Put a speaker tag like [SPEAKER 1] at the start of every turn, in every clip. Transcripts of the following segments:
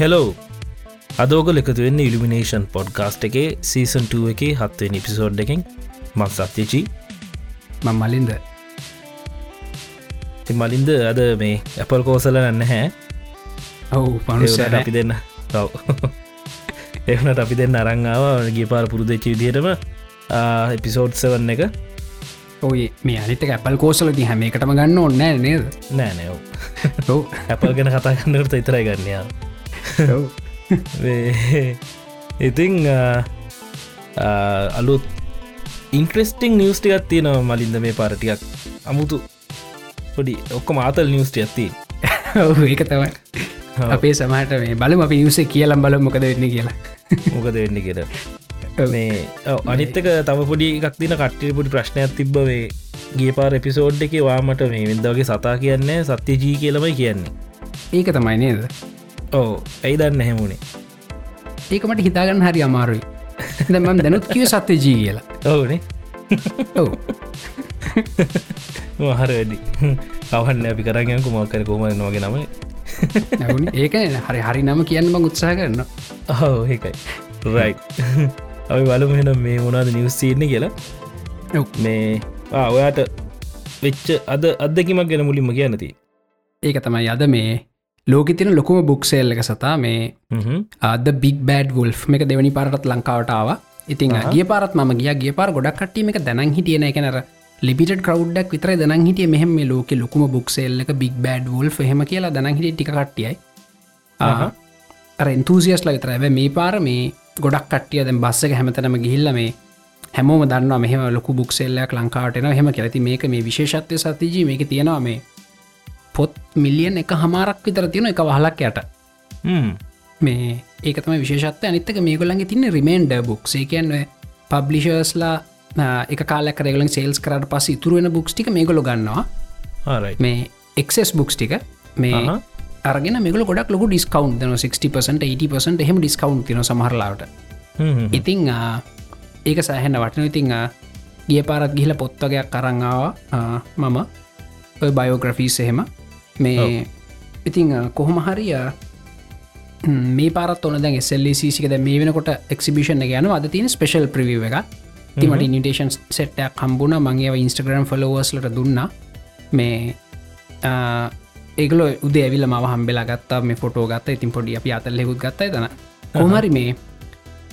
[SPEAKER 1] Hello අදෝගල එකතු වෙන්න elimination podcast එකේ සීසන් 2 එක හත්වේ නිපිසෝඩ් එකෙන් මක් සත්‍යචී
[SPEAKER 2] මං මලින්ද.
[SPEAKER 1] ති මලින්ද අද මේ ඇපල් කෝසල නන්න හැ
[SPEAKER 2] ඔවු පනුසට
[SPEAKER 1] අපි දෙන්න තව. එවනට අපි දෙන්න අරංාව ගිය පාර පුරුදච්ච විදිටම එපිසෝඩ් සවන්න එක.
[SPEAKER 2] ඔය මේ අනිත ඇපල් කෝසල ති හැම එකටම ගන්න ඔන්න නේද?
[SPEAKER 1] නෑ නෑව්
[SPEAKER 2] ඔව්.
[SPEAKER 1] ඇපල් ගැන කතා කන්නට ඉතරයි ගන්නයා. ඉතිං අලුත් ඉන්ක්‍රස්ටිං නිියස්ටි ගත්තියනවා මලින්ද මේ පාරටියක් අමුතු පොඩි ඔක්කො මාතල් නිියස්ටි ඇත්ති
[SPEAKER 2] ඔව් ඒක තමයි අපේ සමහට මේ බලම අපි නිවසේ කියලම් බල මොකද වෙන්න කියලා
[SPEAKER 1] මොකද වෙන්න කෙර මේ අනිත්තක තම පොඩි එකක් දින කට්ටිය පොඩි ප්‍රශ්නයක් තිබ්බවේ ගේ පාර එපිසෝඩ් එක වාමට මේ විදවගේ සතා කියන්නේ සත්‍ය ජී කියලමයි කියන්නේ
[SPEAKER 2] ඒක තමයි නේද
[SPEAKER 1] ඕ ඇයි දන්න හැමුණේ
[SPEAKER 2] ඒකමට හිතාගන්න හරි අමාරුයි. දැමම් දැනුත් කිව සත්‍ය ජී කියලා.
[SPEAKER 1] ඔවුනේ.
[SPEAKER 2] ඔව්.
[SPEAKER 1] මහර වැඩි. අවහන්න අපි කරගයක මොක්කර කෝම නොගේ නම.
[SPEAKER 2] ඒක හරි හරි නම කියන්න මං උත්සාහ කරන්න
[SPEAKER 1] හෝ ඒකයි. රයි් අපි බලමහෙන මේ මොනාද නිවස්සීන්න කියලා. මේ ඔයාට වෙච්ච අද අදකිමක් ගැන මුලින්ම කියනති
[SPEAKER 2] ඒක තමයි අද මේ ලෝක තින ලොකුම බුක්සේල් එක සතා මේ අද බික් බඩ් වල්් එක දෙවනි පාරටත් ලංකාවටාව ඉතින්. ගිය පාරත් ම ගිය. ගිය පාර ගොඩක් කටීම එක දැනන් හිටියන එකනර ලිපිට කරවඩ්ඩක් විතර දන හිටිය. මෙහම ලෝක ලොකුම බුක්සේල්ල එක බික් බඩ් වල්් හෙම කියලා දන හිට ටික කට්ටියයි.
[SPEAKER 1] අහහ.
[SPEAKER 2] රෙන්තුසියස් ල විතර ඇබ මේ පාර මේ ගොඩක් කටිය දැන් බස්සක හැමතනම ගිහිල්ල මේ හැමෝම දන්න මෙහම ලොකු බුක්සෙල්ලයක් ලංකාවටන හෙම කෙලති මේක මේ විශේෂත්වය සතිජී මේක තියෙනවා මේ පොත් මිලියන් එක හමාරක් විතර තියෙන එක වහලක් යට. මේ ඒකතම විශේෂත්ව අනිත්තක මේගොලන්ගේ තින්න රිමේන්ඩ බුක්සේ කියන්න පබ්ලිෂර්ස්ලා එක කාලක් රෙගලන් සේල්ස් කරට පස් ඉතුරුවෙන බුක්ස්ටික මේගොලො ගන්නවා.
[SPEAKER 1] ආරයි
[SPEAKER 2] මේ එක්සෙස් බුක්ස් ටික. මේ
[SPEAKER 1] අහහ.
[SPEAKER 2] අරගෙන මේගල ගොඩක් ලොක ඩිස්කවන්් න 60% 80% එහෙම ඩිස්කවන්් තින සමහරලාට ඉතිං ඒක සෑහෙන වටන ඉතිං ගිය පාරත් ගිහිල පොත්තගයක් කරංාව මම. බයෝග්‍රෆීස් එහෙම මේ ඉතිං කොහොම හරිය මේ පාරත් ඔන දැන් එසල්ලසික මේ වෙනකොට එක්සිබිෂන් එක යන අද තින ස්පේෂල් ප්‍රවීව එක තිමට ඉනිටේෂන් සෙට්ටයක් හම්බුණ. මගේ ඉන්ස්ටග්‍රම් ෆලෝවස්ලට දුන්න. මේ ඒගල උද ඇවිල ම හම්බෙලා ගත්තා. මේ ෆොටෝ ගත්ත. ඉතින් පොඩි අපි අතල් හෙකුත් ගත්තයි තන කොමරි මේ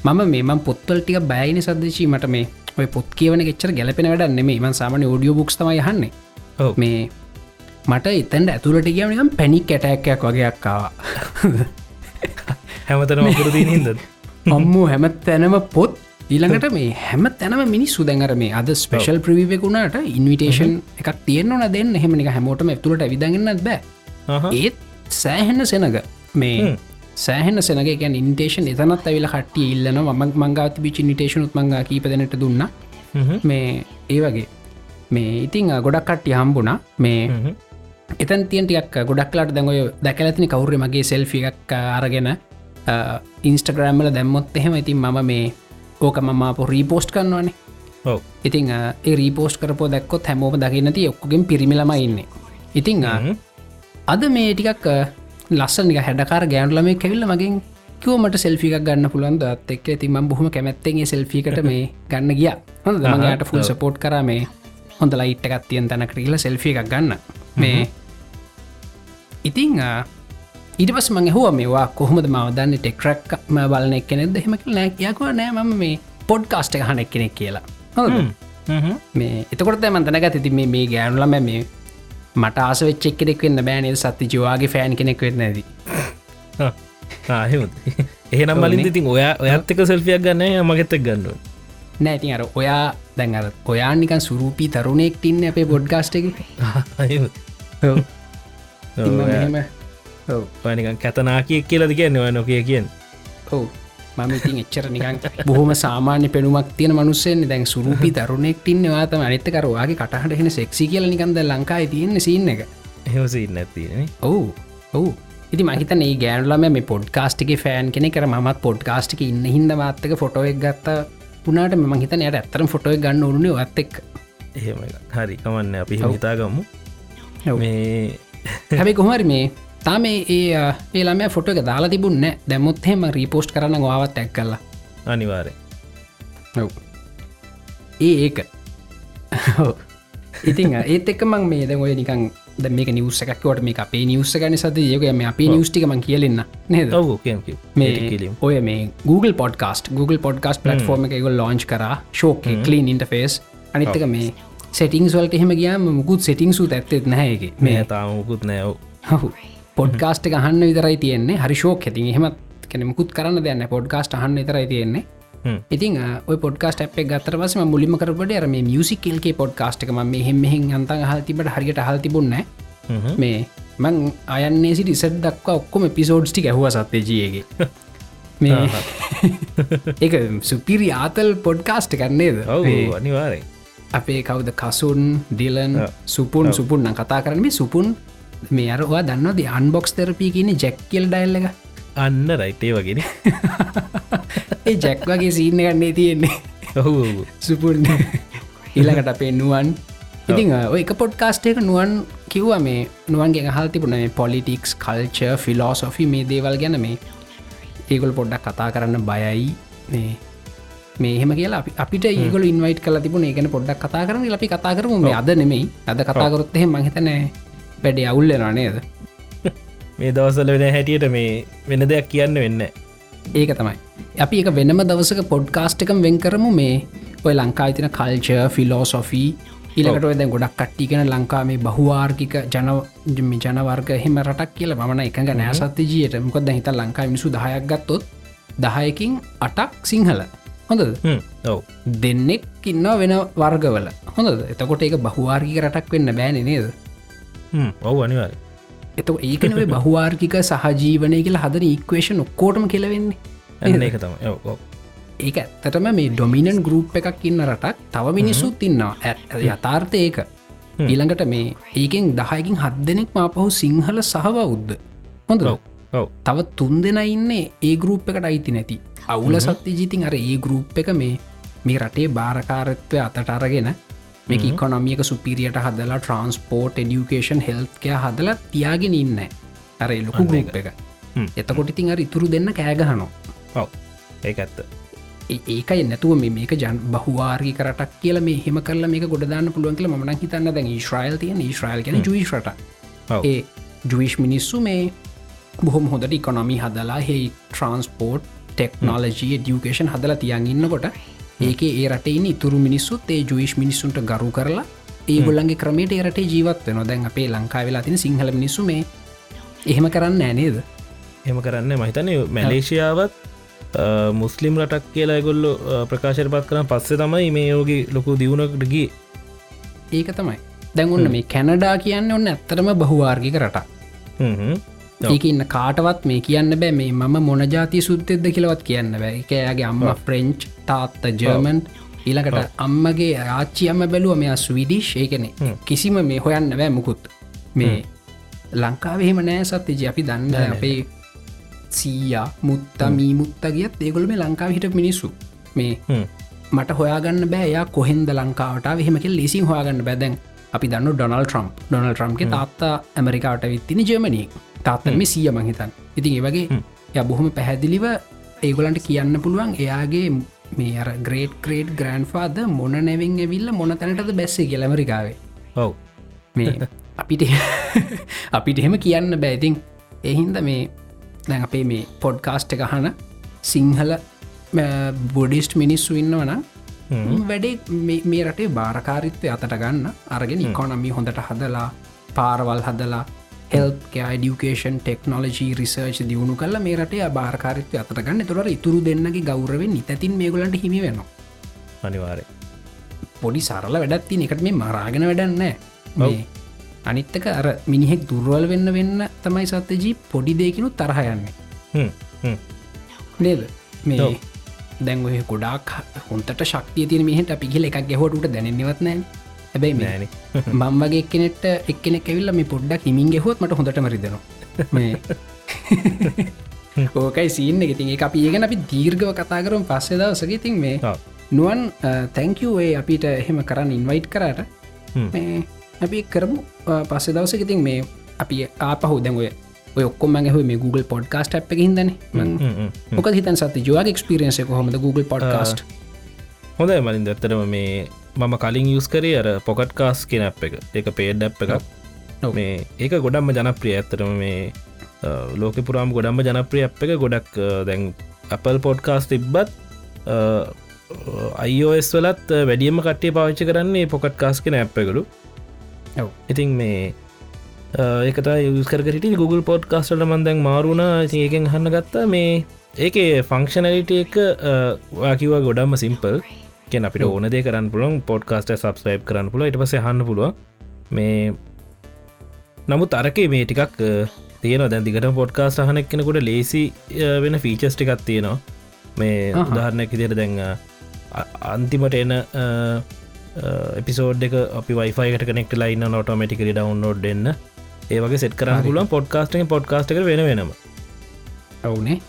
[SPEAKER 2] මම මේම පොත්වල් ටික බෑයිනි සදශීමට මේ ඔය පොත් කියවන ෙච්චර ගැලපෙන වැඩ නෙමේ ම සාමන ෝඩියෝ බුක්තම යහන්නේ මේ මට එතැන්ට ඇතුළට කියවනිකම් පැණි කැටැක්කයක් වගේක්කාවා
[SPEAKER 1] හැමතන මකුරදී හිද
[SPEAKER 2] අම්මු හැම තැනම පොත් ඊළඟට මේ හැම තැනම මිනිස්සු දැඟර මේ අද ස්පේෂල් ප්‍රවිවෙකුණට ඉන්විටේෂන් එකක් තියෙන්න්නන දෙන්න. එහෙමනික හැමෝටම ඇතුළට විදගන්නත් බෑ. ඒත් සෑහෙන්න සෙනග. මේ සෑහන සෙනගේ ඉන්ටේෂන් එතනත් ඇවිල කට්ටිය ඉල්ලන ම මංගාත බිචි නිටේෂනුත් මංගා කීපදනට දුන්න. මේ ඒ වගේ. මේ ඉතිං ගොඩක් කට්ටිය හම්බුණා. මේ එතන් තියන්ටියක් ගොඩක්ලාට දැඟොය දැකලතින කවුර මගේ සෙල්ෆි එකක් අරගෙන ඉන්ස්ටග්‍රෑම්මල දැම්මොත් එහෙම ඉතින් මම මේ ඕක මමාපො රීපෝස්ට් කරන්නවානේ
[SPEAKER 1] ඔව.
[SPEAKER 2] ඉතිං ඒ රීපෝස්් කරපෝ දැක්කොත් හැමෝම දකිනති ඔක්කොගෙන් පිරිමිලම ඉන්න. ඉතිං අද මේ ටිකක් ලස්සනික හැඩකාර ගෑන්ලම කැවිල්ල මගින් කිවමට සෙල්ෆික් ගන්න පුළන්ද එක් තිම බොහම කැමැත්තෙන්ගේ සෙල්ෆිකට මේ ගන්න ගිය. හොඳ දමගේට ෆුල් සපෝට් කර මේ හොඳ ලයිට් එකත් තියන් තැන ක්‍රීල සෙල්ෆි එකක් ගන්න මේ ඉතිං ඊට පස් මගේ හුව මේවා කොහොමද මව දන්න ටෙක්රක් ම බලන එක්කනෙද හෙම නෑ. යකුව නෑ ම මේ පොඩ් කාස්ට හන එක්කෙනෙක් කියලා. මේ එතකොට ඇමන් තැනක ඇති මේ මේ ගෑනුලම මේ මට ආස වෙච්චෙක්ෙක් වෙන්න බෑනල් සත්ති ජවාගේ ෆෑන් කෙනෙක් වෙන්න ඇද
[SPEAKER 1] එහෙනම් මලින් ඉතින් ඔයා ඔයත්තක සෙල්ෆියක් ගන්න මගෙත්තක් ගන්නුව
[SPEAKER 2] නෑතින් අර ඔයා දැන් අර ඔයානිකන් සුරූපී තරුණෙක් ටින්න අපේ බොඩ්ගාස්ට එක මෙහෙම. ඔව්.
[SPEAKER 1] නිකන් කැතනා කිය කියලද කියන්න? ඔය නොකිය කියෙන්
[SPEAKER 2] ඔව්. මම ඉතින් එච්චර නිකන් බොහොම සාමාන්‍ය පෙනුමක් තියෙන මනුස්සෙන් දැන් සුරූපි තරුණෙක් ටින්න වාතම අනිත්තකරවාගේ කටහට හෙන සෙක්සි කියල නිකන්ද ලංකායි තියෙන සින්න එක.
[SPEAKER 1] එහෙමසින්න ඇතින
[SPEAKER 2] ඔවු. ඔවු. ඉති මහිතන ඒ ගෑනුලම මේ පොඩ්කාස්ටික ෆෑන් කෙනෙ කර මත් පොඩ්කාස්ටික ඉන්න හිද මාත්තක ෆොටෝයක් ගත්ත පුනාට මෙම හිතන යට ඇත්තරම් ෆොටෝය ගන්න ඕනේ ඇත් එක්
[SPEAKER 1] එහෙම හරි. කමන්න. අපි. හිතාගමු. මේ
[SPEAKER 2] හැබයි කොහරි මේ තාම ඒ ඒලාම ෆොට එක දාලා තිබුන්න දැමුත් හෙම රීපෝස්ට් කරන්න වාවත් ඇක් කල්ලා
[SPEAKER 1] අනිවාරය.
[SPEAKER 2] ඒ ඒක. ඉතින් ඒත් එක්ක මං මේ ද ඔය නිකන් ද මේක නිවසකක්වට මේ අපේ නිවස ගන සත යක මේ අපේ නිවස්ටිකමන් කියලෙන්න. නේද? මේ ඔය මේ Google podcast Google podcast platform එක එක ලෝච් කර. ශෝක කලීන් ඉන්ටෆේස් අනිත්තක මේ සෙටිංස් වලට එහෙම ගියාම මුකුත් සෙටිංසු ඇත්තෙත් නැහැගේ
[SPEAKER 1] මේ
[SPEAKER 2] මේ
[SPEAKER 1] තාමකුත් නෑව
[SPEAKER 2] හහු පොඩ්කාස්ට අහන්න විතරයි තියෙන්නේ. හරි ශෝක ඇතින් එහෙමත් කෙනෙමුකුත් කරන්න දෙන්න පොඩ්කාස්ට අහන්න විතරයි තියෙන්නේ. ඉතින් ඔය පොඩ්කාස්ට අප ගත්තර පසම මුලිම කරට අර මේ මියසිකල්ගේ පොඩ්කාස්ට එක ම මෙහෙම මෙහෙන් අන්තන් හල්තිබට හරියට හල්තිබුන්න මේ මං අයන්නේ සිට ඉසට දක්වා ඔක්කොම පිසෝඩ්ස් ටි ඇහුව සත්්‍යජයගේ මේ එක සුපිරි ආතල් පොඩ්කාස්ට කරන්නේද
[SPEAKER 1] ඔව්
[SPEAKER 2] මේ
[SPEAKER 1] අනිවාරය
[SPEAKER 2] අපේ කවුද? කසුන් ඩිලන්. සුපුන් සුපුන් නම් කතා කරන මේ සුපුන්. මේ අරවා දන්නද අන්බොක්ස් තරපී කියන ජැක්කෙල් ඩයිල්ල එක.
[SPEAKER 1] අන්න රයිටේ වගෙන
[SPEAKER 2] ඒ ජැක් වගේ සීන්න ගන්නේ තියෙන්නේ.
[SPEAKER 1] ඔහු
[SPEAKER 2] සුපුන් ඊළඟට අපේ නුවන්. ඉතිං එක පොඩ්කාස්ට එක නුවන් කිව්ව මේ නුවන්ගේ හල් තිබුණ මේ පොලිටික්ස් කල්ච ෆිලෝසොෆි මේ දේවල් ගැන මේ. ඒගොල් පොඩ්ඩක් කතා කරන්න බයයි. මේ මේ එහෙම කියලා අපි අපිට ඒගොල ඉන්වයිට කල තිබුණ ඒගෙන පොඩ්ඩක් කතා කරන අපි කතා කරම. මේ අද නෙමෙයි. අද කතාකරොත් එහෙම මහිතනෑ වැඩි අවුල්ල නේද?
[SPEAKER 1] මේ දවසල වෙන හැටියට මේ වෙන දෙයක් කියන්න වෙන්න
[SPEAKER 2] ඒක තමයි. අපි එක වෙනම දවසක පොඩ්කාස්ට් එකම් වෙන් කරමු. මේ ඔය ලංකා තින කල්ච ෆිලෝසොෆී ඉලකට ඔය දැන් ගොඩක් කට්ටිකෙන ලංකා මේ බහවාර්ගික ජන ජනවර්ග හෙම රටක් කියල මන එක නෑ සත්‍යජයට මොකද හිත ලංකා මිනිසු දහයක් ගත්තොත් දහයකින් අටක් සිංහල හොඳද?
[SPEAKER 1] ඔව්.
[SPEAKER 2] දෙන්නෙක් ඉන්න වෙන වර්ගවල. හොඳ එතකොට ඒක බහවාර්ගික රටක් වෙන්න බෑන නේද?
[SPEAKER 1] ඔව් අනිවාර
[SPEAKER 2] එත ඒකනවේ බහවාර්ගික සහජීවනය කියලා හදන ඉක්වේෂන් ඔක්කෝටම කෙලවෙන්නේ
[SPEAKER 1] එක තම
[SPEAKER 2] ඒක ඇත්තටම මේ ඩොමිනන් ගරුප් එකක් ඉන්න රටක් තව මිනිස්සුත් ඉන්නවා. ඇ- යථාර්ථය ඒක. ඊළඟට මේ ඒකෙන් දහයකින් හත් දෙනෙක් මාපහු සිංහල සහවෞද්ධ හොඳ තව තුන් දෙෙන ඉන්නේ ඒ ගරුප් එකට අයිති නැති අවුල සත්‍ය ජීතින් අර ඒ ගරුප් එක මේ මේ රටේ භාරකාරත්වය අතට අරගෙන මේක කොනමියක සුපිරියට හදලා ට්‍රන්ස්පෝර්ට් එඩියුකේෂන් හෙල්කය හදලා තියාගෙන ඉන්න. අර ලොකු ගරුප්. එක. එතකොට ඉතින් අර ඉතුරු දෙන්න කෑගහනෝ
[SPEAKER 1] ඒක ඇත්ත.
[SPEAKER 2] ඒ- ඒකයි නැතුව මේ මේක ජන් බහවාර්ගි කරටක් කියල මේ හෙම කරල මේ ගොඩදාන්න පුළුවන් කියල මන හිතන්න. දැන් ශ්‍රයිල් තියන ශ්‍රයිල් කියන ජුවිශ්රට
[SPEAKER 1] ඔව්.
[SPEAKER 2] ඒ ජුවිශ් මිනිස්සු මේ බොහොම හොඳට ඉකොනොමි හදලා හෙයි ට්‍රන්ස්පෝර්ට් ටෙක්නෝලජී ඩියුකේෂන් හදලා තියන් ඉන්නකොට ඒක ඒ රටයින් ඉතුරු මිනිස්සුත් ඒ ජුවිශ් මිනිස්සුන්ට ගරු කරලා ඒගොල්ලන්ගේ ක්‍රමයට ඒරට ජීවත් වෙන දැන් අපේ ලංකා වෙලා තින සිංහල මිනිස්සු මේ එහෙම කරන්න ඇනේද
[SPEAKER 1] එම කරන්න මහිතන මැලේෂයාවත් මුස්ලිම් රටක් කියලා ගොල්ලො ප්‍රකාශයට පත් කරන පස්සේ තමයි මේ යෝගේ ලොකු දියුණකටගේ
[SPEAKER 2] ඒක තමයි. දැන් ඔන්න මේ කැනඩා කියන්න ඔන්න ඇත්තරම බහවාර්ගික රටක්. ඒක ඉන්න කාටවත් මේ කියන්න බෑ. මේ මම මොන ජාති සුද්දෙද කියලවත් කියන්න බෑ. එකයාගේ අම්ම ෆ්‍රෙන්ච් තාත්ත ජර්මන් ඊළකට අම්මගේ ආච්චියම්ම බැලුව. මෙයා ස්විඩිශ් ඒකනෙ කිසිම මේ හොයන්න බෑ මුකුත්. මේ ලංකාවහෙම නෑ සත්‍යජ අපි දන්න අපේ සීයා මුත්තා මී මුත්තා ගියත් ඒගොල මේ ලංකාව හිට මිනිස්සු. මේ. මට හොයාගන්න බෑයා කොහෙන්ද ලංකාවට එහෙමක ලෙසින් හොයාගන්න බැදැන් අපි දන්න ඩොනල් ට්‍රම්ප් ඩොනල් ට්‍රම්ගේ තාත්තා ඇමරිකාට විත්තින ජර්මනී තාත්තම සිය මහිතන් ඉතින් ඒ වගේ ය බොහොම පැහැදිලිව ඒගොලන්ට කියන්න පුළුවන් එයාගේ මේ අර ග්‍රේට් ග්‍රේට් ග්‍රන්් ෆාද මොන නැවින් ඇවිල්ල මොන තැනටද බැස්සේ කියල ඇමරිකාවේ.
[SPEAKER 1] ඔව්.
[SPEAKER 2] මේ අපිට අපිට එහෙම කියන්න බෑතින් එහින්ද මේ දැන් අපේ මේ පොඩ්කාස්ට් එක හන සිංහල බොඩිස්ට් මිනිස්සු ඉන්නවනම් වැඩේ මේ රටේ භාරකාරිත්වය අතට ගන්න. අරගෙන ඉකොනමි හොඳට හදලා පාරවල් හදලා හෙල්කෑ ඩියුකේෂන් ටෙක්නෝලජී රිසර්ච් දියුණු කල මේ රටේ භාරකාරිත්වය අතට ගන්න. තුොර ඉතුරු දෙන්නගේ ගෞරවෙන් නිතැතින් මේගලන්ට හිමි වෙනවා.
[SPEAKER 1] අනිවාරය
[SPEAKER 2] පොඩි සරල වැඩත් තින එකට මේ මරාගෙන වැඩන්න මේ අනිත්තක අර මිනිහෙක් දුර්වල් වෙන්න වෙන්න තමයි සත්‍යජී පොඩි දෙකිනු තරහයන්නේ නේද? මේ. දැන් ඔය ගොඩක් හොන්ට ශක්තිය තින මෙහට පිහිල එකක් ගැහොටට දැනෙන්නවත් නෑ හැබැයි
[SPEAKER 1] නෑන
[SPEAKER 2] මං වගේ එක්කනෙට එක්කෙන කෙවිල්ල මේ පොඩ්ඩක් හිමින් ගෙහොත් මට හොඳට මරිදනවා මේ ඕකයි සීන්න ඉතින් ඒ අපි ඒගෙන අපි දීර්ගව කතා කරම්. පස්සේ දවසක ඉතින් මේ නුවන් තැංකවේ අපිට එහෙම කරන්න ඉන්වයිට් කරට අපි කරමු. පස්සේ දවසක ඉතින් මේ අපි ආපහු ඔය ඔක්කොම හ මේ Google පොඩ්කාස්ට අප් එක හිදන මොක හිතන් සත ජවාග ක්ස්පිරියන්ස කොහොමද Google පොඩ්කාස්ට
[SPEAKER 1] හොඳයි මලින් දත්තරම මේ මම කලින් යුස් කරේ අර පොකට් කාස් කෙන අප් එක. එක පේඩ් අප් එකක්. මේ ඒක ගොඩම්ම ජනප්‍රිය. ඇත්තරම මේ ලෝක පුරාම් ගොඩම්ම ජනප්‍රිය අප් එක ගොඩක් දැන් අපල් පොඩ්කාස් තිබ්බත් අයිෝස් වලත් වැඩියම කට්ටේ පාවිච්ච කරන්නේ පොකට් කාස් කෙන එකලු.
[SPEAKER 2] ඔව්.
[SPEAKER 1] ඉතින් මේ ඒකට යස්කරට Google පොඩ්කාස්ටල මන්දැන් මාරුණ ඒකෙන් හන්න ගත්තා. මේ ඒකේ ෆංක්ෂනලිට එක වාකිව ගොඩම්ම සිම්පල් කෙන අපිට ඕන දේ කරන්න පුළන් පොඩ්කාස්ට සබස්ක්‍රයිබ් කරන්න පුල ඉට පස හන්න පුළුව මේ නමුත් අරකේ මේ ටිකක් තියෙන දැදිකට පොඩ්කාස් හනක් කෙනෙකුට ලේසි වෙන ෆීචස් ටිකක් තියෙනවා. මේ. උදාහරණයක් ඉදිර දැන් අන්තිමට එන එපිසෝඩ් එක අපි වයිෆයිකට කනෙක්ට ලයින්න නොටමටිකරි ඩවන්ලෝඩ් දෙන්න ඒවගේ සෙට කරන්න
[SPEAKER 2] හරි.
[SPEAKER 1] පුළුවන්. පොඩ්කාස්ට වෙන වෙනම.
[SPEAKER 2] ඔවුනේ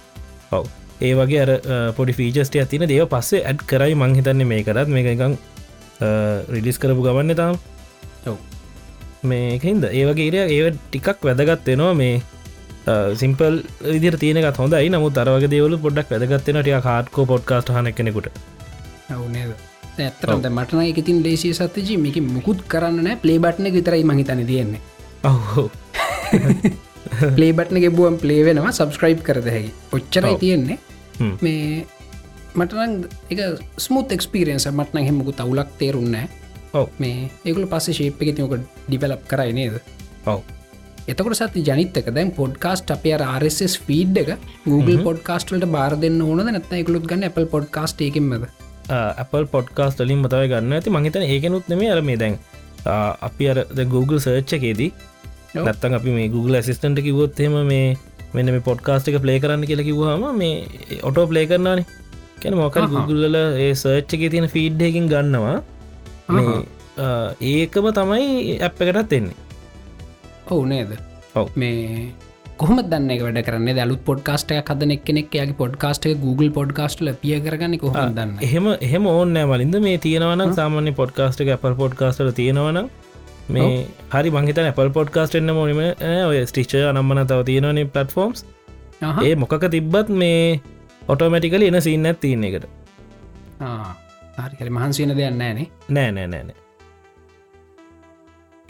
[SPEAKER 1] ඔව ඒ වගේ අර පොඩි ෆීචස්ට ඇතින දේව පස්සේ ඇඩ් කරයි මංහිතන්න මේ කරත් මේ එකං රිඩිස් කරපු ගවන්න තාම්. මේකහින්ද ඒවගේ ඒ ටිකක් වැදගත්වෙනවා මේ සිම්පල් විදිර තියනක හොඳයි. නමු තරවගේ දේවල පොඩක් වැදගත්වෙන ටිය කාටකෝ පොඩ්කාස්ට හන කෙනෙකුට
[SPEAKER 2] ඇත්තරට මටන එකතින් ලේසිය සත්‍යජී. මේක මුකුත් කරන්න පලේ බට්න විතරයි මහිතන තියෙන්නේ.
[SPEAKER 1] ඔහෝ
[SPEAKER 2] පලේ බට්න ගෙබුවම් පලේ වෙනවා සබස්ක්‍රයිබ් කරද හැකි. ඔච්චරයි. තියෙන්නේ. මේ මටන එක ස්මුත් එක්ස්පිරියන්ස මටන හෙමකු තවුලක් තේරුන්නෑ
[SPEAKER 1] ඔව්.
[SPEAKER 2] මේ ඒකල පස්ස ශේප් එක තියක ඩිවලප් කරයි නේද?
[SPEAKER 1] ඔව්.
[SPEAKER 2] එතකට සති ජනිතක දැන් පොඩ්කාස්ට අපේ RSS ෆීඩ් එක Google පොඩ්කාස්ටලට බාර දෙන්න ඕන නැත්න එකකුළුත් ගන්න Apple පොඩ්කාස්ට එකෙන්මද?
[SPEAKER 1] Apple පොඩ්කාස් ලින් මතව ගන්න. ඇති මහිතන ඒකනුත් නෙම අර මේ දැන් අපි අර Google සර්ච්ච එකේදී
[SPEAKER 2] ඔව්.
[SPEAKER 1] නැත්තන් අපි මේ Google ඇසිස්ටන්ට කිවොත්හෙම මේ මෙන්න මේ පොඩ්කාස්ට එක ප්ලේ කරන්න කියලා කිවහම මේ ඔටෝ ප්ලේ කරනානේ කැන
[SPEAKER 2] අහහ.
[SPEAKER 1] Googleල ඒ සර්ච්ච එක තියෙන ෆීඩ් එකින් ගන්නවා. ඒකම තමයි ඇප් එකටත් එන්නේ.
[SPEAKER 2] ඔවු නේද?
[SPEAKER 1] ඔව්.
[SPEAKER 2] මේ කොහම දන්න වැඩ කරන්න? දලුත් පොඩ්කාස්ට හද එක්නෙක් යාගේ පොඩ්කාස්ට Google පොඩ්කාස්ටල පිය කරගන්න කොහොම දන්න?
[SPEAKER 1] එහෙම එහෙම ඕන්නෑ මලින්ද. මේ තියෙනවන සාමාන්‍ය පොඩ්කාස්ට එක අපල් පොඩ්කාස්ටල තියෙනවන මේ හරි මංහිත අපල් පොඩ්කාස්ට එන්න මොනම ඔය ස්ටිච අනම්මන තව තියෙනවනේ පලටෆෝම්ස් ඒ මොකක තිබ්බත් මේ ඔටෝමටිකල එන සින්න තියන එකට.
[SPEAKER 2] හරිකර මහන්සියන දෙයක් නෑනේ
[SPEAKER 1] නෑ. නෑ නෑන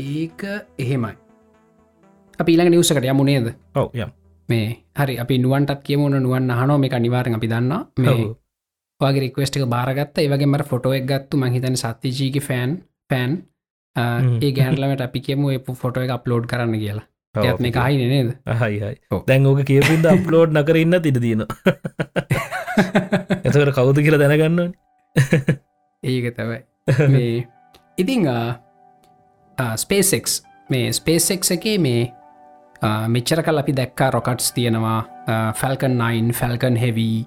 [SPEAKER 2] ඒක එහෙමයි. අපි ඊළඟ නිවසකට යමුණේද
[SPEAKER 1] ඔව යම්.
[SPEAKER 2] මේ හරි අපි නුවන්ටත් කියමුණ නුවන් හනෝ මේ අනිවාරෙන් අපි දන්න මේ රික්වස්ට එක බාරගත්ත. ඒවගේ මට ෆොටෝ එක් ගත්තු. මහිතන සත්තිජීක ෆෑන් පෑන්. ඒ ගෑන්ලමට අපි කියමු ෆොටෝ එක අප්ලෝඩ් කරන්න කියලා. ඇත් මේ කහයි නේද?
[SPEAKER 1] හයි හයි
[SPEAKER 2] ඔව්.
[SPEAKER 1] දැන් ඕක කියපින්ද අප්ලෝඩ් නකර ඉන්න තිට තියෙන එතකට කවුද කියලා දැනගන්න
[SPEAKER 2] ඒක තවයි මේ ඉතිං ස්පේසෙක් මේ ස්පේසෙක් එකේ මේ මෙච්චර කල් අපි දැක්කා රොකට්ස් තියෙනවා ෆැල්කන් 9 ෆැල්කන් හෙවී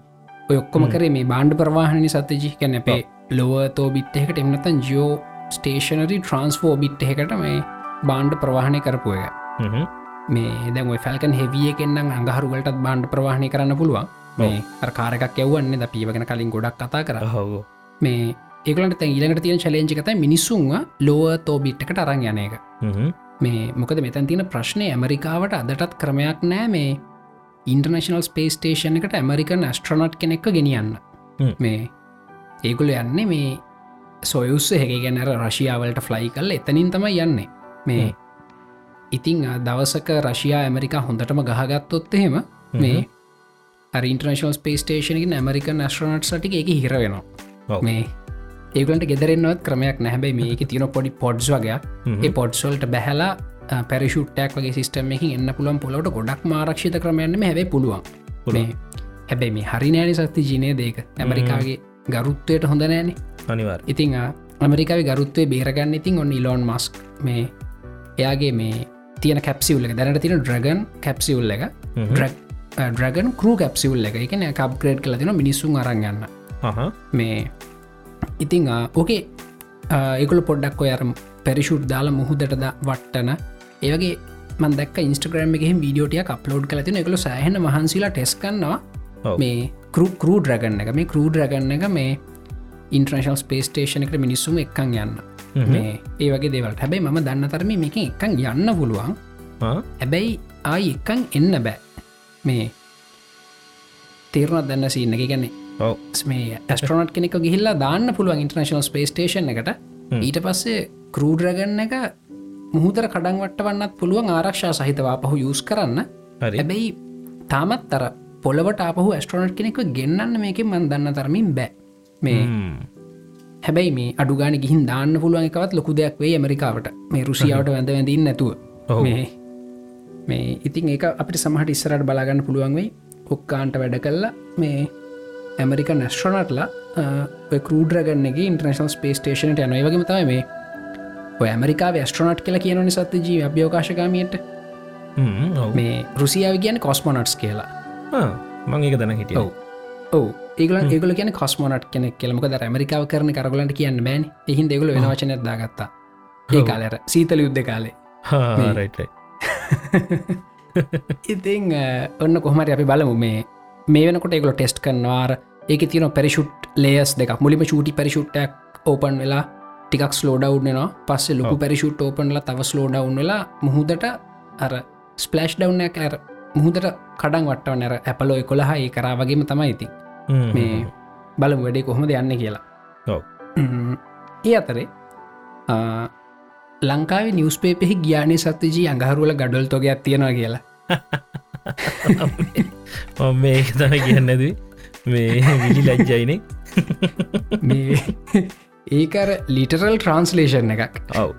[SPEAKER 2] ඔයොක්කොම කරේ මේ බාණ්ඩ ප්‍රවාහණනි සත්‍යජි කැන අපේ ලොවතෝ බිත්තෙකට එමනතන් ජෝ ස්ටේෂනරි ට්‍රන්ස්ෆෝ බිට් එකට මේ බාණ්ඩ ප්‍රවාහණය කරපු එක.
[SPEAKER 1] හ්ම්.
[SPEAKER 2] මේ දැන් ෆැල්කන් හෙවිය කෙන්නම් අඟහරුවලටත් බාණ්ඩ ප්‍රවාහණය කරන්න පුළුවන්. මේ අරකාරක් යවන්නේ ද පීවගෙන කලින් ගොඩක් කතා කර.
[SPEAKER 1] ඔහො
[SPEAKER 2] මේ ඒකලට තැ ඊලට තියෙන චලෙන්ජි කතයි මිනිස්සුන්ව ලෝව තෝ බිට්කට අරං යන එක. මේ මොකද මෙතැන් තියෙන ප්‍රශ්නය ඇමරිකාවට අදටත් ක්‍රමයක් නෑ මේ ඉන්ටර්නශනල් ස්පේස් ටේෂන එකට ඇමරිකන් ඇස්ට්‍රනට් කෙනෙක්ක ගෙනියන්න. මේ ඒකුල යන්නේ මේ සොයුස්ස හැක ගැනර රශියාවලට ෆ්ලයි කල් එතනින් තමයි යන්නේ. මේ. ඉතිං දවසක රශයා ඇමරිකා හොඳටම ගහගත්තොත් එහෙම මේ ඉන්ටර්නශල් ස්පේස් ටේෂනකින් ඇමරිකන් ඇස්ට්‍රනට් සටි එක හිර වෙනවා.
[SPEAKER 1] ඔව්.
[SPEAKER 2] මේ ඒගලට ගෙදරෙන්වත් ක්‍රමයක් නැහැබයි මේක තියන පොඩි පොඩ්ස් වගේ. ඒ පොඩ්සොල්ට බැහලා පැරිෂුට්ටක් වගේ සිස්ටම එහි එන්න පුළන් පොලට ගොඩක් මාරක්ෂිත ක්‍රමයන්න හැබයි පුළුවන්. මේ හැබැයි මේ හරි නෑනි සත්ති ජිනය දේක ඇමරිකාගේ ගරුත්වයට හොඳ නෑනේ
[SPEAKER 1] අනිවාර්
[SPEAKER 2] ඉතිං ඇමරිකාව ගරුත්වේ බේරගන්න ඉතින් ඔන්න ඉලෝන් මස්ක් මේ එයාගේ මේ තියන කැප්සිවල්ල එක දැනට තින ඩ්‍රගන් කැප්සිවල්ල එක. ඩ්‍රගන් කරූ කැප්සිවල් එක. එකන කප්ග්‍රේඩ් කල තින මිනිස්සුන් අරගන්න මේ ඉතිං ඕකේ ඒකුල පොඩ්ඩක් ඔයරම් පැරිෂුට් දාලා මුහුදටද වට්ටන. ඒවගේ මන්දක් ඉන්ස්ටග්‍රම එක වීඩියෝටිය අප්ලෝඩ් කලතින එකළු සෑහන මහන්සිලා ටෙස් කන්නවා මේ කරු කරූ ඩ්‍රගන්න එක. මේ කරූ ඩ්‍රගන්න එක මේ ඉන්ට්‍රශල් ස්පේස්ටේෂන එකට මිනිස්සුම එක්කන් යන්න. මේ ඒ වගේ දේවල්. හැබැයි ම දන්න තරම මේක එකන් යන්න පුළුවන්. හැබැයි ආයි එකන් එන්න බෑ. මේ තේරුණත් දන්න සින්න එක. ගැන්නේ මේ ඇස්ට්‍රනට් කෙනෙක ගිහිල්ලා දාන්න පුළුවන් ඉන්ටර්නශනල් ස්පේස්ටේෂන් එකට. ඊට පස්සේ කරූඩරගන්න එක මුහුදර කඩන් වට්ට වන්නත් පුළුවන් ආරක්ෂා සහිතවා පහු යස් කරන්න. හැබැයි තාමත් තර පොලවට අපහු ඇස්ට්‍රනට් කෙනෙක ගෙන්න්න මේක මන් දන්න තරමින් බෑ මේ හැබැයි මේ අඩුගාන ගිහින් දාන්න පුළුවන් එකවත් ලොකු දෙයක් වේ ඇමරිකාවට. මේ රුසියාවට වැඳ වැඳන්න නැතුව. මේ මේ ඉතින් ඒ අපිට සමහට ඉස්සරට බලාගන්න පුළුවන් වෙයි. ඔක්කාන්ට වැඩ කල්ලා මේ ඇමරික නැස්ට්‍රනට්ලා කරූඩරගන්නගේ ඉන්ටර්නශල් ස්පේස්ටේෂනට යනයි වගේ තයි මේ ඇමරිකා ස්ට්‍රනට් කියල කියනනි සත්ත ජී අභ්‍යෝකාශකාමයට මේ රුසියාව කියන කොස්මොනට්ස් කියලා.
[SPEAKER 1] මං ඒක දැන හිටිය.
[SPEAKER 2] ඔව ඒගල ඒගල කියන කොස්මොනට් කෙනෙක් කෙලමක ද ඇමරිකාව කරන කරගලට කියන්න බෑන්. එහින් දෙගල වෙනවචන දාගත්තා. ඒ කාලර සීතල යුද්ධ කාලේ. ඉතිං ඔන්න කොහමරි අපි බලමු. මේ මේ වෙනකොට ඒගොල ටෙස්ට් කරනවාර ඒක තියන පැරිෂුට් ලේස් දෙක මුලිම චූටි පැරිෂුට්ටක් ඕපන් වෙලා ටිකක් ස්ලෝඩව්නවා පස්සේ ලොකු පැරිෂුට් ඕපන්ල තව ස්ලෝඩවුන් වෙලා මුහුදට අර ස්පලස්් ඩව්නයක් ඇර මුහුදට කඩන් වට්ටව නැර ඇපලෝ කොළහා ඒ කරා වගේම තමයි ඉති මේ බලමු වැඩේ කොහොමද යන්න කියලා. ඒ අතරේ ලංකාවේ නිවස්පේපෙහි ග්‍යානය සත්‍යජී අඟහරුවල ගඩොල් තොගයක් තියෙනවා කියලා.
[SPEAKER 1] මේක තම කියන්නද මේ විලි ලජ්ජයිනේ.
[SPEAKER 2] මේ ඒකර ලිටරල් ට්‍රන්ස්ලේෂන් එකක්.
[SPEAKER 1] ඔව්.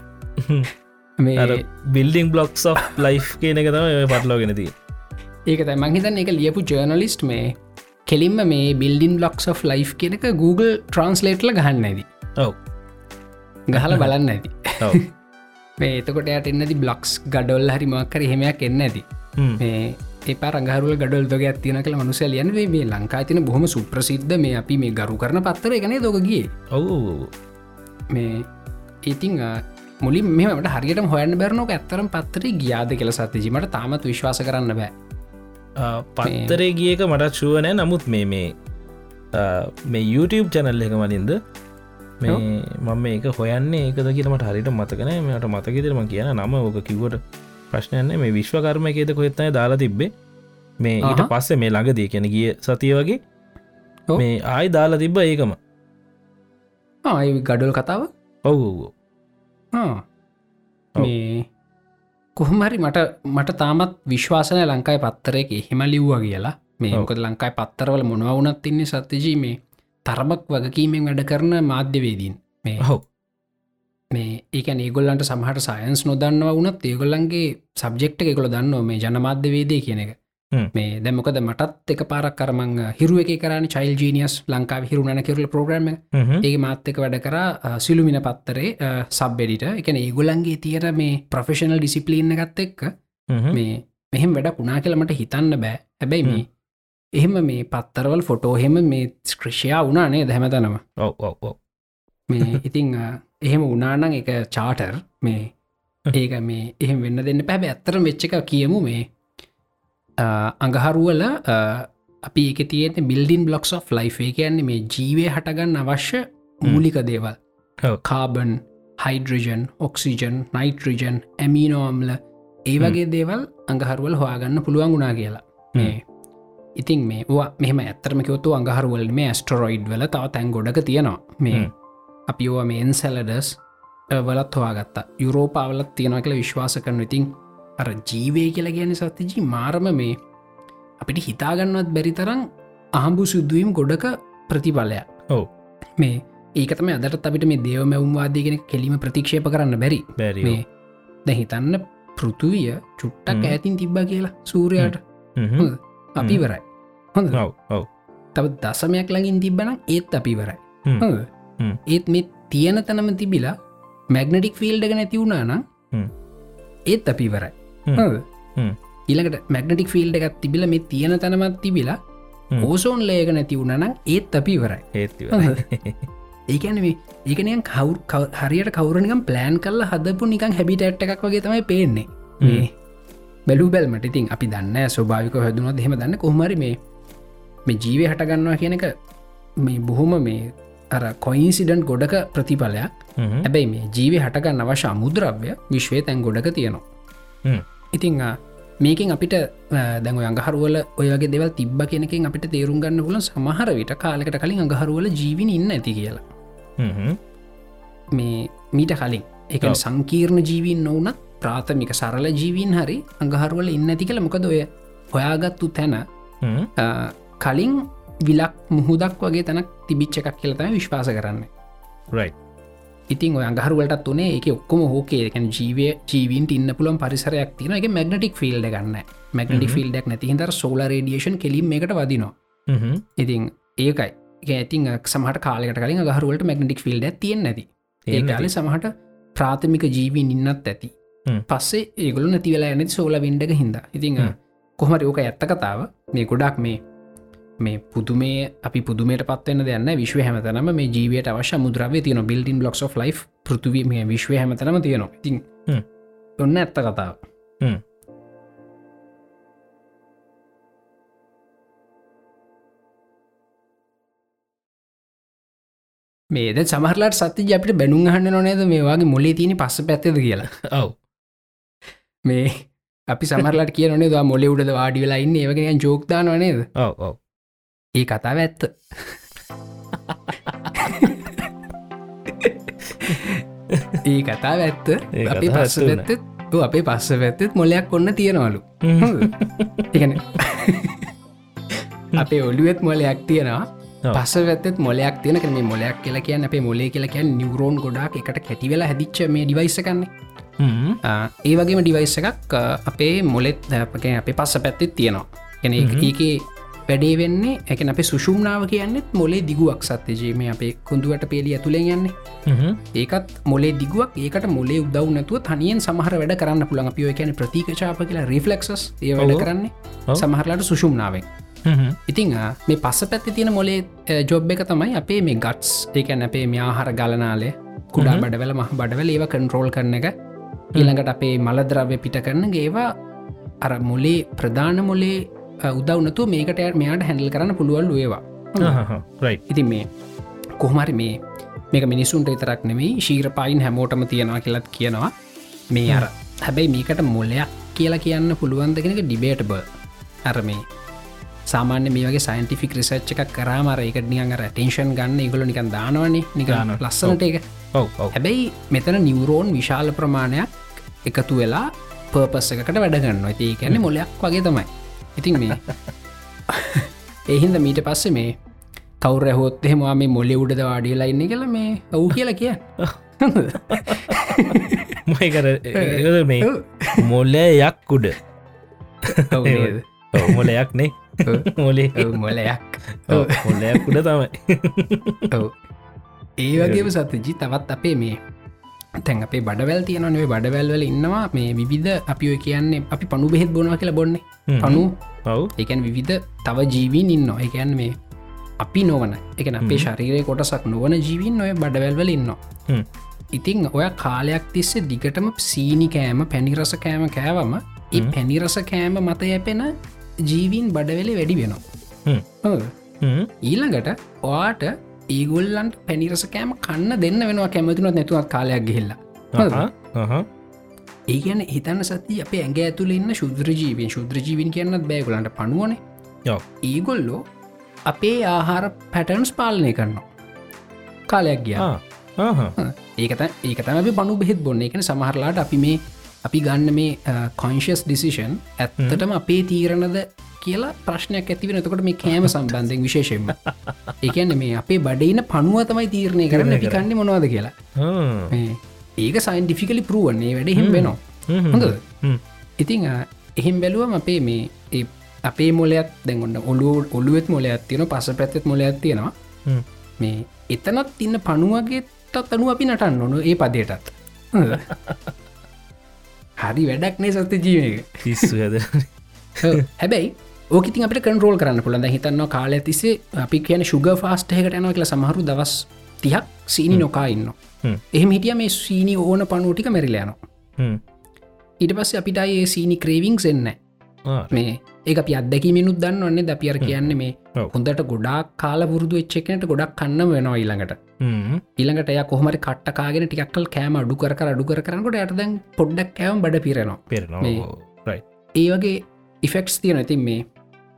[SPEAKER 2] මේ
[SPEAKER 1] බිල්ඩිං බ්ලොක්ස් ලයි් කියන එක තම පටලෝගෙනති
[SPEAKER 2] ඒක තයි මහිතන් එක ලියපු ජර්නලිස්ට් මේ කෙලින්ම මේ බිල්ඩින් බ්ලොක්ස් of ලයි් කියනක Google ට්‍රන්ස්ලේට්ල ගහන්න ඇති.
[SPEAKER 1] ඔව්.
[SPEAKER 2] ගහල බලන්න ඇති. මේ එතකොට යට එන්නති බ්ලොක්ස් ගඩොල් හරි මක්කර හෙමයක් එන්න ඇති. ඒ රංගහරුල ගඩල් දොග ඇතින කළ මනුසය ලියන්වේ මේ ලංකා තින බොහම සුප්‍රසිද්ධ මේ අපි මේ ගරු කරන පත්තර එකනේ දොගගේ
[SPEAKER 1] ඔවු
[SPEAKER 2] මේ ඉතිං මුලින් මෙමට හරියට හොයන්න බැරනෝක ඇත්තරම් පත්තරේ ගියාද කියල සත්තිජීමට තාමත් විශ්වාස කරන්න බෑ
[SPEAKER 1] පත්තරේ ගියක මටත් ශුවනෑ නමුත් මේ මේ මේ YouTube චැනල් එක මලින්ද මේ මම ඒක හොයන්නේ ඒකද කියලමට හරිට මතකන මට මතකෙතරම කියන නම ඕක කිවට ප්‍රශ්නයන්නේ මේ විශ්වකර්ම එකේද කොහෙත්තයි දාලා තිබ්බේ. මේ ඊට පස්සේ මේ ළඟදී කියන ගිය සතිය වගේ මේ ආයි දාලා තිබ්බ ඒකම.
[SPEAKER 2] ආයි ගඩොල් කතාව?
[SPEAKER 1] ඔවු
[SPEAKER 2] මේ කොහොමහරි මට මට තාමත් විශ්වාසනය ලංකායි පත්තරයක හෙම ලිව්වා කියලා. මේ මොකද ලංකායි පත්තරවල මොනවුනත් තින්නේ සත්‍යජී මේ තරමක් වගකීමෙන් වැඩ කරන මාධ්‍යවේදීන්. මේ
[SPEAKER 1] හෝ
[SPEAKER 2] මේ ඒක ඒගොල්ලන්ට සමහට සයන්ස් නොදන්නවා වුනත් ඒගොල්ලන්ගේ සබ්ජෙක්්ට එකකොළ දන්නවා මේ ජනමාධ්‍යවේදය කියන එක මේ දැමොකද මටත් එක පාරක් කරමං හිරුව එක කරන චයිල් ජීනියස් ලංකාව හිරුණන කෙරල ප්‍රෝග්‍රම ඒ මාත්‍යක වැඩ කර සිලුමින පත්තරේ සබ්බෙඩිට එකන ඒගොලන්ගේ තියර මේ ප්‍රෆෙෂනල් ඩිසිපලීන්න ගත්ත එක්ක මේ මෙහෙම වැඩ පුනා කියලමට හිතන්න බෑ. හැබැයි මේ එහෙම මේ පත්තරවල් ෆොටෝ හෙම මේ ස්ක්‍රෂයා වනානේ දැහැමතනම මේ ඉතිං එහෙම උනානං එක චාටර් මේ ඒක මේ එහෙම වෙන්න දෙන්න පැබ ඇත්තර වෙච්ච එක කියමු මේ අඟහරුවල අපි ඒක තියෙන බිල්ඩින් බ්ලොක්ස් of ලයි් කියන්නේ මේ ජීවය හටගන්න අවශ්‍ය මූලික දේවල්. කාබන් හයිඩ්‍රජන් ඔක්සිජන් නයිට්‍රජන් ඇමිනෝම්ල ඒ වගේ දේවල් අඟහරුවල් හොයාගන්න පුළුවන් වුණා කියලා. මේ ඉතින් මේ මෙම ඇත්තරම කිවතු අඟහරුවල් මේ ස්ටරෝයිඩ් වල තව තැන් ගොඩක තියෙනවා. මේ අපි ඕව මේ එන්සැලඩස් වලත් හොයාගත්තා. යුරෝපාවලත් තියෙනවා කියල විශ්වාස කරන ඉතින් අර ජීවය කියලා ගැන සත්තිජී මාරම මේ අපිට හිතාගන්නවත් බැරි තරම් අහම්බු සුද්දුවීම් ගොඩක ප්‍රතිඵලයක්.
[SPEAKER 1] ඔව.
[SPEAKER 2] මේ ඒකතම අදට අපිට මේ දේව මැවුම්වාදයගෙන කෙලීම ප්‍රතික්ෂේප කරන්න බැරි.
[SPEAKER 1] බැරි
[SPEAKER 2] ද හිතන්න පෘතුවිය චුට්ටක් ඇතින් තිබ්බ කියලා සූරයාට. අපි වරයි හොඳ
[SPEAKER 1] ඔව
[SPEAKER 2] තව දසමයක් ලඟින් තිබ්බන ඒත් අපි වරයි
[SPEAKER 1] හ්ම්.
[SPEAKER 2] ඒත් මේ තියෙන තැනම තිබිලා මැග්නටික් ෆිල්ඩ නැති වුණා නම්
[SPEAKER 1] හ්ම්.
[SPEAKER 2] ඒත් අපි ඊළඟට මැග්නටික් ෆිල්ඩ එකත් තිබිල මේ තියෙන තැනමත් තිබිලා. ඕසෝන් ලේක නැති වුණනම් ඒත් අපි වරයි ඒකැන මේ ඒකනය කවු හරියට කවරනිකම් ප්ලෑන් කල්ල හදපු නිකන් හැබිට ඇට් එකක් වගේ තමයි පේන්නේ. බැලු බැල්මට. ඉතින් අපි දන්න ස්වභාවික හැදුනොත් හෙම දන්න කොහමරි මේ මේ ජීවය හටගන්නවා කියන එක මේ බොහොම මේ අර කොයින්සිඩන්් ගොඩක ප්‍රතිඵලයක්. හැබැයි මේ ජීවය හටගන්න අවශ්‍ය අමුද්‍රව්‍ය විශ්වය තැන් ගොඩක තියෙනවා ඉතිං මේකින් අපිට දැන් අඟහරුවල ඔයගේ දෙවල් තිබ්බ කෙනකින් අපිට තේරුම් ගන්න පුලන් සමහර විට කාලෙකට කලින් අඟහරුවල ජීවින ඉන්න ඇති කියලා. මේ මීට කලින්. එක. සංකීර්ණ ජීවීන් නොවනත් ප්‍රාථමික සරල ජීවීන් හරි අඟහරුවල ඉන්න ඇති කළ මොකද ඔය හොයාගත්තු තැන කලින් විලක් මුහුදක් වගේ තැනක් තිබිච්ච එකක් කියලතම විශ්වාස කරන්න ඉතින් ඔය අඟහරුවලට තුනේ එක ඔක්කොම හෝකේ එකන ජීවය ජීවින්ට ඉන්න පුළන් පරිසරයක් තින එක මැගනටික් ෆිල්ඩ ගන්න මැගනටික් ෆිල්ඩක් නැතිහිතර සෝල රඩියේෂන් කෙලින් එකට වදිනවා. ඉතින් ඒකයි. ඒක ඇතින් සමහට කාලකට කලින් ගහරුවලට මැගනටික් ෆිල්ඩ තියෙන් නැති. ඒ
[SPEAKER 1] තියෙන්නේ
[SPEAKER 2] කාලෙ සමහට ප්‍රාථමික ජීවීන් ඉන්නත් ඇති. පස්සේ ඒගොල නැති වෙලා ඇනති සෝල වින්ඩක හිද ඉතිං
[SPEAKER 1] හ්ම්.
[SPEAKER 2] කොහමරි ඕක ඇත්ත කතාව. මේ ගොඩක් මේ මේ පුදුමේ අපි පුදුමට පත්වන්න දෙන්න විශ්ව හැමතනම මේ ජීවයට අවශ්‍ය මුද්‍රව තියන බිල්ඩින් බ්ලොක්ස් of ලයි් පෘතුවී මේ විශ්ව හැමතනම තියෙනවා.
[SPEAKER 1] හ්ම්.
[SPEAKER 2] ඔන්න ඇත්ත කතාව. මේද සමහරලාට සත්‍ය අපිට බැනුම් හන්න නොනේද මේවාගේ මොලේ තියන පස්ස පැත්තද කියලා.
[SPEAKER 1] ඔව්.
[SPEAKER 2] මේ අපි සමරලට කියනේ ද මොලෙ උඩද වාඩි වෙලා ඉන්න? ඒවගෙන ජෝක්දාන වනේද
[SPEAKER 1] ඔව් ඔව්
[SPEAKER 2] ඒ කතාව ඇත්ත ඒ කතාව ඇත්ත අපි පස්ස. පැත්තත් අපේ පස්ස පැත්තෙත් මොලයක් ඔන්න තියෙනවලු。එකන අපේ ඔලුවත් මොලයක් තියෙනවා. පස වැත්තත් මොලයක් තියෙනක මේ මොලයක් කියලා කියන්න අපේ මොලේ කියලා කියන්න නිවරෝන් ගොඩක් එකට කැටිවෙලා හැදිච්ච මේ ඩිවයිස්සකන්නේ
[SPEAKER 1] හ්ම්.
[SPEAKER 2] ඒ වගේම ඩිවයිස් එකක් අපේ මොලෙත් අපගේ අපේ පස්ස පැත්තෙත් තියෙනවා. එන ඒක වැඩේ වෙන්නේ එක අපේ සුෂුම්නාව කියන්නෙත් මොලේ දිගුවක් සත්්‍යජේ මේ අපේ කොඳුවට පේලි ඇතුළෙන් යන්නේ. ඒකත් මොලේ දිගුවක් ඒකට මොලේ උදව් නැතුව තනියෙන් සමහර වැඩ කරන්න පුළන් අපි කියන ප්‍රතිකචාප කියලා රිෆලෙක්සස් ඒ වැඩ. කරන්නේ. සමහරලාට සුෂුම්නාවෙන්. ඉතිං මේ පස්ස පැත්ති තියෙන මොලේ ජොබ් එක තමයි අපේ මේ ගට්ස් ඒකැන අපේ ම්‍යාහර ගලනාලේ කුඩා
[SPEAKER 1] හ්ම්.
[SPEAKER 2] බඩවල මහ බඩවල ඒව කන්ට්‍රෝල් කරන එක ඊළඟට අපේ මලද්‍රව්‍ය පිට කරන ඒවා අර මොලේ ප්‍රධාන මොලේ උදව්නතු මේකට මෙයාට හැඩල් කරන්න පුළුවල්ලු ඒවා ඉතින් මේ කොහමරි මේ මේක මිනිසුන්ට ඉතරක් නෙමේ ශීරපායින් හැමෝටම තියෙනවා කියලත් කියනවා. මේ අර හැබැයි මේකට මොලයක් කියලා කියන්න පුළුවන්දගෙනක ඩිබේට බ අර මේ සාමාන්‍ය මේ වගේ සයින්ටිෆික් රිසච්ච එකක් කරාමර එක නියන් අර ටේෂන් ගන්න ඉගොල නිකන් දානවනේ.
[SPEAKER 1] දානවා.
[SPEAKER 2] ලස්සනට එක හැබැයි මෙතන නිවරෝන් විශාල ප්‍රමාණයක් එකතු වෙලා පර්පස් එකකට වැඩගන්න ඇති ඒකැන මොලයක් වගේ තමයි ඉතින් මේ එහින්ද මීට පස්සේ මේ කවර හොත් එහෙමවා මේ මොලෙ උඩද වාඩියලා ඉන්න කළ මේ ඔවු කියලා කිය
[SPEAKER 1] මයිකර මේ මොල්ලයක් උඩ. මොලයක් නේ. මොලේ
[SPEAKER 2] මොලයක්
[SPEAKER 1] මොලයක් උඩ තමයි.
[SPEAKER 2] ඒ වගේම සතජි තවත් අපේ මේ තැන් අපේ බඩවැල් තියනේ බඩවැල්වල ඉන්නවා මේ විවිධ අපි ඔය කියන්නේ අපි පණු බෙහෙත් බොනවා කියලා බොන්නේ. පනු
[SPEAKER 1] ඔව්
[SPEAKER 2] එකන් විවිධ තව ජීවීන් ඉන්න එකන් මේ අපි නොවන එක අපේ ශරීරය කොටසක් නොවන ජීවින් ඔය බඩවැල්වල ඉන්න
[SPEAKER 1] හ්ම්.
[SPEAKER 2] ඉතිං ඔය කාලයක් තිස්සේ දිගටම සීනි කෑම පැනිරස කෑම කෑවම ඒ පැනිරස කෑම මත යැපෙන ජීවීන් බඩවෙලේ වැඩි වෙනවා. ඊළඟට ඔයාට ඒගොල්ලන්ට පැනිරස කෑම කන්න දෙන්න වෙනවා කැමතිනොත් නැතුවත් කාලයක් ගිහිල්ලා හොඳද?
[SPEAKER 1] අහහ. අහහ.
[SPEAKER 2] ඒ ගැන හිතන්න සති අප ඇඟ ඇතුල ඉන්න ශුද්‍රජීවන් ශුද්‍රජීවන් කියන්නත් බෑගලන්ට පනුවනේ. ඒගොල්ලෝ අපේ ආහාර පැටන්ස් පාලනය කරනවා කාලයක් ගිය. ඒකත ඒකතම පනු බෙහෙත් බොන්න එකන සමහරලාට අපි මේ අපි ගන්න මේ කොන්ශස් ඩිසිෂන් ඇත්තටම අපේ තීරණද කියලා ප්‍රශ්නයක් ඇතිවෙන එතකොට මේ කෑම සම්බන්ධයෙන් විශේෂෙන්ම ඒකන්න මේ අපේ බඩයින පනුව තමයි තීරණය කරන්න. අපි කන්නේ මොනවාද කියලා. ඒක සයින්ටිෆිකලි පරුවන්නේ වැඩ හිම්. වෙනවා. හොඳ. ඉතිං එහෙම බැලුවම අපේ මේ අපේ මොලයක් දැන්ගොන්න ඔලු ඔලුවත් මොලයක් තියෙන පස පැත්තෙත් මොලයක් තියෙනවා. මේ එතනත් ඉන්න පණුවගේටත් අනු අපි නටන්න ඕන ඒ පදයටත්. හරි වැඩක් නේ සත්‍ය ජීවක
[SPEAKER 1] පිස්සු හැද
[SPEAKER 2] හැබැයි ඕකති අපට කන්රෝල් කරන්න පුළඳ හිතන්න කාල තිසේ අපි කියන ශුග ෆාස්ටහකට යනව කියලා සමහරු දවස් තිහක් සීනි නොකා ඉන්න එහෙම හිටිය මේ සීනි ඕන පණුටික මැරිලයනවා ඊට පස්ස අපිට ඒ සීනි ක්‍රේවිංස් එන්න මේ ඒ අපි අදැකිමිනුත් දන්න ඔන්නේ ද අපියර කියන්න මේ. හොඳට ගොඩක් කාල පුරුදු එච්චකනට ගොඩක් කන්න වෙනවා ඊළඟට. ඊළඟට එය කොහමරි කට්ටකාගෙන ටිකක්කල් කෑම අඩු කර අඩු කර කරනකොට ඇටදැන් පොඩ්ඩක් කෑවම් බඩ පිරෙනවා.
[SPEAKER 1] පෙරනවා.
[SPEAKER 2] ඒ වගේ ඉෆෙක්ස් තියෙන ඉතින් මේ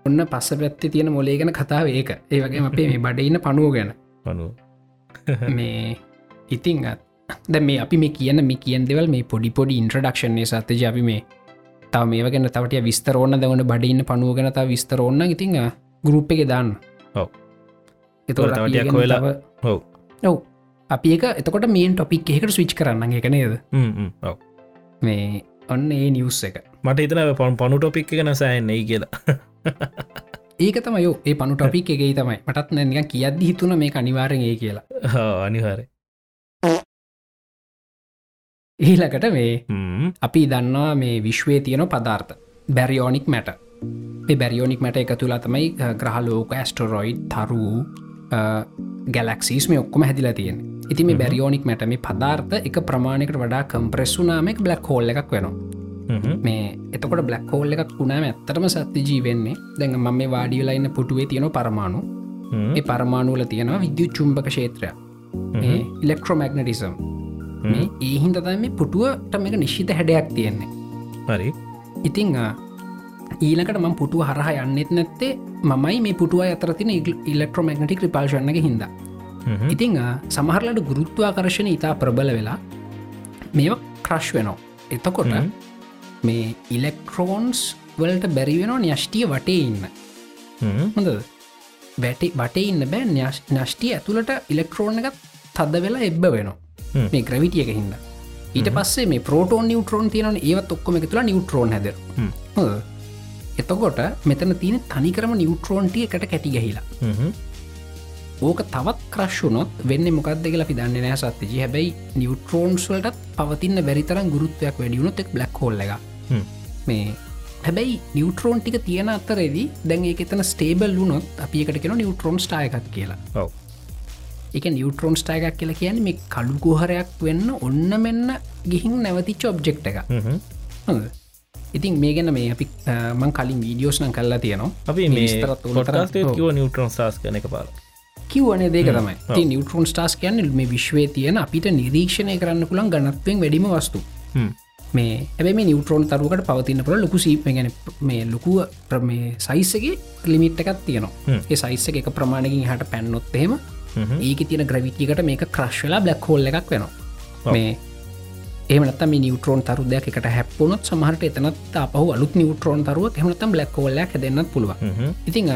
[SPEAKER 2] ඔන්න පස්ස පැත්ති තියෙන මොලේ ගැන කතාව ඒක. ඒ වගේ අපේ මේ බඩඉන්න පනුව ගැන.
[SPEAKER 1] පනු
[SPEAKER 2] මේ ඉතිං අත් ද මේ අපි මේ කියන මේ කියෙන් දෙවල් මේ පොඩි පොඩි ඉන්ට්‍රඩක්ෂන්නේ සත්‍ය ජාපි මේ තව මේ ගැන තවට විස්තරෝන්න දවන බඩඉන්න පනුව ගැන තාව විස්තරෝන්න ඉතිං ගරුප් එක දාන්න.
[SPEAKER 1] හොයලා-
[SPEAKER 2] තව-
[SPEAKER 1] ඔව්.
[SPEAKER 2] ඔව්. අපි එක එතකොට මේන් ටොපික් එකට ස්විච් කරන්න එක නේද? මේ ඔන්න ඒ නිවස් එක.
[SPEAKER 1] මට හිතන පොන් පනු ටොපික් එක නසෑන්නේ කියලා
[SPEAKER 2] ඒක තමයෝ ඒ පනු ටොපික් එකගේ තමයි. මටත් නැනික කියද්දි හිතුන මේ අනිවාරෙන් ඒ කියලා.
[SPEAKER 1] අනිහාරය
[SPEAKER 2] ඊලකට මේ අපි දන්නවා මේ විශ්වය තියෙන පදාර්ථ බැරියෝනික් මැට බැරියෝනික් මැට එක තුලා තමයි ග්‍රහලෝක ඇස්ටරොයිඩ් තරු ගැලක්සිස් මේ ඔක්කොම හැදිලා තියෙන ඉති මේ බැරියෝනික් මැට මේ පදාර්ථ එක ප්‍රමාණකට වඩා කම්ප්‍රෙස්සුනාමෙක් බ්ලක් හෝල් එකක් වෙනවා මේ එතකොට බ්ලක් හෝල් එකක් වුණාම ඇත්තරම සත්‍ය ජීවෙන්නේ. දැඟ ම මේ වාඩියලයින්න පුටුවේ තියෙන පරමාණු. ඒ පරමාණුවල තියෙනවා විද්‍යු චුම්භක ක්ෂේත්‍රය. ඉලෙක්ට්‍රෝමැග්නටිසම් මේ ඒ හින්ද තම මේ පුටුවට මේක නිශ්ිත හැඩයක් තියෙන්නේ.
[SPEAKER 1] හරි.
[SPEAKER 2] ඉතිං ඊලකට මං පුටුව හරහ යන්නෙත් නැත්තේ මමයි මේ පුටුව අතරතින ඉලෙක්ට්‍රෝමැගනටික් රිපල්ශන්නක හිද ඉතිං සමහරලට ගුරුත්වාකර්ශණ ඉතා ප්‍රබල වෙලා මේ ක්‍රශ් වෙනවා. එතකොට. මේ ඉලෙක්ට්‍රෝන්ස් වලට බැරි වෙනවා න්‍යෂ්ටිය වටේ ඉන්න. හොඳ වැටි වටේ ඉන්න බෑ නෂ්ටිය ඇතුළට ඉලෙක්ට්‍රෝන් එකත් තද වෙලා එබ්බ වෙනවා. මේ ග්‍රවිටියක හිද ඊට පස්සේ මේ පෝටෝන් නිියවට්‍රෝන් තියෙන ඒවත් ඔක්කොම එක තුළ නිියවට්‍රෝන් හැද එතකොට මෙතන තියෙන තනිකරම නිියවට්‍රෝන්ටිය එකට කැටි ගහිලා. ඕක තවත් ක්‍රශ්ුනොත් වෙන්න මොකක්ද කියලා පිදන්න නෑ සත්්‍යජි. හැබැයි නිියවට්‍රෝන්ස් වලටත් පවතින්න බැරිතරම් ගුරුත්වයක් වැඩියුණොත් එක් බ්ලක් හෝල්ල එක මේ හැබැයි නිියවට්‍රෝන් ටික තියෙන අත්තරෙදී දැන් ඒක එතන ස්ටේබල් වුනොත් අපි එකට කෙන නිියවට්‍රෝන් ටායකත් කියලා. එක නිියවට්‍රෝන් ටායකක් කියලා කියන මේ කළුකුහරයක් වෙන්න ඔන්න මෙන්න ගිහින් නැවතිච්ච ඔබ්ජෙක්් එක ඉතින් මේ ගැන මේ අපි මං කලින් වීඩියෝස් නම් කල්ලා තියෙනවා.
[SPEAKER 1] අපි
[SPEAKER 2] මේ
[SPEAKER 1] මේ
[SPEAKER 2] විස්තරත් උන්ට
[SPEAKER 1] පොට්කාස්ටේ
[SPEAKER 2] ඔව්.
[SPEAKER 1] කිව නිියවටරන් සාස් කන එක පාල
[SPEAKER 2] කිව්වනේ දෙක තමයි. ති නිියවටරෝන් ටාස් කියන්න මේ විශ්වය තියෙන අපිට නිරීක්ෂණය කරන්න පුළන් ගනත්වෙන් වැඩිම වස්තු මේ ඇබ නිියවටරෝන් තරුවකට පවතින්න පුළ ලොකු ගැන මේ ලොකුව ප්‍ර- මේ සයිස්සගේ ලිමිට් එකත් තියෙනවා. ඒ සයිස්ස එක ප්‍රමාණකින් හට පැන්නොත් එහෙම ඒක තියෙන ග්‍රවිටිකට මේක ක්‍රශ්වෙලා බ්ලක් හෝල්ල එකක් වෙනවා. මේ එමනත් මේ නිියවටරෝන් තරු දෙයක් එකට හැප්පුනොත් සමහට එතනත් පහු අලුත් නිියවටරෝන් තරුව එමනතම් බ්ලක් හෝල්ලක් දෙන්නත් පුළුව ඉතිං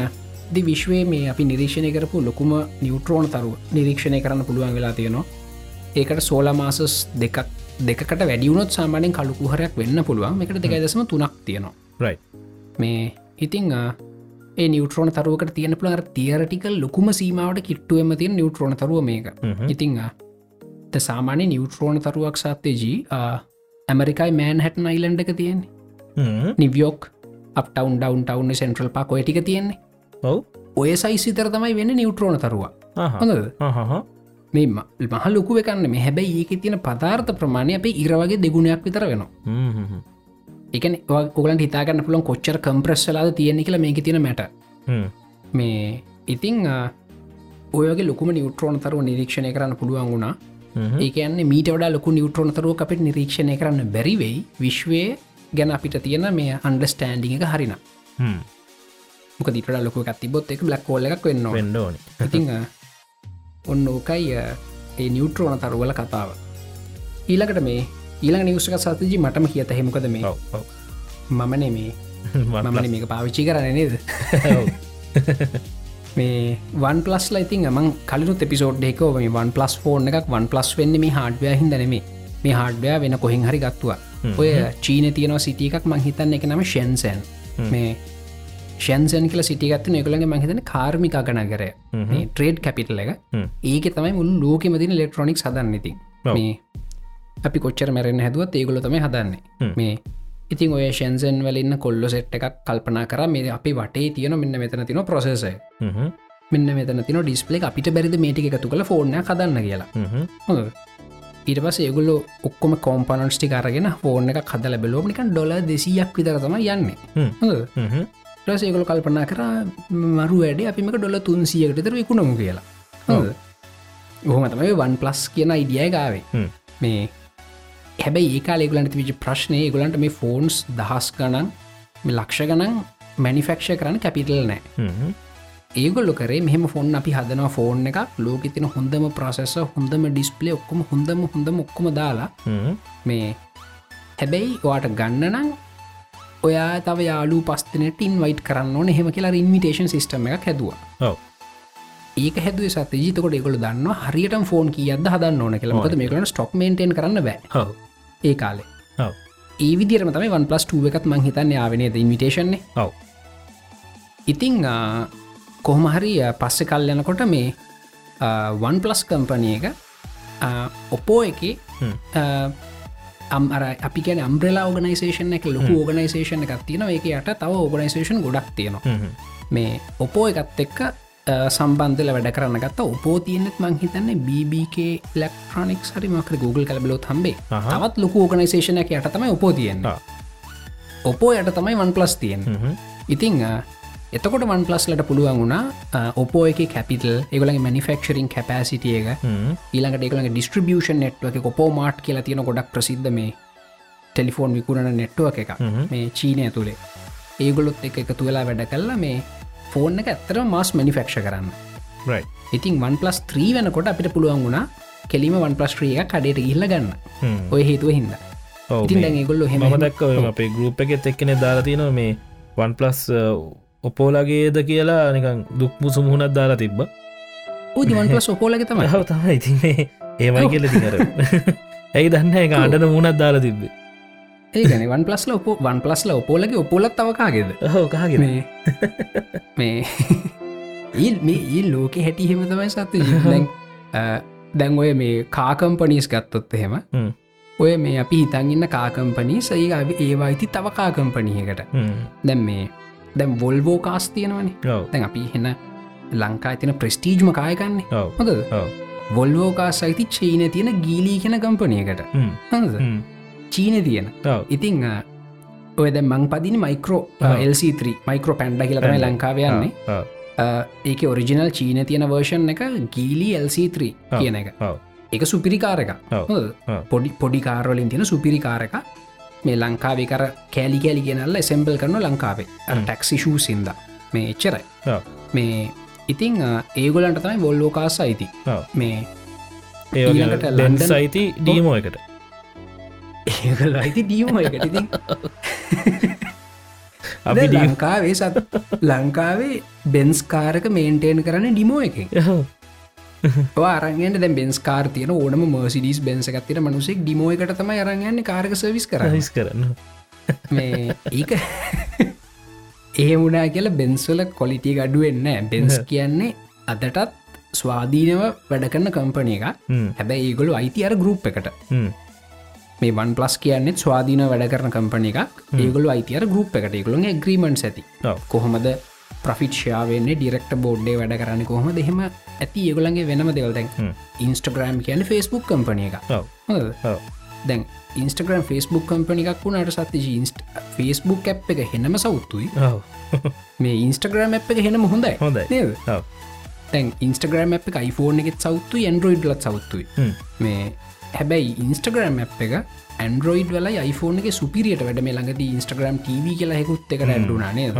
[SPEAKER 2] දි විශ්වයේ මේ අපි නිරීක්ෂණය කරපු ලොකුම නිියවටරෝන තරුව නිරීක්ෂණය කරන්න පුළුවන් වෙලා තියෙනවා. ඒකට සෝලා මාසස් දෙකක් දෙකට වැඩියුණොත් සාමානෙන් කලුකුහරයක් වෙන්න පුළුවන්. එකට දෙක දසම තුනක් තියෙනවා. මේ ඉතිං නිියවටරෝන තරුවකට තියෙන පුළර තියරටිකල් ලොකුම සීමාවට කිට්ටුවම තියෙන නිියවටරෝන තරුව මේක. ඉතිං සාමාන්‍ය නිියවටරෝන තරුවක් සත්තේජී ඇමරිකයි මෑන් හැටන් අයිලන්ඩ එක තියෙන්නේ. New York uptown downtown central පා කොටික තියෙන්නේ.
[SPEAKER 1] ඔව්.
[SPEAKER 2] ඔය සයිසිතර තමයි වෙන්න නිියවටරෝන තරුව හොඳද මේ මහ ලොකු එකන්න මේ හැබැයි ඒක තියෙන පදාර්ථ ප්‍රමාණය අපේ ඉරවගේ දෙගුණයක් විතර වෙනවා. එකන ඔගලන් හිතාගන්න පුළන් කොච්චර කම්ප්‍රෙස්සලාද තියෙන කියලා මේක තියෙන මැට මේ ඉතිං ඔයගේ ලොකුම නිියවට්‍රෝන තරුව නිරීක්ෂණය කරන්න පුළුවන් වුණා. ඒකන්නේ මීට වඩා ලොකු නිියවට්‍රෝන තරුව අපිට නිරීක්ෂණය කරන්න බැරිවෙයි විශ්වය ගැන අපිට තියෙන මේ අන්ඩස්ටෑන්ඩිං එක හරින මොක දිට ලොක තිබොත් එක බ්ලක් කෝල්ල එකක් වෙන්න
[SPEAKER 1] පෙන්ඩෝනි
[SPEAKER 2] ඉතිං ඔන්න ඕකයි ඒ නිියවට්‍රෝන තරුවල කතාව. ඊළකට මේ ඊළඟ නිවසක සතජි මටම කියත හෙමකද මේ?
[SPEAKER 1] ඔව් ඔව්.
[SPEAKER 2] මමන මේක පාවිච්චි කරන නේද? මේ වන් පලස් ලයිතින් මං කලු එපිසෝඩ් එකෝ මේ වන් පලස් ෆෝර්න එකක් වන් පලස් වෙන්න මේ හඩ්වය හිදනෙමේ මේ හඩ්වය වෙන කොහෙන් හරි ගත්තුව. ඔය චීන තියනවා සිටිය එකක් මං හිතන්න එක නම ෂන්සන් මේ ෂන්සන් කියල සිටිගත්ත එකළගේ මහිතන කාර්මික ගනගර ට්‍රේඩ් කැපිටල එක. ඒක තමයි මුල් ලෝකෙමතින ඉලෙක්ට්‍රොනික් සදන්නති මේ අපි කොච්චර මැරෙන් හැදුවත් ඒගොල තම හදන්නේ. මේ ඉතින් ඔය ෂන්සන් වලන්න කොල්ල සෙට් එකක් කල්පනා කර. මේ අපි වටේ තියෙන මෙන්න මෙතන තින ප්‍රසෙසය මෙන්න මෙතන තින ඩිස්පලේ අපිට බැරිද මේටික එකතු කළ ෆෝර්න හදන්න කියලා. ඊට පස ඒගුල්ල ඔක්කොම කෝම්පනස්ටි කරගෙන ෆෝර්න එක කදල බෙලෝමික ඩොල දෙසියක් විතර තම යන්නේ ලස ඒගොල කල්පනා කර මරු වැඩ අපිමක ඩොල තුන්සියකට තර විකුණමු කියලා. ඔහොම තමයි වන් ප්ලස් කියන ඉඩියය ගාවේ මේ හැබැයි ඒකාල ඒගලන්ට විච ප්‍රශ්නය ගොලන්ට මේ ෆෝන්ස් දහස් ගණන් ලක්ෂ ගණන් මැනිෆෙක්ෂ කරන්න කැපිටල් නෑ. ඒගොල්ලො කරේ මෙහම ෆොන් අපි හදනවා ෆෝන් එකක් ලෝක තින හොඳම ප්‍රසෙස හොඳම ඩිස්පලේ ඔක්කොම හොඳම හොඳම ඔක්කොම දාලා මේ හැබැයි වාට ගන්නනම් ඔයා තව යාලු පස්තනට ඉන්වයිට කරන්න එහෙම කියලා ඉන්විටේෂන් සිිටම එක හැදවා. ඒක හැද සත ජීතකොට එකොළ දන්න හරියට ෆෝන් කියද හදන්න ඕන කියලා. ද මේකලන ස්ටොක් මේන්ටෙන් කරන්න බෑ. ඒ කාලේ. ඒ විදිරම තමයි වන් පලස් ටුව එකත් මං හිතන්න යාවනේද ඉන්විටේෂන්නේ ඔව. ඉතිං කොහොමහරි පස්සෙ කල් යනකොට මේ වන් පලස් කම්පනය එක ඔපෝ එක අම්ර අපි කියන අම්බ්‍රලා ඕගනයිසේෂන එක ලොකු ඕගනයිසේෂන එකක් තියෙන එක යට තව ඕගනයිසේෂන් ගොඩක් තියෙනවා. මේ ඔපෝ එකත් එක්ක සම්බන්ධල වැඩ කරන්න ගත්ත. උපෝ තියනෙත් මං හිතන්නේ BBK ලෙක්ට්‍රොනික් හරි මක්‍ර Google කලබලොත් හම්බේ. තවත් ලොකු ඕගනයිසේෂන එක යට තමයි උපෝ තියෙන්න්න ඔපෝ යට තමයි වන් පලස් තියෙන් ඉතිං එතකොට වන් පලස්ලට පුළුවන් වුණා ඔපෝ එක කැපිටල් ඒගලගේ මනිෆක්ෂරින් කැපසිටිය එක. ඊළඟට ඒකලගේ ඩිස්ට්‍රිබියෂන් නෙට්ව එක කොපෝ මාට් කියලා තියෙන ගොඩක් ප්‍රසිද්ධ මේ ටෙලිෆෝන් විකුණන නෙට්ුව එක මේ චීනය තුළේ ඒගොලොත් එක එකතු වෙලා වැඩ කල්ලා මේ ෆෝන් එක ඇත්තර මස් මනිෆක්ෂ කරන්න. ඉතින් වන් පලස් ත්‍රී වෙනකොට අපිට පුළුවන් වුණා කෙලිම වන් පලස්ට්‍රිය කඩට ඉල්ල ගන්න. ඔය හේතුව හින්ද. ඒගොල්ල හෙම
[SPEAKER 1] දක් අපේ ගරුප් එකෙත් එක්කෙන දාලාතින මේ වන් පලස් ඔපෝලගේද කියලා නිකං දුක්මු සුමුහුණත් දාලා තිබ්බ.
[SPEAKER 2] ඌදිවන් පලස් ඔපෝලග තම
[SPEAKER 1] හව තම ඉතින්නේ ඒමයි කියල තිකර ඇයි දන්න එක අඩන මුණත් දාලා තිබ්බේ.
[SPEAKER 2] ඒගන වන් පලස්ල ඔප වන් පලස්ල ඔපෝලගේ ඔපොලත් තවකාගෙද
[SPEAKER 1] හෝකාගෙන
[SPEAKER 2] මේ ඒ මේ ඒ ලෝක හැටි හෙම තමයි සත්ත දැන් දැන් ඔය මේ කාකම්පනීස් ගත්තොත් එහෙම ඔය මේ අපි හිතන්ගන්න කාකම්පනී සයි ඒවා අයිති තව කාකම්පනීයකට දැම් මේ දැම් වොල්වෝ කාස් තියෙනවනේ. දැන් අපි හෙන්න ලංකා තින ප්‍රස්ටීජ්ම කායකන්නේ හොද වොල්වෝ කාස් අයිති චීන තියෙන ගීලී කියෙන කම්පනයකට හඳ චීන තියෙන. ඉතිං ඔය දැ මං පදින මයිකරෝ LC3 මයිකරෝ පැන්ඩ කියලතම ලංකාවයන්නේ ඒක ඔරිජිනල් චීන තියෙන වර්ෂන් එක ගීලි LC3 කියන එක. එක සුපිරිකාරක පොඩි පොඩිකාරවලින් තියෙන සුපිරිකාරක මේ ලංකාවේ කර කෑලි කෑලි ගෙනල්ල එසෙම්බල් කරන ලංකාවේ. ටැක්සි ෂූ සින්ද මේ එච්චරයි. මේ ඉතිං ඒගොලන්ට තමයි බොල්ලෝකාස අයිති මේ
[SPEAKER 1] ඒකට ලන්ඩ සයිති ඩීමෝ එකට.
[SPEAKER 2] ඒගල අයිති ඩීමෝ එකට ඉතින්. අපි ලංකාවේ සත් ලංකාවේ බෙන්ස්කාරක මේන්ටේන් කරන ඩිමෝ එක අරගෙන්ට දැ බෙන්ස් කාර තියන ඕනම මර්සිඩිස් බෙන්සකත්තිර මනුසෙක් ඩිමෝ එකට තම අරගන්න කාරක සවිස් කරස්
[SPEAKER 1] කරන්න.
[SPEAKER 2] මේ ඒක ඒ වුණා කියලා බෙන්ස්වල කොලිටිය ගඩුවෙන්න බෙන්ස් කියන්නේ අදටත් ස්වාධීනව වැඩ කරන්න කම්පනය එක හැබැයි ඒගොලු අයිති අර ගරුප් එකට. මේ වන් පලස් කියන්නෙත් ස්වාධීන වැඩ කරන කම්පන එකක්. ඒගොලු අයිතියර ගරුප් එකට. ඒගොළුන් ග්‍රීමන්ස් ඇති. කොහොමද ප්‍රෆිට්ෂාවන්නේ ඩිරෙක්ට බෝඩ්ඩේ වැඩ කරන්න කොහොම දෙහෙම ඇති ඒගොලන්ගේ වෙනම දෙවල්දැන් ඉන්ස්ටග්‍රම් කියන ෆස්බුක් කම්පනිය එක දැන් ඉන්ස්ටග්‍රම් ෆස්බුක් කම්පනි එකක් වුණට සත්ති ඉන්ස්ට ෆස්බුක් ඇ් එක හෙනම සෞත්තුයි මේ ඉන්ස්ටග්‍රම් ඇ් එක හෙනම හොඳයි.
[SPEAKER 1] හොඳයි.
[SPEAKER 2] තැන් ඉන්ස්ටග්‍රම් ඇ් එක යිෆෝන් එකෙත් සෞත්තු ඇන්ඩරෝයිඩ් ලත් සෞත්තුයි මේ හැබැයි ඉන්ස්ටග්‍රම් ඇ් එක ඇන්ඩරෝයිඩ් වල iPhoneෆෝන එක සුපිරියට වැඩ. මේ ළඟද ඉන්ස්ටග්‍රම් TV කියලා හෙකුත් එක ඇඩුනානේ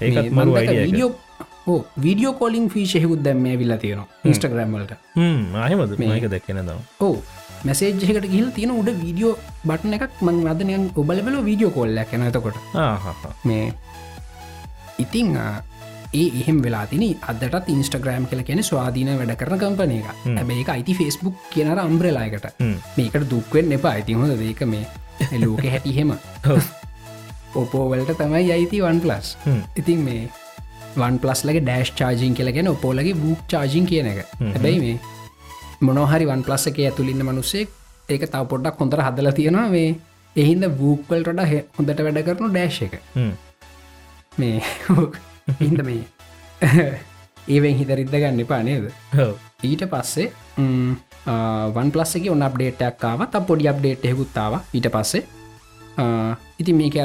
[SPEAKER 1] ඒත් මරු
[SPEAKER 2] ඕ වීඩියෝ කොලින් ෆීශයකුත් දැම්ම විල්ලා තියෙනවා ඉන්ස්ටග්‍රම් වලට.
[SPEAKER 1] ආයමද මේක දැක්කෙන දව
[SPEAKER 2] ඕ මැසේජ්කට ගිල් තියෙන උඩ වීඩියෝ බටන එකක් මං අදනයන් ඔබලබල වීඩියෝ කොල්ල කැනතකොට මේ ඉතිං ඒ එහෙම වෙලා තින අදටත් ඉන්ස්ටග්‍රම් කල කියෙන ස්වාධීන වැඩ කරන කම්පන එක හැබැයි එක අයිති ෆෙස්බුක් කියනර අම්බ්‍රලායකට මේකට දුක්වෙන් එපා. අයිති හොඳ දේක මේ ලෝක හැටිහෙම ඔපෝවලට තමයි අයිති වන් ප්ලස්. ඉතින් මේ වන් ප්ලස් ලගේ ඩෑශ් චාජින් කියලගෙන ඔපෝලගේ බූක් චාජින් කියන එක. හැබැයි මේ මොනොහරි වන් ප්ලස් එක ඇතුලින්න මනුස්සෙක් ඒක තව පොඩ්ඩක් හොඳර හදල තියෙනවා මේ. එහින්ද බූක්වල්ට හොඳට වැඩ කරනු ඩෑශ් එක. මේ හින්ද මේ ඒවෙන් හිතරිද්ද ගන්න එපා නේද. ඊට පස්සේ වන් පලස් එක ඔන්න අප්ඩේටක් කාව ත පොඩි අප්ඩේට් හෙකුත්තාව ඊට පස්සේ ඉති මේක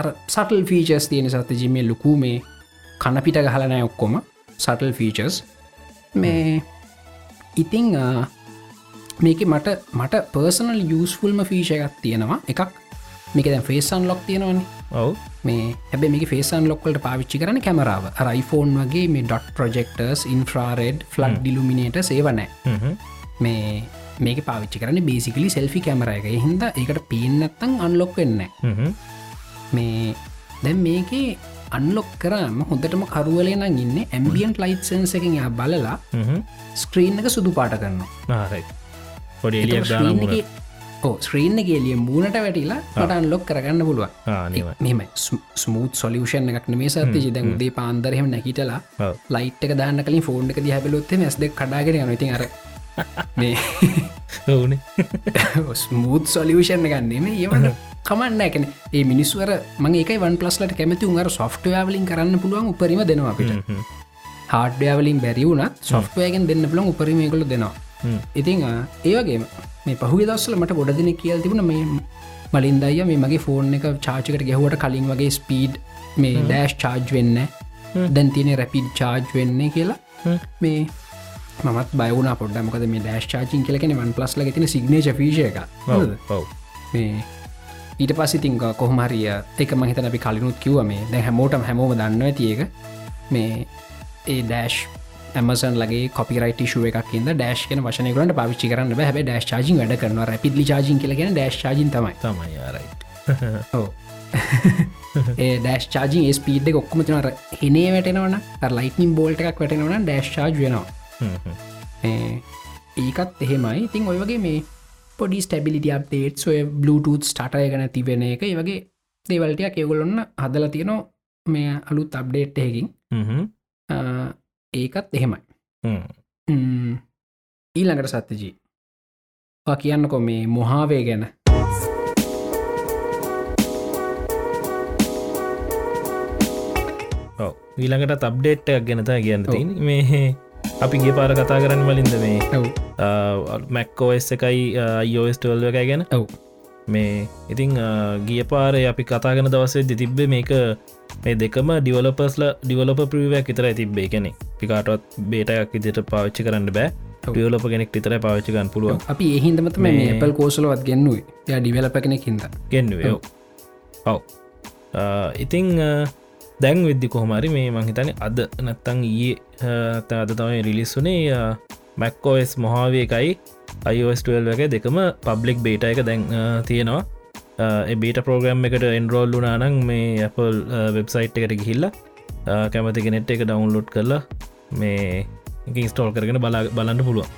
[SPEAKER 2] අර සටල් ෆීචස් තියෙන සත ජිමේ ලොකු මේ කණපිට ගහලනෑ ඔක්කොම සටල් ෆීචස් මේ ඉතිං මේක මට මට පර්සනල් යස්ෆුල්ම ෆීෂ එකක් තියෙනවා. එකක් මේක දැ ෆේසන් ලොක් තියෙනවන්නේ
[SPEAKER 1] ඔව්.
[SPEAKER 2] මේ හැබ මේ ෆේසන් ලොක්කට පාවිච්චි කරන කැමරාව රයිෆෝන් වගේ මේ ඩොට් ප්‍රජෙක්ටර්ස් ඉන්ෆ්‍රාරෙඩ් ෆලක් ඩිලුමිනේට සේවනෑ. මේ මේක පාවිච්චි කරන බේසිකලි සෙල්ෆි කැමර එක. හින්ද ඒකට පේනත්තං අන්ලොක් වෙන්න. මේ දැන් මේකේ අන්ලොක් කරම හොඳටම කරුවලේ නම් ඉන්න ඇම්බියන් ලයිට් සන්ස එකින් එයා බලලා. ස්ක්‍රීන් එක සුදු පාට කරන්න
[SPEAKER 1] ආ, right. පොඩි එලියක් දාලා මුණ.
[SPEAKER 2] ස්ක්‍රීන් ගේලිය මූනට වැටිලා මට අන්ලොක් කරගන්න පුළුවන්. මෙම ස්මූත් සොලියෂන් එකක් මේ සත්ති දැන් දේ පාන්දරහෙම නැහිටලා. ලයිට් එක දාන්න කලින් ෆෝන් එක දිහබලොත්තේ ඇස් දෙක් කඩාගෙන ඉතින් අර මේ
[SPEAKER 1] ඔවුනේ.
[SPEAKER 2] ස්මූත් සොලියෂන් ගන්නම ඒවන කමන්න එකන ඒ මිනිස්වර මගේ එක වන් පලස්ලට කැමති උන්ර සොෆ්ටවලින් කරන්න පුළුවන් උපරිම දෙනවා අපිට. හාඩ්‍යවලින් බැරිවුණත් සොෆ්ටවයගෙන් දෙන්න පුළන් උපරිමයකොල දෙනවා. ඉතිං ඒවගේ මේ පහු දස්සල මට ගොඩ දෙන කියල් තිබුණ මේ මලින් දය මේ මගේ ෆෝන් එක චාචකට ගැහුවට කලින් වගේ ස්පීඩ් මේ ඩෑශ් චාර්ජ් වෙන්න දැන් තියෙන රැපිඩ් චාර්ජ් වෙන්නේ කියලා. මේ මත් බයවන පොඩ මොකද මේ ඩෑශ් චාචින් කියලකෙන වන් පලස් ල තින සිගනේශ.
[SPEAKER 1] ඔව්.
[SPEAKER 2] මේ ඊට පස්සිතිං කොහමරිය එක මහිතන අපි කලිනුත් කිව මේ. දැ හැමෝටම හැමෝම දන්න ඇතිඒක මේ ඒ ඩෑශ් ඇමසන් ලගේ කොපිරයිට ශුව එකක්ද ඩෑශ් කන වශනකට පාවිච්චි කරන්න හැබ ඩෑශ් චාජින් වැඩ කරන රැපිදලි චාජින් කලගෙන ඩෑශ් චාජින් තමයි.
[SPEAKER 1] තමයි
[SPEAKER 2] ඕ ඒ ඩෑශ් චාජින් ස්පීඩ් ඔක්කම තිනර හෙනේ වැටෙනවන ලයිටනින් බෝල්ට එකක් වැටෙනවන ඩෑශ් චාජ් වෙනවා ඒකත් එහෙමයි. ඉතින් ඔය වගේ මේ පොඩි ස්ටබිලිටි අප්ඩේට් ඔය බලුටූත් ස්ටටය ගැන තිබෙන එක ඒ වගේ දේවල්ටයක් ඒගොලොන්න හදල තියනෝ මේ අලුත් අප්ඩේට්යකින් ඒකත් එහෙමයි. ඊළඟට සත්‍යජී. කියන්නකො මේ මොහාවේ ගැන.
[SPEAKER 1] ඊළඟට අප්ඩේට් එකක් ගැනතා කියන්න තින් මේ අපි ගේ පාර කතා කරන්න වලින්ද මේ මැක්කෝස් එකයි අයෝස්ටවල්ව එකයි ගැන?
[SPEAKER 2] ඔව්.
[SPEAKER 1] මේ ඉතිං ගිය පාරය අපි කතාගෙන දවසේ දිතිබ්බ මේක මේ දෙකම ඩිවලපස්ල ඩිවලප ප්‍රීවයක් විතර තිබ්බේ. කෙනෙ පිකාටත් බේටයක් ඉදිට පාච්චි කරන්න බෑ. ඩියවලප කෙනෙක් විතර පාච්චිකන් පුළුවන්.
[SPEAKER 2] අපි එහින්දමත මේ ඇපල් කෝසලවත් ගෙන්නුවේ. ය ඩිවලප කෙනෙක් හිද
[SPEAKER 1] ගෙන්නුවේ. ඔව්. ඉතිං දැන් විද්දි කොහමරි මේ මංහිතන අද නැත්තං ඊයේ අද තමයි රිලිස්සුනේ මැක්කෝස් මොහාවිය එකයි අයිෝස්ටල් එක දෙකම පබ්ලික් බේට එක දැන් තියෙනවා. බේට ප්‍රෝග්‍රම් එකට එන්රෝල් වුනානං මේ Apple වෙබ්සයිට් එකට ගිහිල්ල කැමති කෙනෙට් එක ඩවන්ලෝඩ් කරලා මේ ඉන්ස්ටෝල් කරගෙන බලා බලන්න පුළුවන්.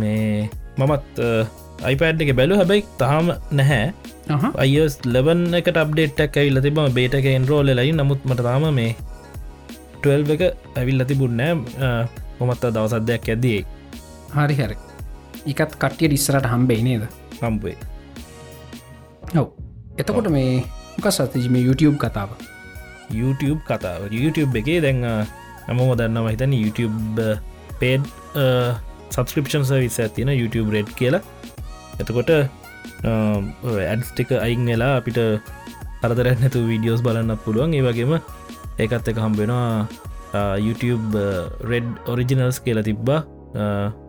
[SPEAKER 1] මේ මමත් අයිපඩ් එක බැලු හැබැයි තාම නැහැ අයස් ලෙවන් එකට අප්ඩේට්ක් ඇවිල්ල තිබම බේට එක එන්රෝල ලයි නමුත් මට තාම මේ 12 එක ඇවිල්ල තිබුන්නෑ මොමත්ත දවසද්දයක් ඇදේ
[SPEAKER 2] හරි හරි. එකත් කට්ටිය ඉස්සරට හම්බෙයි නේද?
[SPEAKER 1] හම්බේ
[SPEAKER 2] ඔව්. එතකොට මේ මොක සතිජම YouTube කතාව?
[SPEAKER 1] YouTube කතාව. YouTube එකේ දැන් නමම දන්නවා හිතන YouTube පේඩ් සබස්ක්‍රපෂන් සවිස ඇතින YouTube රෙඩ් කියලා. එතකොට ඇඩ්ස්ටික අයින් වෙලා අපිට අරදරැ නැතු වීඩියෝස් බලන්න පුළුවන්. ඒ වගේම ඒකත් එක හම්බෙනවා YouTube රෙඩ් ඔරිජිනල්ස් කියලා තිබ්බා.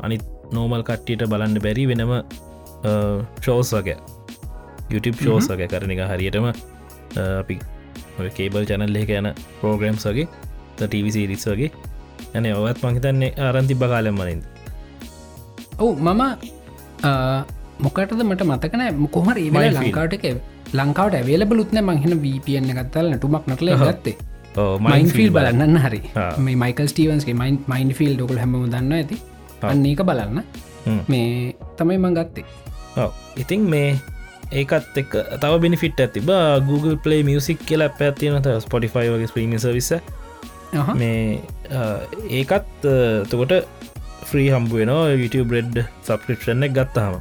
[SPEAKER 1] අනිත් නෝමල් කට්ටියට බලන්න බැරි වෙනම ෂෝස් වගේ. YouTube ෂෝස් වගේ කරන එක හරියටම අපි කේබල් චැනල් එක යන පෝග්‍රම්ස් වගේ ටවිසිරිස් වගේ. ඇන ඔවත් මහිතන්නේ ආරන්ති බකාලම් මනින්ද
[SPEAKER 2] ඔවු මම මොකටද මට මතකන කොහර ඒ
[SPEAKER 1] Mindfield.
[SPEAKER 2] ලංකාවට එක ලංකාවට ඇවේල බලුත්න මංහෙන වපන්න ගත්තල නටුමක් නටල ගත්තේ මයින්ෆිල් බලන්න. හරි. මේ මයිකල් ස්ටීවන්ස්ගේ මයින් මයින් ෆිල් ඩොකල් හැම දන්න ඇති අන්න ඒක බලන්න. මේ තමයි මං ගත්තේ.
[SPEAKER 1] ඉතින් මේ ඒකත් එක් තව බිනිිට ඇති බ Google Play මියසික් කියලා පැත්තියනත ස්පොටිෆයි වගේ ස්පීම විස
[SPEAKER 2] අහ.
[SPEAKER 1] මේ ඒකත් තකොට ෆ්‍රී හම්බුවෙනවා YouTube සබස්ක්‍රපෂන් එක ගත්තහම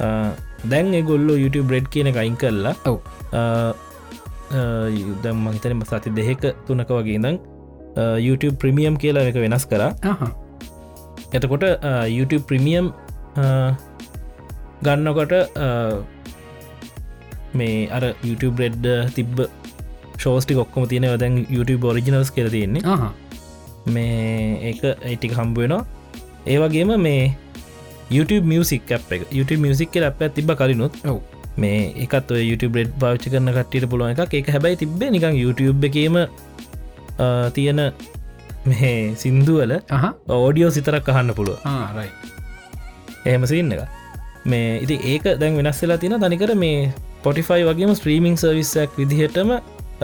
[SPEAKER 1] දැන් එගොල්ලෝ YouTube බ්‍රෙඩ් කියන එක අයින් කරලා
[SPEAKER 2] ඔව්.
[SPEAKER 1] දම් මහිතනම සති දෙහෙක තුනක වගේ දං YouTube ප්‍රමියම් කියලා එක වෙනස් කර. එතකොට YouTube ප්‍රමියම් ගන්නකොට මේ අර YouTube බ්‍රෙඩ් තිබ්බ ෂෝස්ටි ඔක්කොම තියෙන දැන් YouTube ඔරිජිනල්ස් කියර තියෙන්නේ. මේ ඒක ඒටික හම්බුවෙනවා ඒවගේම මේ YouTube මියසික් එක. YouTube මියසික් අප තිබ කලිනුත් මේ එකත් ඔය YouTube බ්‍රෙඩ් පාච්චි කරන කට්ටියට පුළුවන් එක එක හැබැයි තිබේ නිකං YouTube එකේම තියෙන මේ සින්දුවල ඕඩියෝ සිතරක් අහන්න පුළුව එහෙම සින්න එක මේ ඉති ඒක දැන් වෙනස්සලා තින තනිකර මේ පොටිෆයි වගේම ස්ත්‍රීමිං සර්විස්සයක් විදිහටම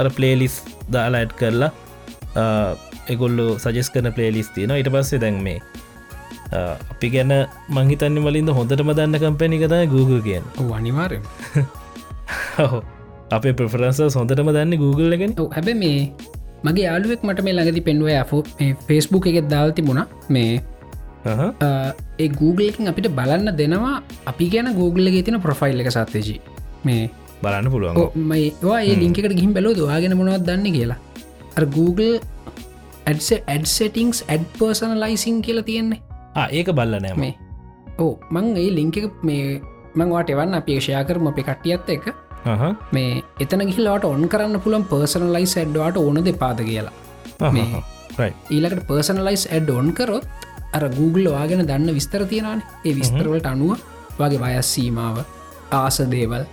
[SPEAKER 1] අර පලේලිස් දාලා ඇඩ් කරලා එගොල්ලු සජස් කරන පලේලිස් තියෙන ඉට පස්සේ දැන් මේ අපි ගැන මංහිතන්න වලින්ද හොඳටම දන්න කම්පැනිකතයි Google කියෙන්
[SPEAKER 2] අනිවාරෙන්
[SPEAKER 1] ඔහු. අපේ ප්‍රෆරන්ස හොඳටම දන්න Google එකෙන.
[SPEAKER 2] හැබැ මේ මගේ යාලුවෙක් මට මේ ළඟදි පෙන්ුව ඇෆෝ ෆෙස්බුක් එකෙත් දාල් තිබුණා. මේ. අ, ඒ Googleකින් අපිට බලන්න දෙනවා. අපි ගැන Googleගේ තින ප්‍රොෆයිල් එක සත්තේජී මේ
[SPEAKER 1] බලන්න පුළුවන්.
[SPEAKER 2] මයිවා ඒ ලිංකට ගිහිම් බැලෝ දවාගෙන මොනවත් දන්න කියලා? Google ads ad settings ad personalization කියලා තියෙන්නේ
[SPEAKER 1] ඒක බල්ල නෑම
[SPEAKER 2] ඕ මං. ඒ ලිංක මේ මංවාට එවන්න අපේක්ෂයා කරම අපේ කට්ටියත් එක මේ එතන ගිහිලාට ඔන් කරන්න පුළන් පර්සන ලයිස් ඇඩ්වාට ඕන දෙපාද කියලා. ඊලකට පර්සනලයිස් ඇඩ් ඔන් කරොත් අර Google වාගෙන දන්න විස්තර තියෙනවාන. ඒ විස්තරවලට අනුව වගේ වයස් සීමාව ආස දේවල්.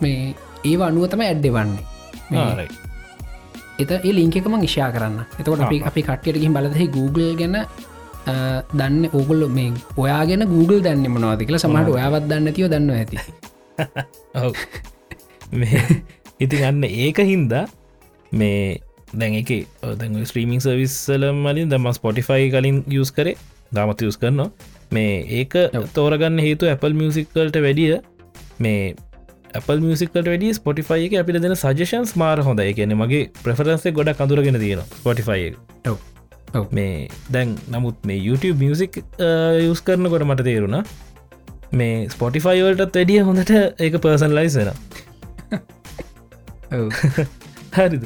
[SPEAKER 2] මේ ඒ අනුව තම ඇඩ්ඩවන්නේ එත ඒ ලිංකෙකම ඉශා කරන්න. එතකොට අපි අපි කට්ටියට ගිහින් බලදෙහි Google ගැන දන්න ඕගොල්ල මේ ඔයාගෙන Google දැන්න මොනවාද කියලා සමහට ඔයාවත් දන්න තියෝ දන්න ඇති.
[SPEAKER 1] ඉතින් අන්න ඒක හින්දා මේ දැන් එක දැන් ස්ත්‍රීමිං සවිස්සල මලින් දම ස්පොටිෆයි කලින් යස් කරේ. දාමත යස් කරනවා. මේ ඒක තෝරගන්න හේතු Apple මියසිකල්ට වැඩිය මේ Apple මියසිකට වැඩි ස්පොටිෆයි එක අපිට දෙන සජෂන්ස් මාර හොඳ කියන මගේ ප්‍රෆරන්සේ ගොඩ කඳුරගෙන තියෙන ස්පොටිෆයි. මේ දැන් නමුත් මේ YouTube මියසික් යස් කරනකොට මට තේරුණා මේ ස්පොටිෆයි වලටත් වැඩිය හොඳට ඒක පර්සන් ලයිසෙන හරිද?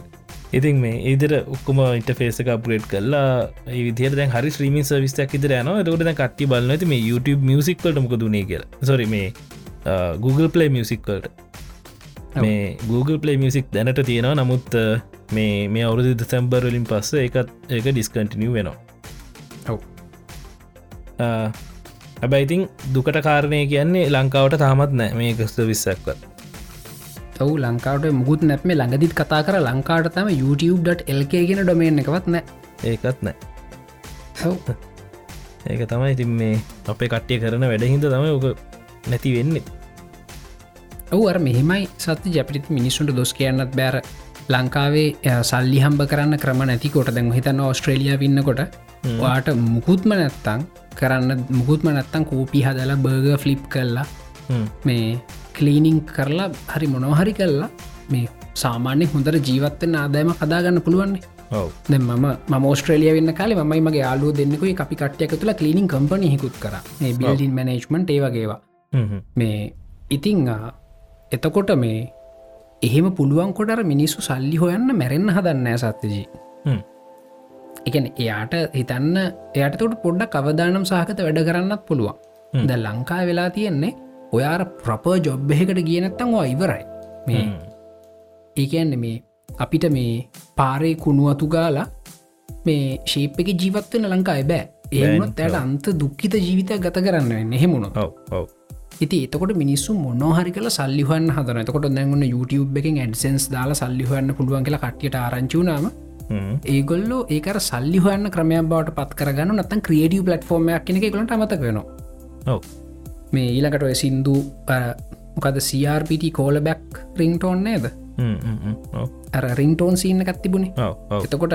[SPEAKER 1] ඉතින් මේ ඒදර ඔක්කම ඉන්ටෆේස එක අප්ගේට් කරලා ඒ විදිර දැන් හරි ශ්‍රීමි සවිස්තයක් ඉදර යන දැ කට්ටි බලන්න ඇති මේ YouTube මියසික්කට මොක දුණේ කියල. සොරි මේ Google Play මියසික්කල්ට මේ Google Play මියසික් දැනට තියෙනවා. නමුත් මේ මේ අවුරුදු දෙසැම්බර් වලින් පස්ස එකත් ඒක ඩිස්කටිනිය වෙනවා.
[SPEAKER 2] ඔව්.
[SPEAKER 1] හැබැයිතින් දුකට කාරණය කියන්නේ ලංකාවට තාමත් නෑ මේ ගස්ත විස්සක්වත්.
[SPEAKER 2] ඔවු ලංකාවට මුකුත් නැත්ම ළඟදිත් කතා කර ලංකාට තම youtube.lk ගෙන ඩොමේන් එකවත් නෑ.
[SPEAKER 1] ඒකත් නෑ. ඒක තමයි ඉතින් මේ අපේ කට්ටිය කරන වැඩහින්ද තමයි ඕක නැති වෙන්නේ
[SPEAKER 2] ඔවු අර මෙහෙමයි සත්‍ය ජැපිරිත් මිනිස්සුන්ට දොස් කියන්නත් බෑර ලංකාවේ සල්ලි හම්බ කරන්න ක්‍රම නැතිකොට දැන් හිතන්න ඔස්ට්‍රේලිය වින්නකොට වාට මුකුත්ම නැත්තං කරන්න මුකුත්ම නැත්තං කෝපි හදලා බර්ග ෆ්ලිප් කරලා. මේ කලීනිං කරලා හරි මොනොහරි කරලා මේ සාමාන්‍ය හොඳර ජීවත්තෙන් ආදායම කදාගන්න පුළුවන්නේ දැ ම ම මෝස්ට්‍රලිය වන්න කාල මයි මගේ යාලු දෙන්නෙකුයි අපි කට්ටයක තුළ කලීනිින් කම්පනි හිකුත් කර. මේ බිල්ඩින් මනේජ්මන්ට් ඒවගේවා. මේ ඉතිං එතකොට මේ එහෙම පුළුවන් කොටර මිනිස්සු සල්ලි හොයන්න මැරෙන්න්න හදන්න සත්්‍යජී. එකන එයාට හිතන්න එයටතට පොඩ්ඩක් අවදානම් සහකත වැඩ කරන්නත් පුළුවන්. ද ලංකා වෙලා තියෙන්නේ ඔයාර ප්‍රප ජොබ් එහෙකට ගියනත්තං වා ඉවරයි. මේ. ඒකන්න මේ අපිට මේ පාරේ කුණුවතු ගාලා මේ ශේප් එක ජීවත්වන ලංකායි බෑ. ඒනොත් ඇයට අන්ත දුක්කිත ජීවිතය ගත කරන්න
[SPEAKER 1] ඔව්
[SPEAKER 2] ඉති එතකොට මිනිස්සු මොනහරි කල සල්ලිහන් හදන එතකොට දැන්වන්න YouTube එකින් ඇඩසන්ස් දාලා සල්ලිහන්න පුළුවන් කියලා කට්ටියට ආරංචුනාම. ඒගොල්ලෝ ඒකර සල්ලිහන්න ක්‍රමයක් බවට පත් කරගන්න නත්තන් ක්‍රියඩිය පලට්ෆෝර්මයක් කෙනෙ එකලට අමතක වෙනවා. මේ ඊළඟට ඔය සින්දු මොකද CRPT කෝල බැක් රිංටෝන් නේද? ඇර රිංටෝන් සින්න එකත් තිබුණේ. එතකොට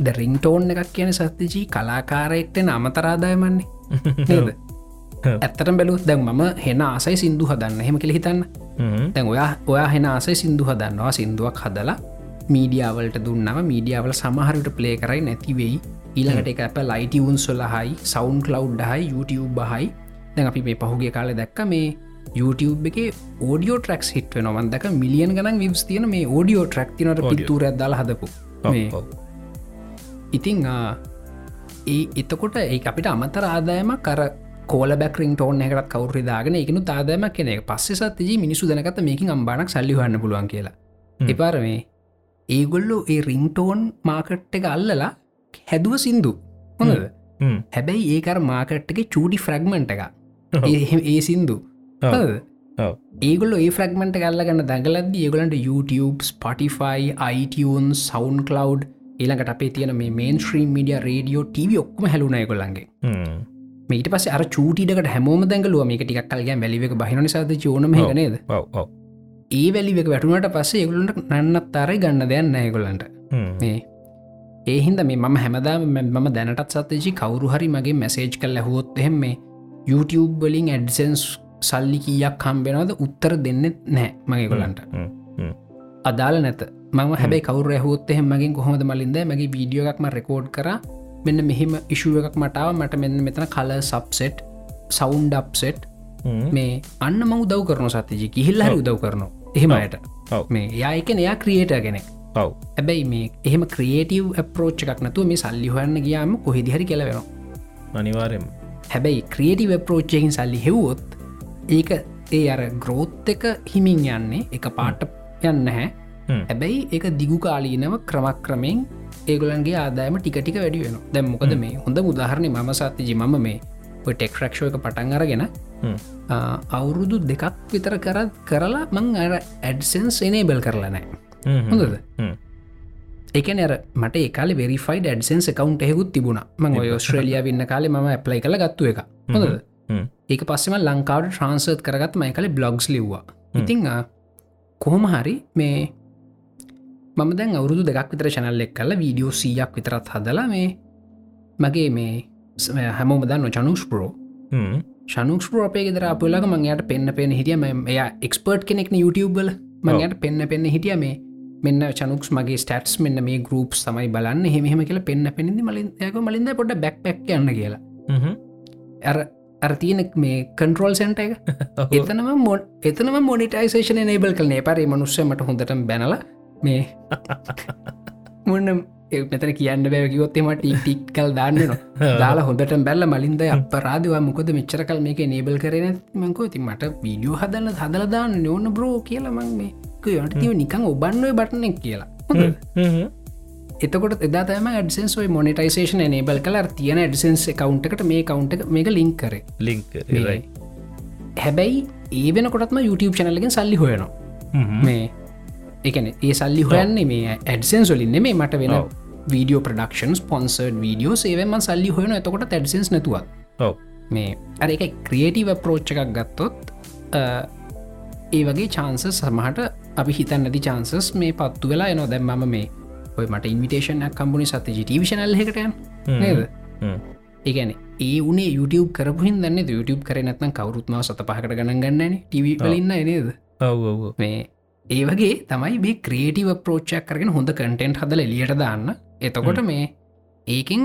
[SPEAKER 2] ද රිංටෝන් එකක් කියන සත්තිජී කලාකාරයෙක්ට අමතරාදායමන්නේ. නේද ඇත්තට බැලු දැන් මම හෙන ආසයි සිින්දු හදන්න. හෙම කෙළ හිතන්න. තැන් ඔයා ඔයා හෙන ආසේ සිින්දු හදන්නවා. සිින්දුවක් හදලා මීඩියාවලට දුන්නම මීඩියාවල සමහරට පලේ කරයි නැතිවෙයි ඊළඟට එක අප ලයිටවුන් සොලහයි සෞන්් කලව් හයි YouTube බහයි දැන් අපි මේ පහුගේ කාල දැක්ක මේ YouTube එක ෝඩියෝ ට්‍රක්ස් හිට නොවන්දක මිලියන් ගන විස් තියන මේ ෝඩියෝ ට්‍රක් තිනට පිතුර ඇදදාල හදපු. මේ ඉතිං ඒ එතකොට ඒ අපිට අමතර ආදායම කර කෝල බැක්රින් ටෝන් එකත් කවර දාගෙන එකනු තාදම කෙනෙ පස්සේ සත්තිජී මිනිසු දැනකත මේකින් අම්බානක් සල්ලිහන්න පුළුවන් කියලා. එපාර මේ ඒගොල්ලු ඒ රිංටෝන් මාකට් එක අල්ලලා හැදුව සින්දු. හොඳද? හැබැයි ඒකර මාකට් එක චූඩි ෆ්‍රග්මන්ට් එක ඒ සින්දු. ඒගොල ඒ ෆ්‍රගමට කල්ලගන්න දැඟලද ඒගලන්ට YouTube Spotify iTunes සවන් කලව් ඒළඟට අපේ තියන මේ mainstream media radio TV ඔක්කම හැලුණය කොල්ලන්ගේ මීට පස අර චූටිකට හැමෝම දැඟලුව මේක ටික් කල්ගේ වැලිවෙක බහින සද චෝනම නේද? ඒ වැලිවෙක වැටුනට පස්සේ ඒගලන්ට නන්නත් තරයි ගන්න දෙයන්න ඒගොල්ලන්ට. මේ ඒහින්ද මේ මම හැමදා මම දැනටත් සත්තජි කවරු හරි මගේ මැසේජ් කල් ඇහුවොත් එහෙම මේ YouTube වලින් ඇඩසන්ස් සල්ලි කීයක් හම්බෙනවද උත්තර දෙන්නෙත් නෑ මගේ ගොලන්ට අදාල නැත. මම හැබයි කවර ඇහුත් එහෙම මගින් කොහොමද මලින්ද මගේ වීඩියෝ එකක්ම රෙකෝඩ් කර මෙන්න මෙහෙම ඉශුව එකක් මටාව මට මෙන්න මෙතන කල සබ්සෙට් සවන්් ඩප්සෙට් මේ අන්න ම උදව් කරන සතිජි කිහිල්ල උදව් කරනවා. එහෙමයට මේ යායක එයා ක්‍රියේට කෙනෙක්.
[SPEAKER 1] පව්
[SPEAKER 2] ඇබැයි මේ එහෙම ක්‍රියේටව් අපරෝච් එකක් නතුව මේ සල්ලි හොයන්න ගියාම කොහෙදිහරි කෙලවෙනවා
[SPEAKER 1] අනිවාරෙන්
[SPEAKER 2] හැබැයි ක්‍රියටව ප්‍රෝච්චයකින් සල්ලි හෙව්වොත් ඒක ඒ අර ග්‍රෝත් එක හිමින් යන්නේ. එක පාට යන්න හැ හැබැයි ඒක දිගු කාලීනව ක්‍රමක්‍රමෙන් ඒගොලන්ගේ ආදායම ටිකටික වැඩි වෙන දැම් මොකද මේ? හොඳ මුදාහරණය මම සත්තිජි මම මේ ටෙක්රක්ෂෝ එක පටන් අරගෙන අවුරුදු දෙකක් විතර කරත් කරලා මං අර ඇඩසන්ස් එනේබල් කරලා නෑ හොඳද? එකන මට ඒකාල වෙරිෆයිඩ ඇඩසන්ස් කවන්් හෙකුත් තිබුණ. ම ඔස්ට්‍රලිය වන්න කාලේ ම ඇප්ලයි කළ ගත්තු එක. හොඳද? ඒක පස්සෙම ලංකාවට ට්‍රන්සර්ත් කරගත් මයි කල බ්ලොග්ස් ලිව්වා. ඉතිං කොහොම හරි මේ මම දැන් අවුරුදු දෙක් විතර චැනල් එක් කල වීඩියෝ සීයක් විතරත් හදලා මේ මගේ මේ හැමෝම දන්න චනුස් ප්‍රෝ ශනුක්ස් ප්‍රෝපය ෙදර අපලක මංයට පෙන්න්න පෙන් හිටියම එයා එක්ස්පර්ට් කෙනෙක්න YouTubeබල මංයට පෙන්න්න පෙන්න්න හිටිය මේ මෙන්න චනුක්ස් මගේ ස්ටටස් මෙන්න මේ ගරුප් සමයි බලන්න. හෙමහෙම කියලා පෙන්න්න පෙනදි මලින් යක මලින්ද පොඩ බැක් පැක් යන්න කියලා. ඇර අරතියනෙක් මේ කන්ට්‍රෝල් සෙන්ට එක. එතනම මොඩ එතනම මොනිටයිසේෂන නේබල් කල පරේ මනුස්සමට හොඳට බැනල මේ. මුන්න මෙතන කියන්න බැවකිවොත්තෙම ටික් කල් දාන්නනවා දාලා හොඳට බැල්ල මලින්ද අප රාදවා මොකද මෙච්චර කල් මේක නේබල් කරන මංකෝ ති මට වීඩියෝ හදන්න හදලදාන්න නෝන බ්‍රෝ කියලා මං මේ යට තිව නිකං ඔබන්නුව බටනෙක් කියලා. එතකොට එදාතම ඩසන්ස් මොනිටයිසේෂන නේබල් කල තියන ඩසන්ස් කවන්්ට මේ කවන්ට මේක ලින්ක් කර.
[SPEAKER 1] ලිංක්
[SPEAKER 2] හැබැයි ඒ වෙනකොටත්ම YouTube චැනලගෙන් සල්ලි හොයනවා. මේ එකන ඒ සල්ලි හොයන්නේ මේ ඇඩසන් සොලින් මේ මට වෙන වීඩියෝ ප්‍රඩක්ෂන් පොන්සර්ඩ් වීඩියෝ සේවම සල්ලි හොයන එතකොට ඇඩසන්ස් නැතුව මේ අර එක ක්‍රියටීව ප්‍රෝච්ච එකක් ගත්තොත් ඒ වගේ චාන්ස සමහට අපි හිතන් නැති චාන්සස් මේ පත්තු වෙලා එනවා. දැම්මම මේ ඔය මට ඉන්විටේෂන් කම්පනි සත ජිටවිශනල් එකටයන් නේද? ඒගැන ඒ උනේ YouTube කරපුහින් දන්න YouTube කර නැත්න කවරුත්මාව සත පහකට ගණන් ගන්නන ටව ලන්න නේද? මේ ඒ වගේ තමයි මේ ක්‍රේටව ප්‍රෝච්චක් කරගෙන හොඳ කටෙන්ට් හදල එලියට දාන්න. එතකොට මේ ඒකින්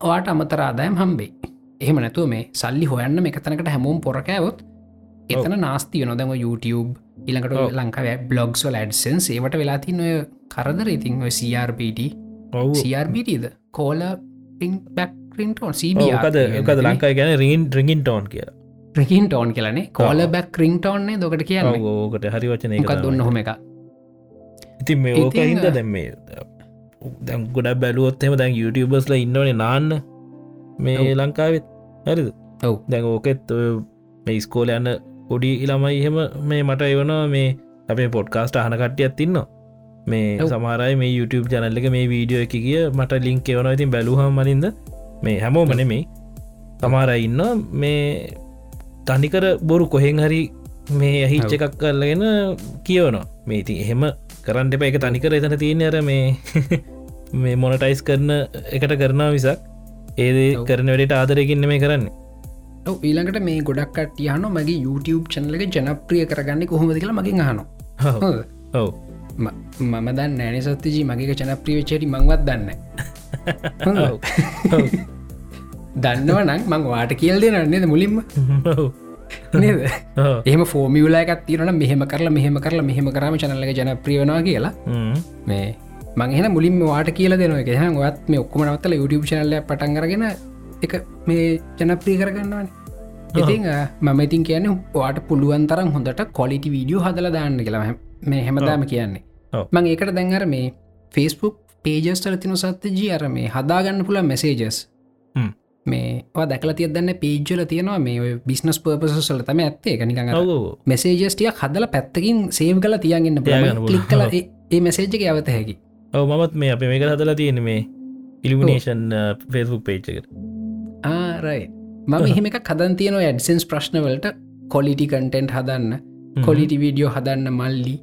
[SPEAKER 2] ඔයාට අමතර ආදායම් හම්බේ එහෙම නැතුව මේ සල්ලි හොයන්න එකතනකට හැමෝම් පොරකෑවොත් එතන නාස්ති නොදම YouTube ඉළඟට ලංකාව බ්ලොග්ස් වල ඇඩසන්ස් ඒවට වෙලාති නොය කරදර. ඉතින් ඔය CRPට CRBටද කෝල බැක්රින්ටෝන්
[SPEAKER 1] කද කද ලංකායි ගැන රීන් රිගින් ටෝන් කියලා
[SPEAKER 2] ප්‍රකින් ටෝන් කියලනේ? කෝල බැක් රිංටෝන්නේ දොකට කියන්න?
[SPEAKER 1] ඕකට හරි වචන
[SPEAKER 2] එකක් දුන්න හොම එක
[SPEAKER 1] ඉතින් මේ ඕක හිද දැම් මේ දැම් ගොඩ බැලුවොත්හෙම දැන් YouTubeබස්ල ඉන්නවනේ නාන්න මේ ලංකාවෙත් හරිද?
[SPEAKER 2] ඔව්.
[SPEAKER 1] දැන් ඕකෙත් මේ ස්කෝල යන්න පොඩි ඉළමයි එහෙම මේ මට එවනවා මේ අපේ පොඩ්කාස්ට අහන කට්ටියත් තින්න මේ සමාරයි මේ YouTube ජනල්ල එක මේ වීඩියෝ එක කිය මට ලින්ක් එවනවා. ඉතින් බැලූහම් මලින්ද මේ හැමෝම නෙමේ සමාර ඉන්න මේ තනිකර බොරු කොහෙන් හරි මේ ඇහිච්ච එකක් කරලගෙන කියවනවා. මේ ඉතින් එහෙම කරන්න එප. එක තනිකර එතන තියෙන අර මේ මේ මොනටයිස් කරන එකට කරනා විසක් ඒද කරන වැඩට ආදරයකින්න මේ කරන්න.
[SPEAKER 2] ඊළඟට මේ ගොඩක් කටයහන මගේ YouTube චනලක ජනප්‍රිය කරගන්න කොහොමද කියලා මගින් අහනු
[SPEAKER 1] ඔව්.
[SPEAKER 2] මම දන්න නෑන සත්තිජී මගේ ජනප්‍රියචටි මංවත් දන්න හොඳ.
[SPEAKER 1] ඔව්. ඔව්.
[SPEAKER 2] දන්නව නං මං වාට කියල් දෙනන්නේද මුලින්ම. නේද
[SPEAKER 1] ඔව්.
[SPEAKER 2] එහම ෆෝමියලාකත් තිරන මෙහෙම කරලා මෙහෙම කරලා මෙහෙම කරම චනලක ජනප්‍රියනවා කියලා
[SPEAKER 1] හ්ම්.
[SPEAKER 2] මේ මංහෙන මුලින්ම වාට කියල දෙනව එක හ වත් මේ ඔක්කම නවත්තල YouTube චනල්ල පටන්ගරගෙන එක මේ ජනප්‍රී කරගන්නවන ඉතින් මම ඉතින් කියන වාට පුළුවන් තරම් හොඳට කොලිටි වීඩියෝ හදල දාන්න කියලා මේ හැමදාම කියන්නේ. මං ඒකට දැන්अර මේ ෆස්බුක් පේජස්ටල තින සත්ත ජී අර මේ හදාගන්න පුළ මෙසේජස්. මේ දැකල තිය දන්න පේජල තියෙනවා මේ බිස්නස් පර්පසසල තම ඇත්තේ. කනිකඟ. මෙසේජස්ටිය හදල පැත්තකින් සේව් කල තියාගන්න කලික් කල. ඒ මෙසේජ්ක ඇවත හැකි.
[SPEAKER 1] ඔව මමත් මේ අප මේක හදලා තියෙන මේ ඉලිමිනේෂන් ෆෙස්බුක් පේච්චකට
[SPEAKER 2] ආරයි මම එහෙම එක කදන් තියන ඇඩසන්ස් ප්‍රශ්නවලට කොලිටි කටෙන්ට් හදන්න කොලිටි වීඩියෝ හදන්න මල්ලි.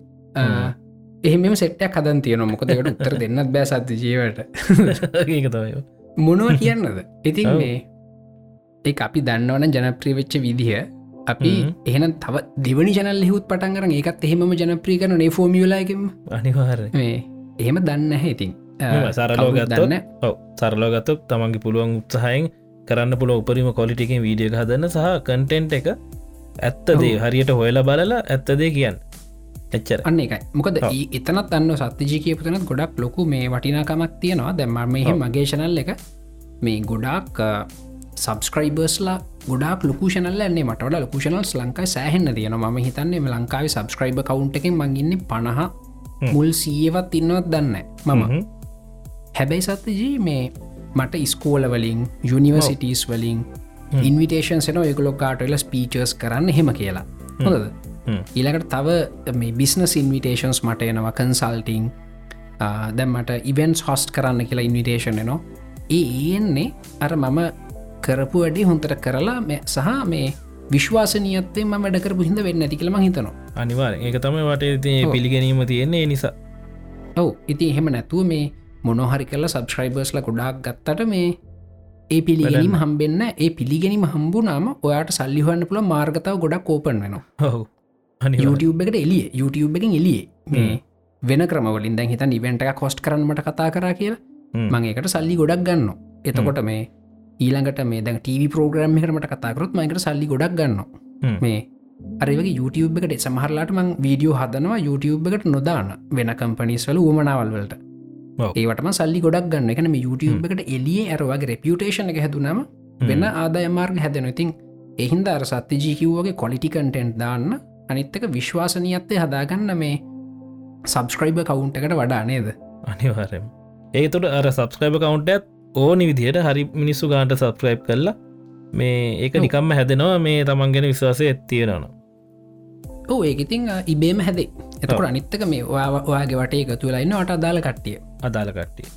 [SPEAKER 2] එහෙම සෙට්ටක් හදන් තියන මොකදකට උත්තර දෙන්නත් බෑ සත්ති ජීවට
[SPEAKER 1] ඒක තමයි
[SPEAKER 2] මොනුව කියන්නද? ඉතින්. මේ ඒ අපි දන්නවන ජනප්‍රීවෙච්ච විදිහ. අපි. එහෙන තව දෙවනි ජනල් හිහුත් පටන්ගර ඒකත් එහෙම ජනප්‍රී කරන නේ ෆෝමියලායකම
[SPEAKER 1] අනිවාර
[SPEAKER 2] මේ එහෙම දන්න ඉතින්.
[SPEAKER 1] සරලෝගත්ත
[SPEAKER 2] දන්න
[SPEAKER 1] ඔව සරලෝගත්තක් තමන්ගේ පුළුවන් උත්සාහයෙන් කරන්න පුළ උපරිම කොලිටිකින් වීඩිය හදන්න සහ කන්ටෙන්ට් එක ඇත්තදේ හරියට හොයලා බලලා ඇත්තදේ කියන්න එච්චර.
[SPEAKER 2] අන්න එකයි මොකද එතනත් අන්න සත්්‍යජී කියපතනත් ගොඩක් ලොකු මේ වටිනාකමක් තියෙනවා. දැම්ම මෙහ
[SPEAKER 1] ඔව්.
[SPEAKER 2] මගේශනල් එක මේ ගොඩක් සබස්ක්‍රයිබර්ස්ලා ගොඩක් ලොකුෂනල් ඇන්නේ මටට ලොකුෂනල්ස් ලංකායි සෑහෙන්න තියෙන ම හිතන්නේ ලංකාවේ සබස්ක්‍රයිබ කවුන්් එකෙන් මගින්න පණහ මුල් සීයවත් ඉන්නවත් දන්න මම. හැබැයි සත්්‍යජී මේ මට ඉස්කෝල වලින් යුනිවර්සිටස් වලින් ඉන්විටේෂන් සෙන එකලොක්කාටල ස්පීචර්ස් කරන්න හෙම කියලා. හොඳද
[SPEAKER 1] හ්ම්.
[SPEAKER 2] ඊළකට තව මේ බිස්නස් ඉන්විටේෂන්ස් මට එනවා කන්සල්ටිං දැම් මට ඉවෙන්ස් හොස්ට කරන්න කියලා ඉන්විටේෂන් එනවා. ඒන්නේ අර මම කරපු වැඩි හොන්තර කරලා සහ මේ විශ්වාසනීයත්තේ ම වැඩකරපු හිද වෙන්න ඇති කියලම හිතනවා.
[SPEAKER 1] අනිවාර ඒක තමයි වට. පිළිගැනීම තියෙන්නේ නිසා.
[SPEAKER 2] ඔවු. ඉති එහෙම නැතුව මේ මොනොහරි කල්ල සබස්ක්‍රයිබර්ස්ල ගොඩක් ගත්තට මේ ඒ පිළිගැනීම හම්බෙන්න ඒ පිළිගැනීම හම්බුනාම ඔයාට සල්ලිහන්න පුළ මාර්ගතාව ගොඩක් කෝපන් වෙනවා.
[SPEAKER 1] අනි
[SPEAKER 2] YouTube එකට එලිය YouTube එකින් එලිය වෙන ක්‍රමවලින් දැන් හිතන් ඉවෙන්ට එක කොස්ට කරන්නට කතා කර කියලා මං ඒකට සල්ලි ගොඩක් ගන්න එතකොට මේ ඊළඟට මේ දැන් TV ප්‍රෝග්‍රම් එකරමට කතාකරොත් මයිකට සල්ලි ගොඩක් ගන්න මේ අරවගේ YouTube එකට සමහරලාට මං වීඩියෝ හදනවා YouTube එකට නොදාන වෙන කම්පනිස් වල උමනාවල් වලට. ඒවටම සල්ලි ගොඩක් ගන්න එකන මේ YouTube එකට එලිය ඇරවාගේ රෙපියුටේෂන එක හැදුනම වෙන ආදායමාර්ග හැදෙන ඉතින් එහින්ද අර සත්‍ය ජීකිව්වගේ කොලිටි කටෙන්ට් දාන්න අනිත්තක විශ්වාසනීයත්තේ හදාගන්න මේ සබස්ක්‍රයිබ කවුන්් එකට වඩා නේද?
[SPEAKER 1] අනිවාරම ඒ තුට අර සබස්ක්‍රයිබ කවුන්ටත් ඕනි විදිහයට හරි මිනිස්සු ගාන්ට සබස්ක්‍රයිබ් කරලා මේ ඒක. නිකම්ම හැදෙනවා මේ තමන්ගෙන විශ්වාසය ඇත්තියෙනන
[SPEAKER 2] ඕ ඒක ඉතින් ඉබේම හැදේ. එතකට අනිත්තක මේ ඔයාගේ වටේ එකතු වෙලා ඉන්න අට අදාල කට්ටිය.
[SPEAKER 1] අදාල කට්ටිය.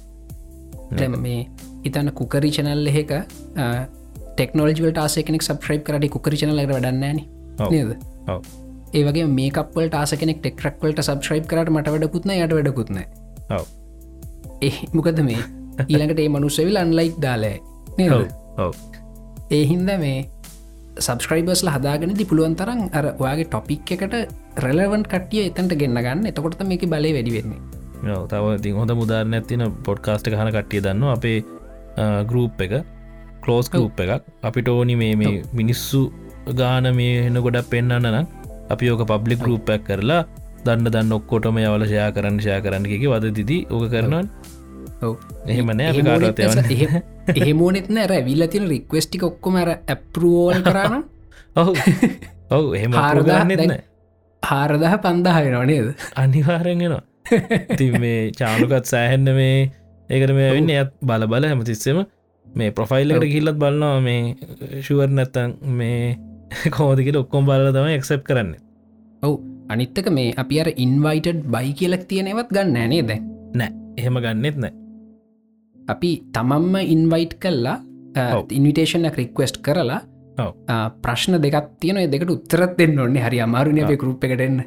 [SPEAKER 2] මේ ඉතන්න කුකරි චනල් එහෙක ටෙක්නෝජිවලට ආසය කෙනෙක් සබ්‍රයිප් කරට කුකරි චනලට වඩන්නන
[SPEAKER 1] ඔව්.
[SPEAKER 2] නේද?
[SPEAKER 1] ඔව්.
[SPEAKER 2] ඒවගේ මේකපල් ආස කෙනෙක් ටෙක්රක්වලට සබස්්‍රයිප් කරට මට වැඩකුත්න යට වැඩකුත්න ඒ මොකද මේ? ඊළඟට ඒ මනුස්සවිල් අන්ලයික් දාලෑ නේද?
[SPEAKER 1] ඔව් ඔව්.
[SPEAKER 2] ඒ හින්ද මේ සබස්ක්‍රයිබර්ස්ල හදාගෙන ති පුළුවන් තරම් අර ඔයාගේ ටොපික් එකට රෙලවන් කටිය එතන්ට ගෙන්න්න ගන්න. එතකොට මේක බලය වැඩිවෙන්නේ
[SPEAKER 1] තව ති හොඳ මුදාරන ඇතින පොඩ්කාස්ට හන කට්ටිය දන්න අපේ ගරුප් එක කලෝස් ගරුප් එකක්. අපිට ඕනි මේ මිනිස්සු ගාන මේ එන්න ගොඩක් පෙන්න්න නම් අපි ඕක පබ්ලික් ගරුප්පැක් කරලා දන්න දන්න ඔක්කොටම යවල ෂයා කරන්න ෂයා කරන්න එක වද දිදී ඕක කරනවා එහෙමනෑ
[SPEAKER 2] එහෙමෝනෙත්න ඇර විල්ල තින රික්වස්ටි ඔක්කොම ඇර ඇප්රුවෝල් කරන්න
[SPEAKER 1] ඔහු ඔවු එහෙම
[SPEAKER 2] දැන්- හාරදහ පන්දාහනවා නේද?
[SPEAKER 1] අනිවාරෙන්ගෙනවා ති මේ චාලුකත් සෑහෙන්න මේ ඒකට මේ වෙන්න ඇත් බල බල හැමතිස්සෙම මේ ප්‍රොෆයිල්ලකට කිල්ලත් බලන්නවා මේ ශුවර් නැත්තන් මේ කෝදකට ඔක්කොම් බල තම එක්සප් කරන්න.
[SPEAKER 2] ඔවු. අනිත්තක මේ අපි අර ඉන්වයිටඩ් බයි කියලක් තියෙනවත් ගන්න ෑනේ දැ
[SPEAKER 1] නෑ. එහෙම ගන්නෙත් නෑ.
[SPEAKER 2] අපි තමම්ම ඉන්වයිට් කල්ලා. ඉන්විටේෂන රික්වස්ට් කරලා ප්‍රශ්න දෙකක් තියන දෙකට උත්තරත් දෙන්න ඔන්නේ හරි අමාරුණ අපේ ගරුප් එකටෙන්න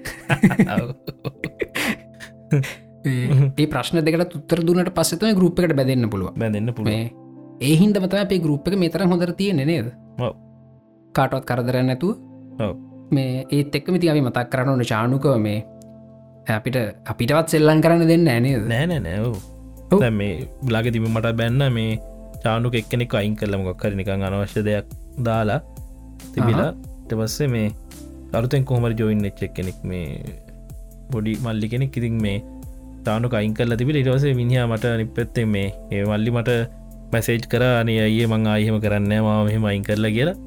[SPEAKER 2] ඒ ප්‍රශ්න දෙකට උත්තර දුන්නට පස්සතම ගරුප් එකට බැදන්න පුළුව
[SPEAKER 1] බැඳන්න පුළුව
[SPEAKER 2] මේ ඒ හින්ද මතම අපේ ගරුප් එක මෙතර හොඳර තියෙන නේද. කාටවත් කරදර නැතු
[SPEAKER 1] ඔව්.
[SPEAKER 2] මේ ඒත් එක්ක මිති අපි මතක් කරන්න ඕන චානුකව මේ අපිට අපිටවත් සෙල්ලන් කරන්න දෙන්න ඇනේද
[SPEAKER 1] නෑනෑ නෑව මේ බ්ලාග තිබ මට බැන්න මේ චානුක එක්කෙනෙක් අයින් කරලමක් කර නිකං අනවශ්‍ය දෙයක් දාලා තිබිලා ටපස්සේ මේ අරුතෙන් කොහමර ජොයින් එච්චක් කෙනෙක් මේ බොඩි මල්ලි කෙනෙක් ඉතින් මේ තානු අයින් කරලා තිබිල ඉටවසේ මිනිා මට නිපත්තේ මේ ඒ මල්ලි මට මැසේජ් කර අනේ අයේ මං ආයහෙම කරන්න ම මෙහෙම අයින් කරලා කියලා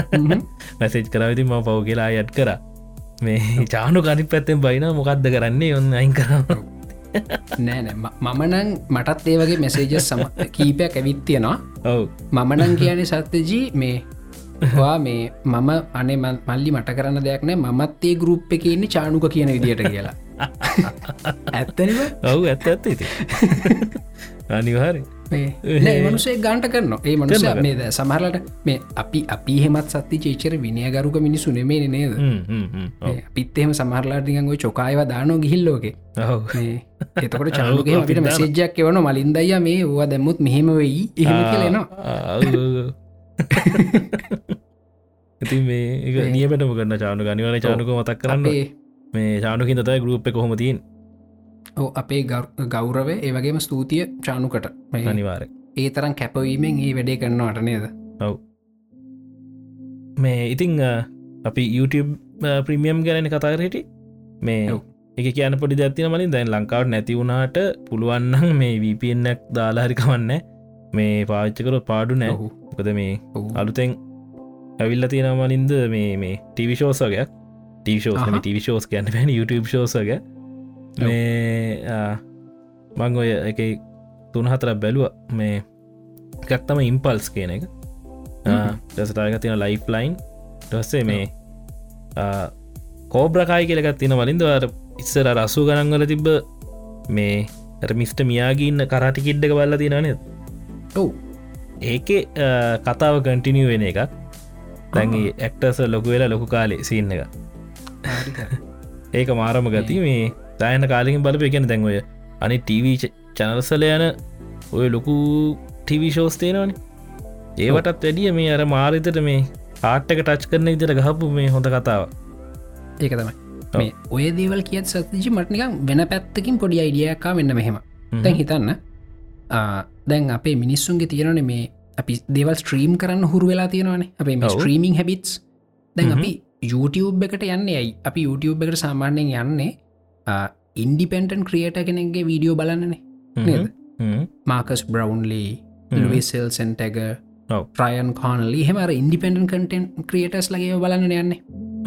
[SPEAKER 1] මැසේජ් කරවිති ම පව් කියලා අයත් කර. මේ චානු කනි පැත්තෙන් බයින මොකක්ද කරන්නේ ඔන්න අයින් කරන්න
[SPEAKER 2] නෑනෑ මමනං මටත් ඒ වගේ මෙසේජ සම කීපයක් ඇවිත්තියෙනවා
[SPEAKER 1] ඔව්.
[SPEAKER 2] මමනං කියන්නේ සත්‍යජී මේ වා මේ මම අනේ මල්ලි මට කරන්න දෙයක් නෑ. මත් ඒ ගරුප් එක ඉන්න චානුක කියන විදියට කියලා. ඇත්තනම
[SPEAKER 1] ඔවු ඇත්ත ඇත්ත ඉති අනිවාරි
[SPEAKER 2] මනුසේ ගාන්ට කරන ඒ මනුස. මේ සමහරලට මේ අපි අපි හෙමත් සත්ති චේචර විනයගරුක මිනිසු නෙමේ නේද? පිත්තෙම සමහරලාටිගන් ඔය චොකායව දානෝ මේ එතකොට චාලුගේ අපිට
[SPEAKER 1] අපි
[SPEAKER 2] මෙසේජ්ජක් එවන මලින්දයිය මේ ඕවා දැම්මුත් මෙහෙම වෙයි. එහෙම කියලෙනවා
[SPEAKER 1] ඉතින් මේ නියමටම කරන්න චානු ගනිවන චානුක. මතක් කරන්න. මේ චානුකින් තයි ගරුප් එක කොහොමතින්
[SPEAKER 2] අපේ ගෞ- ගෞරවය ඒවගේම ස්තුතිය චානුකට මේ
[SPEAKER 1] අනිවාර
[SPEAKER 2] ඒ තරම් කැපවීමෙන් ඒ වැඩේ කරන්නවට නේද?
[SPEAKER 1] ඔව්. මේ ඉතිං අපි YouTube ප්‍රමියම් ගැන කතාරට මේ. එක කියන පොඩි දැත්තින මලින්. දැන් ලංකාවට නැති වුණාට පුළුවන්නන් මේ වපෙන්ක් දාලාහරිකවන්න මේ පාච්චකරොත් පාඩු නෑ
[SPEAKER 2] ඔහු
[SPEAKER 1] කොද මේ. අලුතෙන් ඇවිල්ල තියෙනමලින්ද මේ මේ ටිවිශෝසගයක්
[SPEAKER 2] අහහ.
[SPEAKER 1] ටිවිශෝස් කියන්න YouTube ශෝසක මේ මං ඔය එක තුන්හතර බැලුව. මේ එකත්තම ඉම්පල්ස් කියන එක. ටසටායක තියෙන ලයිෆ් ලයින් ටස්සේ මේ කෝබ්‍රකායි කියලකත් තියෙන වලින්දවාර ඉස්සර රස්සු ගණන්වල තිබ්බ මේ මිස්ට මියාගන්න කරටි කිඩ්ඩක බල්ල තියෙනනෙ
[SPEAKER 2] ඔව්.
[SPEAKER 1] ඒකේ කතාව කටිනිය වෙන එකක්. දැන්ගේ ඇක්ටස ලොකු වෙලා ලොකු කාලේ සින්න එක. ඒක මාරම ගති මේ දායන කාලෙකින් බලප එකෙන දැන්ඔය අනි ටීවී චනරසල යන ඔය ලොකු ටිවිශෝස් තේනවනි ඒවටත් වැඩිය මේ අර මාරිතට මේ ආට්ටක ටච් කරන ඉදිර ගහපු මේ හොඳ කතාව.
[SPEAKER 2] ඒක තමයි. මේ ඔය දේවල් කියත් සතිජි මටනිකම් වෙන පැත්තකින් පොඩි අයිඩියකා වෙන්න මෙහෙම. තැන් හිතන්න. දැන් අපේ මිනිස්සුන්ගේ තියෙනන මේ අපි දෙවල් ස්ට්‍රීම් කරන්න හුරු වෙලා තියෙනවානේ. අපේ මේ. ස්ට්‍රීමිං හැබිටස් දැන්. අපි YouTube එකට යන්න ඇයි? අපි YouTube එකට සාමාන්‍යයෙන් යන්නේ ඉන්ඩිපෙන්ටන් ක්‍රියට කෙනෙක්ගේ වීඩියෝ බලන්නනේ නේද මාකස් බ්‍රවන්ලි
[SPEAKER 1] හ්ම්.
[SPEAKER 2] ලුවිසෙල් සෙන්ටග. ප්‍රයන් කානලි හෙමර ඉන්ඩිපෙන්ඩන් කටන් ක්‍රියටස් ලගේ බලන්න යන්නේ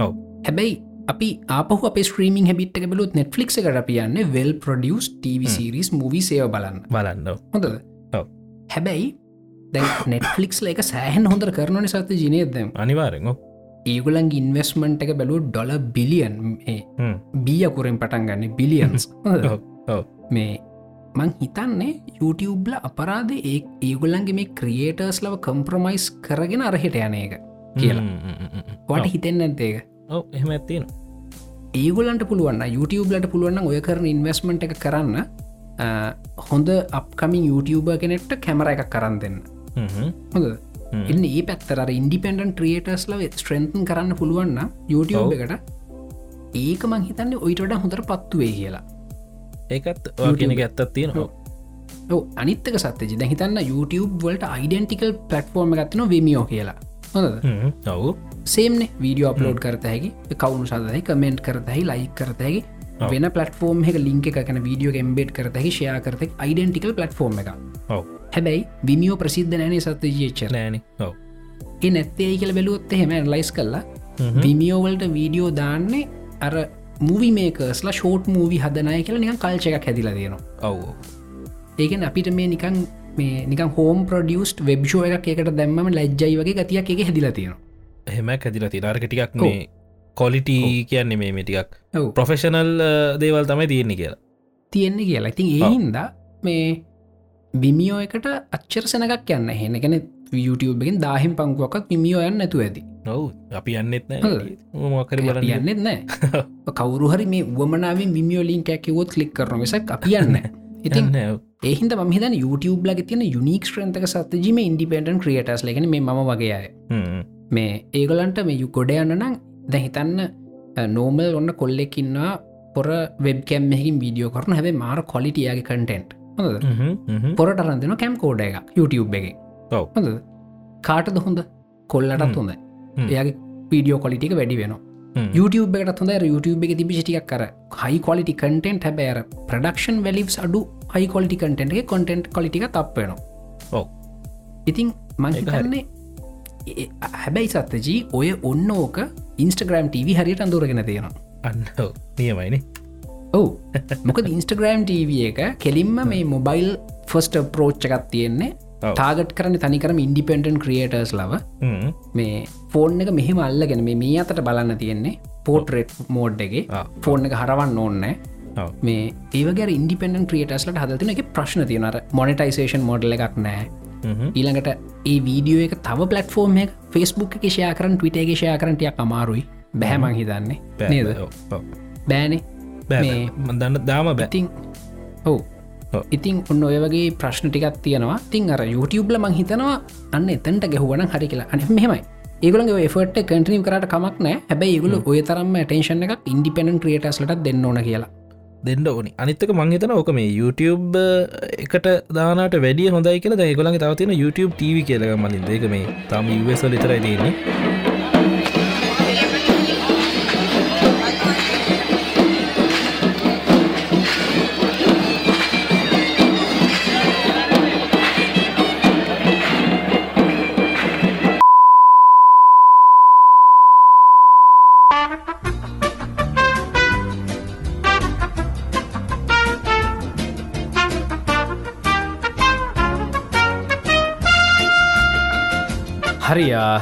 [SPEAKER 1] ඔව්.
[SPEAKER 2] හැබැයි අපි අපහ අප ස්ට්‍රීමින් හැබිට් බලුත් නෙට්ලික් එකට අපියන්න වෙල් ප්‍රඩියස් TV සිරිස් මවී සේව බලන්න
[SPEAKER 1] බලන්න
[SPEAKER 2] හොඳද. හැබැයි නෙට්ලික්ස් එක සෑහන් හොඳර කරනන සත ජනයදම්
[SPEAKER 1] අනිවාරෙන්.
[SPEAKER 2] ඒගුලන් ඉන්වස්මන්ට් එක බැලූ ඩොල බිලියන්. බියකුරෙන් පටන් ගන්න බිලියන්ස්. මේ මං හිතන්නේ YouTubeල අපරාධ ඒ ඒගොල්ලන්ගේ මේ ක්‍රියේටර්ස් ලව කම්ප්‍රමයිස් කරගෙන අරහෙට යන එක කියලා. වට. හිතෙන් නැත්තේක
[SPEAKER 1] ඔව් එහෙම ඇත්තින
[SPEAKER 2] ඒගොලන්ට පුළුවන්න YouTubeලට පුළුවන්න ඔය කරන ඉන්වස්මට එක කරන්න හොඳ අපකමින් YouTube කෙනෙක්ට කැමර එකක් කරන්න දෙන්න හොඳ එන්න ඒ පැත්තර ඉන්ඩිපෙන්ඩන් ක්‍රියටර්ස් ලව ස්ට්‍රෙන්තන් කරන්න පුළුවන්න YouTube. එකට ඒක මං හිතන්නේ ඔයිටට හොඳර පත්තුවේ කියලා.
[SPEAKER 1] ඒකත් එක ඇත්තත් තියෙන.
[SPEAKER 2] ඔව. අනිත්තක සත්්‍යජි. දැ හිතන්න YouTube වලට අයිඩෙන්ටිකල් පලට්ෆෝර්ම ගත්න විමියෝ කියලා. හොඳද?
[SPEAKER 1] ඔවු.
[SPEAKER 2] සේම්න වීඩියෝ අප්ලෝඩ් කරතහැකි කවුණු සදහහි කමෙන්ට් කරතහහි ලයි කරතහැකි. වෙන පලටෆෝර්ම් එක ලින්ක එකන වීඩියෝ එම්බේට් කරතහහි ෂයා කරතෙක් අයිඩෙන්ටිකල් පලටෆෝර්ම් එක
[SPEAKER 1] ඔව්
[SPEAKER 2] හැබැයි විමියෝ ප්‍රසිද්ධ නෑනේ සත්්‍යජීච්චර
[SPEAKER 1] නෑන. ඔව්.
[SPEAKER 2] ඒ නැත්තේ කියල බැලුවොත් එහෙම ලයිස් කල්ලා. විමියෝවල්ට වීඩියෝ දාන්නේ අර මුවි මේකස්ලා ෂෝට් මූවි හදනය කියලා නිකන් කල්ච එකක් හැදිල දෙනවා
[SPEAKER 1] ඔව්
[SPEAKER 2] ඒකෙන් අපිට මේ නිකන් මේ නිකන් හෝම් ප්‍රඩියස්ට වෙබ්ෂෝ එකක් එකට දැම්ම ලැජ්ජයි වගේ ගතියක් එක හැදිලා තියෙනවා.
[SPEAKER 1] එහෙම ඇදිල තිනාර්ක ටිකක් මේ කොලිටි කියන්නේ මේ මිටිකක් ප්‍රොෆෙෂනල් දේවල් තමයි තියෙන්නේ කියලා.
[SPEAKER 2] තියෙන්නේ කියලා. ඉතින් ඒහින්ද මේ විමියෝ එකට අච්චර සැනකක් යන්න. හෙන ගැන YouTube එකෙන් දාහෙම පංකුවක්ත් විමියෝ යන්න ඇතු ඇති.
[SPEAKER 1] ඔවු. අපි යන්නෙත් මොකරි බලන්න.
[SPEAKER 2] යන්නෙත් නෑ. කවරු හරි මේ වමනාවෙන් විමියෝ ලින්ක් ඇකිවොත් කලික් කරන මිසක් අපි යන්න ඉතින්. ඒහින්ද මහිත YouTube ලග තියන යුනික් ්‍රන්තක සත්ජීම ඉන්ඩිපෙන්ඩන් ක්‍රියටස් ලගෙන මේ ම වගේ අය.
[SPEAKER 1] හ්ම්.
[SPEAKER 2] මේ ඒගොලන්ට මේ යු ගොඩ යන්න නම් ද හිතන්න නෝමල් ඔන්න කොල්ලෙකින්නවා පොර වෙබ්කැම් මෙහින් වීඩියෝ කරන හැබේ මාර කොලිටියගේ කටෙන්ට් හොඳ. පොරට අරන්දෙන කැම් කෝඩ එක YouTube එක. හොඳ කාටද හොඳ කොල්ලටත්. හොඳ. එයාගේ වීඩියෝ කොලිටික වැඩි වෙන. YouTube එකට හොඳ YouTube එක තිබිටික් කර හයි කොලිටි කටෙන්ට් හැබෑර ප්‍රඩක්ෂන් වැලිස් අඩු හයි කොලිටි කටෙන්ට එක කොටෙන්ට් කොලිටික තප්වෙනවා
[SPEAKER 1] ඔව්.
[SPEAKER 2] ඉතින්. මංහිතන්නේ හැබැයි සත්තජී ඔය ඔන්න ඕක ඉන්ස්ටග්‍රම් TV හරියට අඳුරගෙන තියෙනවා
[SPEAKER 1] අන්න. නියමයිනේ
[SPEAKER 2] ඔවු. මොක ඉන්ස්ටග්‍රම් TV එක කෙලින්ම මේ මොබයිල් ෆස්ට ප්‍රෝච්ච එකත් තියෙන්නේ. ටාගට් කරන තනිකරම ඉන්ඩිපෙන්ඩන් ක්‍රියටර්ස් ලව. මේ ෆෝන් එක මෙහෙම අල්ලගෙන මේ මේ අතට බලන්න තියෙන්නේ පෝට්‍රේට් මෝඩ් එක.
[SPEAKER 1] ආ.
[SPEAKER 2] ෆෝන් එක හරවන්න ඕන්න. මේ ඒවගේ ඉන්ඩිපෙන්ඩන් ක්‍රියටස්ලට හදතින එක ප්‍රශ්න තියෙනර මොනිටයිසේෂන් මොඩල එකක් නෑ. ඊළඟට ඒ වීඩියෝ එක තව පලටෆෝර්ම් එක ෆෙස්බුක් එක ෂයා කරන ටවිට එක ෂයා කරටයක් අමාරුයි. බැහැමං හිතන්නේ. නේද. බෑනේ
[SPEAKER 1] බෑ,
[SPEAKER 2] මේ
[SPEAKER 1] බෑ. මන් දන්න දාම බෑ.
[SPEAKER 2] ඉතිං ඔවු. ඉතින් ඔන්න ඔය වගේ ප්‍රශ්න ටිකක් තියෙනවා. තින් අර YouTubeල මං හිතනවා අන්න එතැන්ට ගැහුවන හරි කියලා. අන මෙහෙමයි. ඒගලගේ ෆට කටනීම් කරට කමක් නෑ හැබැයි ඒගුල ඔය තරම ටේෂන එකක් ඉන්ඩිපෙනන් ක්‍රියටස්ලට දෙන්න ඕන කියලා.
[SPEAKER 1] දෙන්න ඕනි. අනිත්තක මංහිතන ඕක මේ YouTube එකට දානට වැඩිය හොඳයි කියලා. දැගොලන් තවතින YouTube TV කියලක මලින් දෙක මේ තම වසල් ඉතරයි තියන්නේ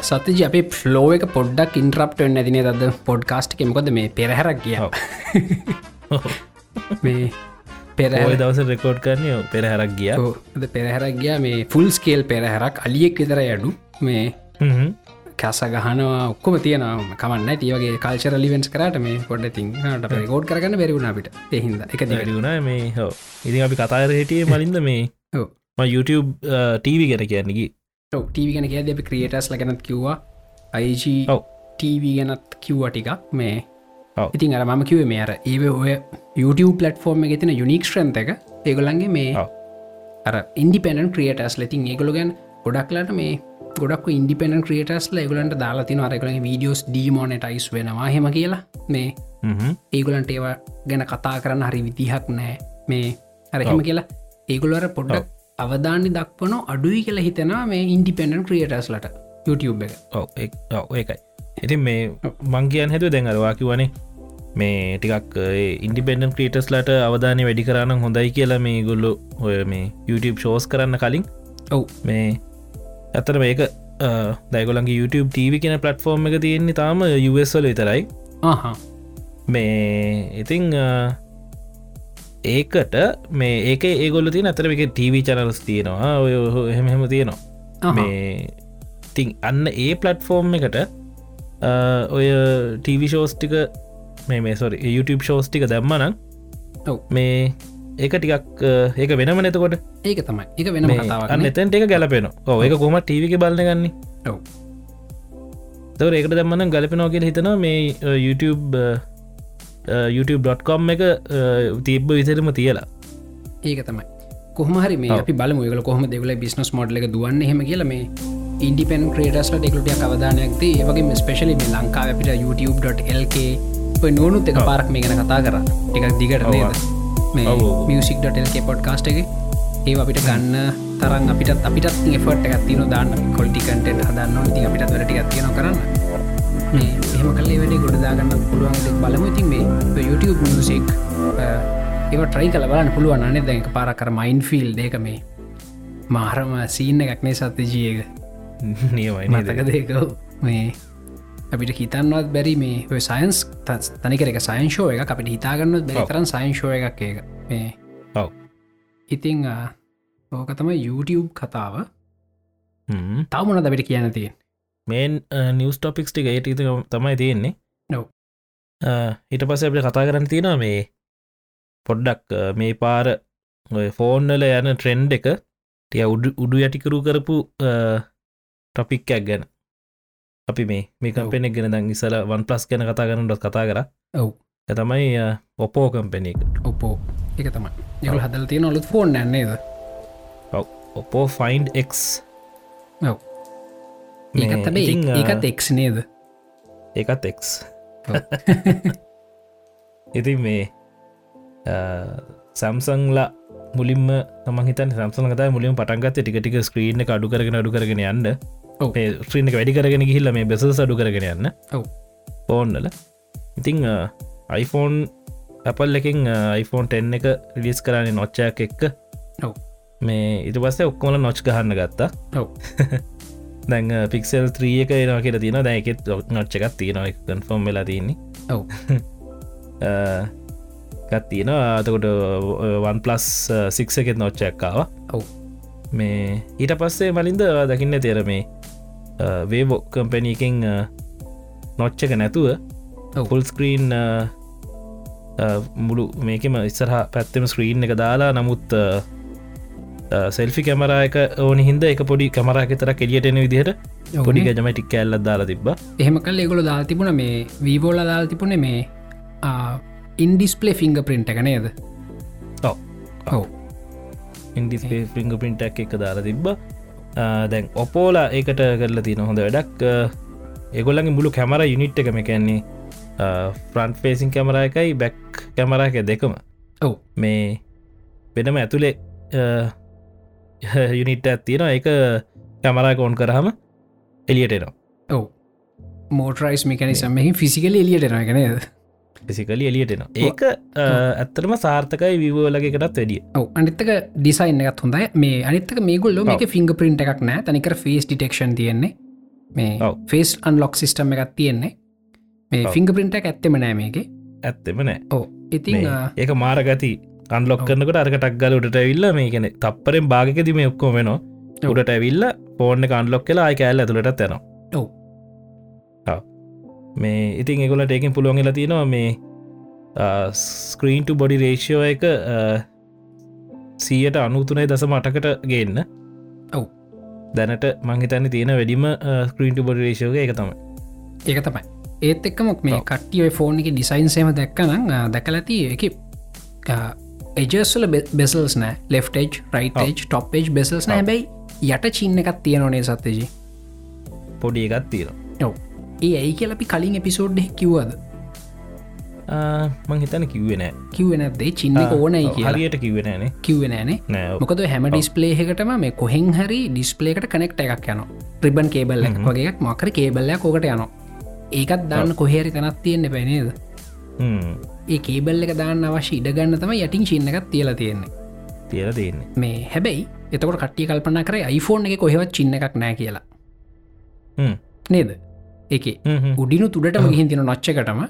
[SPEAKER 2] සතජ අප ෆ්ලෝ එක පොඩ්ඩක් ඉන්ට්‍රප්ට වෙන්න ඇතින දද පොඩ්කාස්ට් එකමකොද මේ පෙරහැරක්
[SPEAKER 1] ඔව්.
[SPEAKER 2] මේ පෙර
[SPEAKER 1] ඔය දවස රෙකෝඩ් කරනය පෙරහැරක් ගිය.
[SPEAKER 2] පෙරහැරක් ගිය. මේ ෆුල් ස්කේල් පෙරහැරක්. අලියෙක් විතර අඩු මේ කැස ගහනවා ඔක්කොම තියෙන කමන්න තියවගේ කල්චර ලිවෙන්ස් කරට මේ පොඩ තින් ගෝඩ් කරගන්න බැරිවුණ අපිට. එහින්ද එක
[SPEAKER 1] වැඩිුණා මේ හෝ ඉතින් අපි කතාර හිටිය මලින්ද මේ YouTube TV ගැන කියන්නකි
[SPEAKER 2] ටව ගැන කිය දෙ ක්‍රියටස් ලගනත් කිව්වා. TV ගැනත් කිව්ව ටිකක්. මේ. ඉතින් අර මම කිවේ මේ අර ඒව ඔය YouTube පලටෆෝර්ම් එක තින යුනික් ශ්‍රන්ත එක. ඒගොලන්ගේ මේ. අර ඉන්ඩිපෙනන් ක්‍රියටස් ලතින් ඒගොල ගැන් ගොඩක්ලට මේ ගොඩක් ඉන්ඩිපෙන ක්‍රියටස්ල ඒගලන්ට දාලාතින අරගලගේ වීඩියෝස් ඩීමෝනටයිස් වෙනවා. හෙම කියලා. මේ ඒගොලන්ට ඒවා ගැන කතා කරන්න හරි විදිහක් නෑ මේ අරහෙම. කියලා. ඒගොලර පොඩ්ඩක් අවධානි දක්වන අඩුයි කියලා හිතෙනවා මේ ඉන්ඩිපෙන්ඩන් ක්‍රියටස්ලට YouTube එක.
[SPEAKER 1] ඔව ඒකයි. ඉතින් මේ මංගේයන් හැතු දැඟරවාකි වනේ මේ ටිකක් ඉන්ඩිපෙන්ඩන් ක්‍රීටස්ලට අවධානය වැඩි කරන්න හොඳයි කියලා මේ ගොල්ලු ඔය මේ YouTube ෂෝස් කරන්න කලින්
[SPEAKER 2] ඔව්.
[SPEAKER 1] මේ ඇතර මේක දැගොලන්ගේ YouTube TV කියෙන පලටෆෝර්ම් එක තියෙන්නේ තාම USවල විතරයි.
[SPEAKER 2] ආහා
[SPEAKER 1] මේ ඉතිං ඒකට මේ ඒක ඒගොල්ල තිය අතර එක TV චනලස් තියෙනවා. ඔය ඔහො එහෙම එහෙම තියෙනවා. මේ තිං අන්න ඒ පලට්ෆෝර්ම් එකට ඔය TV ෂෝස්ටික මේ මේ සොරි YouTube ෂෝස්ටික දැම්මනම්. මේ ඒක ටිකක් ඒක වෙනම නැතකොට
[SPEAKER 2] ඒක තමයි. එක වෙන
[SPEAKER 1] අන්න එතැන්ට එක ගැලපෙන ඒක කොම ටීවික බලන්න ගන්නේ
[SPEAKER 2] ඔව්.
[SPEAKER 1] තව ඒකට දැම්මන ගලපෙනෝ කියල හිතනවා මේ YouTube youtube.com එක තිබ්බ විතරම තියලා.
[SPEAKER 2] ඒක තමයි. කොහමහරි මේ. අපි බල මුගල කොහම දෙවල බිස්නස් මොඩ්ල එක දුවන්න හෙම කියල මේ ඉන්ඩිපෙන් ක්‍රේටස්ල ෙකලටිය අවධානයක්ද ඒවගේ ස්පේශලි මේ ලංකා අපිට youtube.lk නොනුත් එක. පාරක් මේ ගැන කතා කර. එකක් දිගට. නේද? මේ
[SPEAKER 1] ඔව්, ඔව්.
[SPEAKER 2] මියසික්.ලක පොඩ්කාස්ට එක. ඒ අපිට ගන්න තරන් අපිට අපිට එෆට එකත්තින දාන්න. කොල්ටිකන්ට හදන්න ති අපිට වැලටි ගත්තියන කරන්න. මේ එහම කල්ලේ වැඩේ ගොඩදාගන්න පුළුවන් බලමු. ඉතින් මේ YouTube මියසික් ඒව ට්‍රයි කල බලන්න පුළුවන් අනෙ දැක පාර කර මයින් ෆිල් දෙක මේ මාරම සීන්න එකක්නේ සත්‍යජයක
[SPEAKER 1] නියමයි
[SPEAKER 2] මතක දෙක මේ අපිට හිතන්නවත් බැරි මේ ඔය සයින්ස් තනිකරක සයින්ශෝ එක අපිට හිතාගන්නත් බැරි
[SPEAKER 1] ඔව්.
[SPEAKER 2] තරන් සයින්ශෝ එකක් එක මේ
[SPEAKER 1] ඔව්.
[SPEAKER 2] ඉතිං ඕක තම YouTube කතාව. තවමන දබිට කියන්න තියෙන්
[SPEAKER 1] මේන් නිියස් ටොපික්ස් ටික ඒට තමයි තියෙන්නේ.
[SPEAKER 2] ඔව්.
[SPEAKER 1] ඊට පස අපට කතා කරන්න තියෙනවා මේ පොඩ්ඩක් අ, මේ පාර ෆෝන්නල යන ට්‍රෙන්ඩ් එක ටිය උඩු උඩු යටිකරු කරපු ටොපික්කයක් ගැන. අපි මේ මේ කම්පෙනෙක් ගෙන දැන් ඉසල වන් ප්ලස් ගැන කතා කරන ඩොත් කතා කර.
[SPEAKER 2] ඔව්
[SPEAKER 1] තමයි ඔපෝ කම්පෙන එක.
[SPEAKER 2] ඔපෝ එක තමයි. යවල් හදල තියෙන ඔලුත් ෆෝන් නැන්නේද
[SPEAKER 1] ඔපෝ ෆයින්් එක්
[SPEAKER 2] ඔව් ඒකත් හැබැයි ඒකත් එක් නේද?
[SPEAKER 1] ඒකත් එක් ඉතින් මේ සැම්සංලා මුලින්ම තමහිතන් සම්සන කතා මුලින් පටන්ගත් ටිකටික ස්ක්‍රීන අඩු කරගෙන අඩු කරගෙන යන්න. ස්ත්‍රීන එක වැඩි කරගෙන ගිහිල්ල මේ බෙස අඩු කරගෙන යන්න.
[SPEAKER 2] ඔව්.
[SPEAKER 1] ෆෝන්නල ඉතිං iPhoneෆෝන් ඇපල් එකින් iPhone 10 එක රිලිස් කරන්නේ නොච්චයක් එක්ක මේ ඉට පස්සේ ඔක්කොමල නොච් ගහන්න ගත්තා දැන් පික්සල් ත්‍රිය එක එනවා කියල තියෙන දැයකෙත් නොච්චකත් තියෙනවා. කන්ෆෝම් වෙලා තියන්නේ.
[SPEAKER 2] ඔව්.
[SPEAKER 1] ගත් තියෙන අතකොට වන් පලස් සික්ස එකෙත් නොච්චක්කාව
[SPEAKER 2] ඔව්.
[SPEAKER 1] මේ ඊට පස්සේ මලින්ද දකින්න තේර මේ වේබෝ කම්පැනීකින් නොච්චක නැතුව. ෆුල් ස්ක්‍රීන් මුළු මේකම ඉස්සරහ පැත්තම ස්ක්‍රීන් එක දාලා නමුත් සෙල්ෆි කැමරා එක ඕන හින්ද එක පොඩි කමරා තර කෙලියටෙන විදිහට
[SPEAKER 2] නේ.
[SPEAKER 1] ගජමටික් කැල්ල දාලා තිබ
[SPEAKER 2] එහෙම කල් ඒගොල දාල් තිබුණ මේ වීබෝල දාල් තිබුණේ මේ ඉන්ඩිස්පලේ ෆිංග පින්ට එක නේද?
[SPEAKER 1] ඔව්. ඉන්ඩිස් ෆිංග පින්ටක් එක දාලා තිබ්බ. දැන් ඔපෝලා ඒකට කරලා තින හොඳ වැඩක්. ඒගොල්ලගේ මුළු කැමර යුනිට් එකම කැන්නේ ෆ්‍රන්් ෆේසින් කැමර එකයි බැක් කැමර එක දෙකම.
[SPEAKER 2] ඔව්.
[SPEAKER 1] මේ වෙනම ඇතුළේ යුනිට් ඇත්තියෙන එක කැමරා කෝන් කරහම එලියටෙනවා
[SPEAKER 2] ඔව්. මෝටරයිස් මිකනිසම් මෙහි ෆිසිකල එලියටන එක නේද?
[SPEAKER 1] පිසිකලි එලියටෙනවා ඒක ඇත්තරම සාර්ථකයි විවෝලගේකටත් වැඩිය.
[SPEAKER 2] ඔව. අනිත්තක ඩිසයින් එකත් හොඳයි. මේ අනිත්තක මේගුල්ල
[SPEAKER 1] ඔව්.
[SPEAKER 2] ෆිංග පින්ට එකක් නෑ. තනිකර ෆේස් ඩිටෙක්ෂන් තියෙන්නේ. මේ. ෆේස් අන්ලොක් සිිස්ටම් එකක් තියෙන්නේ. මේ. ෆිංග පින්ට ඇත්තෙම නෑ මේක.
[SPEAKER 1] ඇත්තෙම නෑ.
[SPEAKER 2] ඕ ඉතින්
[SPEAKER 1] මේ ඒක මාරගති අන්ලොක්. කරනකට අරකටක් ගල උඩට ඇවිල්ල මේ කෙනෙ තප්පරෙන් භාගකද මේ ඔක්කෝ
[SPEAKER 2] ඔව්.
[SPEAKER 1] උඩට ඇවිල්ල ෆෝර්න අන්ලොක් කියලා අයි කෑල්ල ඇතුළට.
[SPEAKER 2] ඔව්.
[SPEAKER 1] මේ ඉතින් එකොලට ඒකින් පුළුවන්ගලා තියෙනවා මේ ස්ක්‍රීන්ට බොඩි රේෂෝ එක සීයට අනුතුනේ දසම අටකට ගන්න
[SPEAKER 2] ඔව්.
[SPEAKER 1] දැනට මංහිතන්න තියෙන වැඩිම ස්ක්‍රීන්ට බොඩි රේෂෝක එක තමයි
[SPEAKER 2] ඒක තමයි ඒත් එක්කමක් මේ. කට්ටිය ෆෝන් එක ඩිසයින්සේම දැක්කනම් දැකල ඇති එක එජස්ල බෙසල්ස් නෑ. ලෙෆ්ටේජ් රයිටේජ් ටොප්ේජ් බෙසල්ස්
[SPEAKER 1] ඔව්.
[SPEAKER 2] හැබැයි යට චින්න එකක් තියෙනනේ සත්තජී
[SPEAKER 1] පොඩි එකත් තියෙන
[SPEAKER 2] ඔව. ඒ ඇයි කියලපි කලින් එපිසෝඩ් කිව්වද?
[SPEAKER 1] මං හිතන කිව්වෙනෑ
[SPEAKER 2] කිව්වෙනදේ චින්න ඕනයි
[SPEAKER 1] හරියට කිව්වෙනෑනේ
[SPEAKER 2] කිව්වෙනෑනේ
[SPEAKER 1] නෑ.
[SPEAKER 2] මොකද හැම ඩිස්පලේහකටම මේ කොහෙන් හරි ඩිස්පලේකට කනෙක්ට එකක් යන රිබන් කේබල්ල
[SPEAKER 1] හ්ම්.
[SPEAKER 2] වගේ මකර කේබල්ලයක් කෝකට යනවා. ඒකත් දාන්න කොහේරි තැනත් තියෙන්න්න පැනේද. ඒ කේබල් එක දාන්න අවශ්‍ය ඉඩගන්න තම යටින් චින්න එකක් තියලා තියෙන්නේ
[SPEAKER 1] තියල තියන්නේ
[SPEAKER 2] මේ හැබැයි එතකොට කට්ටිය කල්පන කර iPhoneෆෝන් එක කොහෙවත් චින්න එකක් නෑ කියලා. නේද එක. උඩිනු තුඩටම ගිහින් තින නොච්චකටම.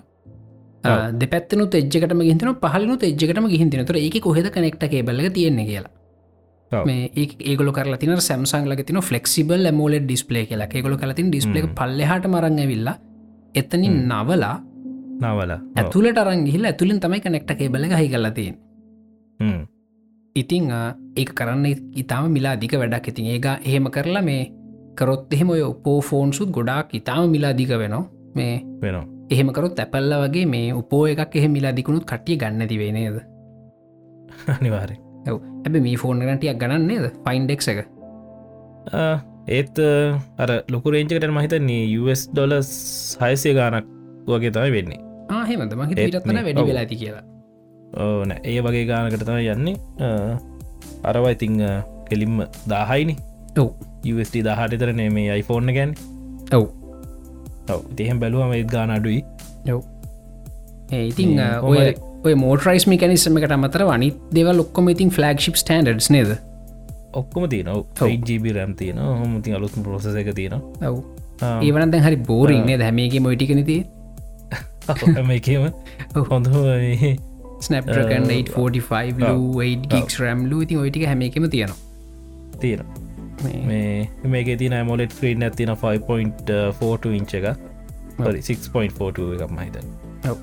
[SPEAKER 2] දෙපැත්තනු එජ්ජකටම ගිහිතන පහලනු එජ්ජකටම ගිහින් තුර ඒක කොහෙද කනෙක්ට කේබල්ල තියෙන්නේ කියලා. මේ ඒගොල කරලා තින සැම්සංගල තින ෆලෙක්සිබල් මෝල ඩිස්පලේ කියලා ඒගොල කලතින් ඩිස්පලේ. පල්ලෙහට මරං ඇවිල්ලා එතනින්. නවලා
[SPEAKER 1] නවල.
[SPEAKER 2] ඇතුලට අරංගිහිල ඇතුලින් තමයි කනෙක්ට කේබල හහි කලතින් ඉතිං ඒක කරන්න ඉතාම මිලා දික වැඩක්. ඉතින් ඒක එහෙම කරලා මේ කරොත් එහෙම ඔය උපෝ ෆෝන්සුත් ගොඩාක් ඉතාම මිලා දික වෙනවා. මේ
[SPEAKER 1] වෙනවා.
[SPEAKER 2] එහෙමකරොත් ඇපල්ල වගේ මේ උපෝ එකක් එහෙ මිලා දිකුණුත් කටිය ගන්නති වෙනේද
[SPEAKER 1] අනිවාරය
[SPEAKER 2] ඇබ මේ ෆෝන් ගටියක් ගන්නන්නේද ෆයින්ඩෙක් එක.
[SPEAKER 1] ඒත් අර ලොකු රේංචකට මහිතන්නේ US ඩොලස් හයසය ගානක් වගේ තමයි වෙන්නේ.
[SPEAKER 2] ආහෙමද මහිත
[SPEAKER 1] ඒත්
[SPEAKER 2] විරත්වන
[SPEAKER 1] මේ-
[SPEAKER 2] වැඩි
[SPEAKER 1] ඔව්.
[SPEAKER 2] වෙලාති කියලා.
[SPEAKER 1] ඕන ඒ වගේ ගානකට තමයි යන්නේ. අරවා ඉතිං කෙලින්ම දාහයිනි.
[SPEAKER 2] ඔව්.
[SPEAKER 1] USD දහට තරනේ මේ iPhone ගැන්
[SPEAKER 2] ඔව්.
[SPEAKER 1] තිහෙම බැලුවම ඒත් ගාන අඩුයි.
[SPEAKER 2] ඔව්. ඒ ඉතිං? ඔය ඔය මෝටරයිස් මිකනිසම එකට අමතර වනි දෙව ලොක්කොම ඉතින් ෆලග්ශිප් ටන්ඩස් නේද?
[SPEAKER 1] ඔක්කොම තියන
[SPEAKER 2] ඔව්.
[SPEAKER 1] ජීබි රැම් තියන හොම ති අලුත්ම ප්‍රසස එක තියෙන
[SPEAKER 2] ඔව්. ඒවන දැ හරි බෝරින්නේ දැමේගේ මොයිටිකනති
[SPEAKER 1] එකම. හොඳ
[SPEAKER 2] ස්නප්‍රකන්
[SPEAKER 1] ඔව්.
[SPEAKER 2] 845 ගික්ස් රැම්ලු ඉතින් ඔයිටික හැමේකම තියෙනවා.
[SPEAKER 1] තියෙන
[SPEAKER 2] මේ-
[SPEAKER 1] මේ මේක තින මොලෙට ්‍රීන් ඇතින 5.42 ඉංච එක 6.42 එකක්. මහිත
[SPEAKER 2] ඔව්.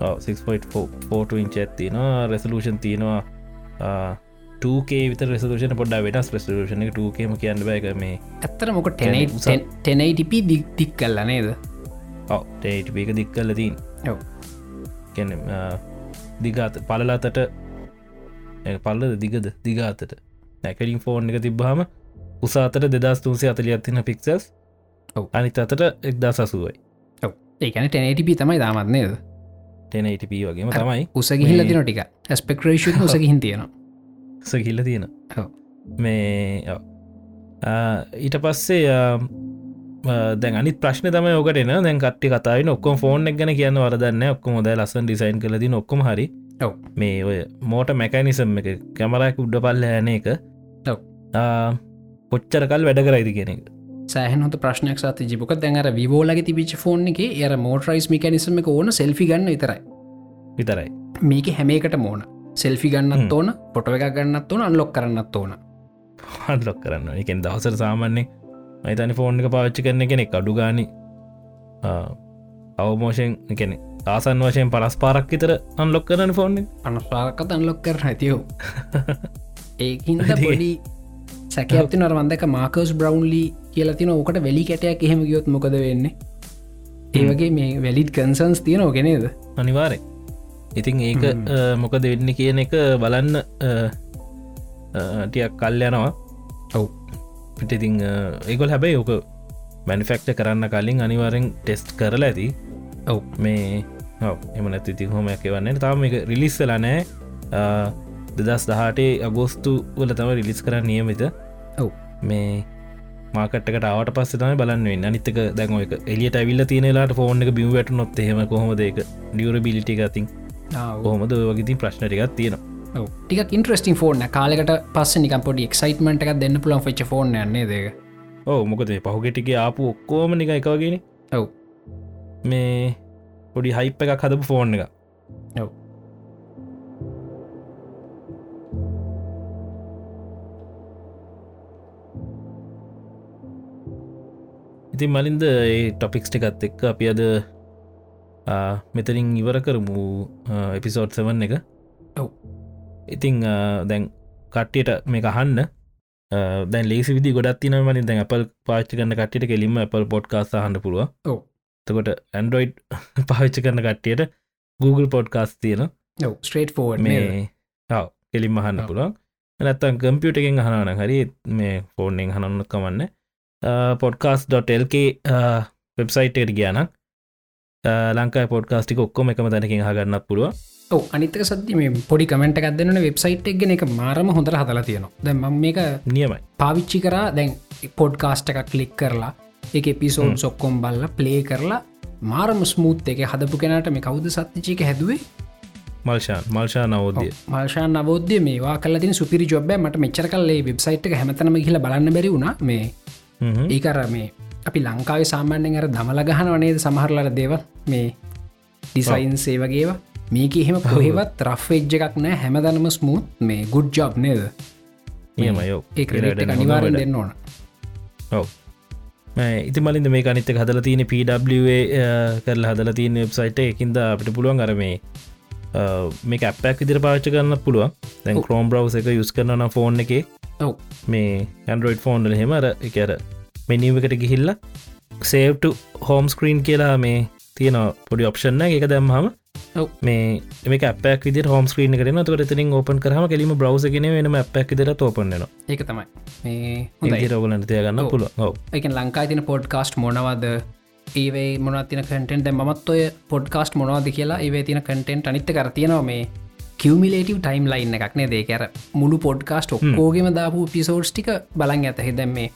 [SPEAKER 1] 6.42 ඉංච ඇත්තින රෙසලූෂන් තියෙනවා. 2කේ විත රෙසලූෂන පොඩ්ඩ වෙනස් ප්‍රස්ලූෂණ 2කේම කියන්න බෑක මේ
[SPEAKER 2] ඇත්තර මොක ටෙනයිටපි දික් කල්ල නේද
[SPEAKER 1] ටේටපේක දික් කල්ල තින්. කැන දිගාත පලලාතට පල්ලද දිගද දිගාතට නැකලින් ෆෝන් එක තිබ්බාම උසාතට දෙදස් තුන්සේ අතලිය අත්තින පික්සස්
[SPEAKER 2] ඔව්.
[SPEAKER 1] අනිත් අතට එක්දා සසුවයි
[SPEAKER 2] ඒකන ටෙනයිටපි තමයි දාමත් නේද?
[SPEAKER 1] ටෙනයිටප වගේම තමයි.
[SPEAKER 2] උසගහිල්ල
[SPEAKER 1] මේ-
[SPEAKER 2] තින ටික ස්පෙක්රේෂ උසගහින් තියෙනවා.
[SPEAKER 1] සකිල්ල තියෙන. මේ ඊට පස්සේ දැන් අනිත් ප්‍රශ්න තම ඕකටන දැන් කට්ටි කතායි ඔක්කොම ෆෝන් එක ගැන කියන්න වරදන්න ඔක්කොම ොද ලස්සන් ඩිසයින් කලදී ඔක්කොම හරි. මේ ඔය මෝට මැකනිසම් එක කැමරක් උඩ පල්ල හැන එක. කොච්චරකල් වැඩ කරයිද කියන එක.
[SPEAKER 2] සෑහනොත ප්‍රශ්නයක් සත ජිපක දැන්ර විවෝලගේ තිබිච ෆෝන් එක එර මෝටරයිස් මිකනිසම එක ඕන සෙල්ෆි ගන්න විතරයි.
[SPEAKER 1] විතරයි.
[SPEAKER 2] මේක හැමේකට මෝන සෙල්ෆි ගන්නත් ඕන පොට එක ගන්නත් ඕන අන්ලොක් කරන්නත් ඕන.
[SPEAKER 1] හදලොක් කරන්න එකෙන් දවසර සාමාන්‍යෙන් අයිතනි ෆෝන් එක පාච්චි කරන කෙනෙක් අඩු ගානි. අවමෝෂයෙන් එකනෙ ආසන් වශයෙන් පලස් පාරක් විතර අන්ලොක් කරන ෆෝන්
[SPEAKER 2] අනස්පාරකත් අන්ලොක් කර ඇතියෝ ඒහින්ද
[SPEAKER 1] ඉතින්-
[SPEAKER 2] පොඩි සැකඇති නරවන්දක මාකස් බ්‍රවන්ලි කියලා තින ඕකට වෙලි කැටයක් එහෙම ගියොත් මොකද වෙන්නේ? ඒවගේ මේ වැලිත් කන්සන්ස් තියනෝ ගෙනේද
[SPEAKER 1] අනිවාරය ඉතින් ඒක මොකද වෙන්න කියන එක බලන්න ටියක් කල් යනවා.
[SPEAKER 2] ඔව්
[SPEAKER 1] පිටිතිං ඒගොල් හැබැයි ඕක මැනිෆෙක්ට කරන්න කලින් අනිවාරෙන් ටෙස්ට් කරලා ඇති.
[SPEAKER 2] ඔව්.
[SPEAKER 1] මේ එම නැති ඉතින් හොම ඇකවන්න තාම එක රිලිස්සල නෑ දෙදස් දහටේ අගෝස්තු වල තම රිලිස් කරන්න නියමිත.
[SPEAKER 2] ඔව්.
[SPEAKER 1] මේ මාකට්කට ආවට පස්ස තම බලන්න වෙන්න. අනිත්තක දැන් එක එලියට ඇවිල්ල තියනලාට ෆෝන් එක බිවට නොත් එහෙම කොහොමද එක ඩියර බිලිටි ගතින් කොහොමද ඔය වගේති ප්‍රශ්නටිකත් තියෙනවා
[SPEAKER 2] ටික ඉන්ට්‍රස්ටිං ෆෝර්න කාලෙකට පස්ස නික පොඩි එක්සයිටමට එකක් දෙන්න පුළන් ෆච් ෆෝන් න්නේ දෙක
[SPEAKER 1] ඕ මොකද පහුගෙටිගේ ආපු ඔක්කෝම නික එකවගෙන
[SPEAKER 2] ඔව්.
[SPEAKER 1] මේ පොඩි හයිප් එකක් හදපු ෆෝන් එක.
[SPEAKER 2] ඔව්.
[SPEAKER 1] ඉතින් මලින්ද ඒ ටොපික්ස් ටිකත් එක්ක අපි අද මෙතරින් ඉවර කරමු එපිසෝඩ් සවන් එක.
[SPEAKER 2] ඔව්
[SPEAKER 1] ඉතිං දැන් කට්ටියට මේ අහන්න. දැන් ලේසි විදි ගොඩත් තින මලින් දැන් අපල් පාච්චි කරන්න කට්ටියට කෙලින්ම අපල් පොඩ්කාස් හන්න පුළුව තකොට ඇන්ඩරෝයිඩ් පාච්චි කරන කට්ටියට Google පොඩ්කාස් තියෙන
[SPEAKER 2] ස්ට්‍රේට්
[SPEAKER 1] මේ ඔව් කෙලින්ම හන්න
[SPEAKER 2] ඔව්.
[SPEAKER 1] පුළුවන්. නැත්තන් කම්පියුටගෙන් හනන හරි මේ ෆෝන්ෙන් හනන්න කමන්න. පොඩ්කාස්.ල්ක වෙබ්සයිට්ට ගියනක් ලංකා පොඩ්කාස්ටික ඔක්කොම එකම තැනකින් හගන්න පුළුව
[SPEAKER 2] ඔව අනිතක සද්දි මේ පොඩි කමෙන්ට එකක්දන්න වෙබ්සයිට් එක්ගෙන එක මාරම හොඳර හදලා තියෙනවා. දැම මේක
[SPEAKER 1] නියමයි.
[SPEAKER 2] පාවිච්චි කරා දැන් පොඩ්කාස්ට එකක් කලික් කරලා එක පිසෝන් සොක්කොම් බල්ල ප්ලේ කරලා මාරම ස්මූත් එක හදපු කෙනට මේ කවුද සත්තිචික හැදුවේ?
[SPEAKER 1] මල්ෂාන් මල්ෂා නවෝදය
[SPEAKER 2] මල්ෂාන් අවෝද්‍ය මේවා කල තින සුපිරි ජොබ්බ මට මෙච්චර කල්ලේ වෙබ්සයිට් එක හැමතනම කියල බලන්න බැරි වුණා. මේ ඒකර මේ අපි ලංකාව සාමාන්‍යෙන් අර දමල ගහන වනේද සමහරලර දේව මේ ඩිසයින් සේවගේවා මේක එහෙම කොහෙවත් රෆ්වෙජ්ජ එකක් නෑ හැමදනම ස්මූත් මේ ගුඩ් ජොබ් නේද?
[SPEAKER 1] නියමයෝ
[SPEAKER 2] ඒ ක්‍රට අනිවාරෙන් දෙන්න ඕන.
[SPEAKER 1] ඔව. ඉති මලින්ද මේ අනිත හදල තියෙන පW කරලා හදල තියෙන වෙබ්සයිට එකින්ද අපිට පුළුවන් අරමේ මේ අපක් විදිර පාච්ච කරන්න පුළුවන්. දැන් ක්‍රෝම් බ්‍රව් එක යුස් කරන ෆෝන් එක.
[SPEAKER 2] ඔව්.
[SPEAKER 1] මේ ඇන්ඩරෝයිඩ් ෆෝන්ඩල හෙම අර එකර මෙනීමකට ගිහිල්ල සේව්ට හෝම් ස්ක්‍රීන් කියලා මේ තියෙන පොඩි ඔප්ෂන්න එක දැම්හම මේ අපක් විදි හෝම් ස්ක්‍රීන කරන තුර තිරින් ඕපන් කරම කෙලීම බ්‍රව්සගෙන වෙනම අපක් විදිර තෝපන්නවා
[SPEAKER 2] ඒක තමයි. මේ හොඳයි.
[SPEAKER 1] රෝගලට තියගන්න
[SPEAKER 2] ඔව. එක ලංකා තින පොඩ්කාස්ට් මොනවද? ඒවේ මොනතින කටෙන්ට මත් ඔය පොඩ්කාස්ට් මොනවාද කියලා ඒවේ තින කටෙන්ට් අනිත්ත කර තියෙනවා මේ කිවමිලේටව ටයිම් ලයින්න එකක්නේ දේකර මුළු පොඩ්කාස්ට් ඔක්කෝගෙම දාපු පිසෝඩ්ස් ටික බලන් ඇත හිදැම් මේ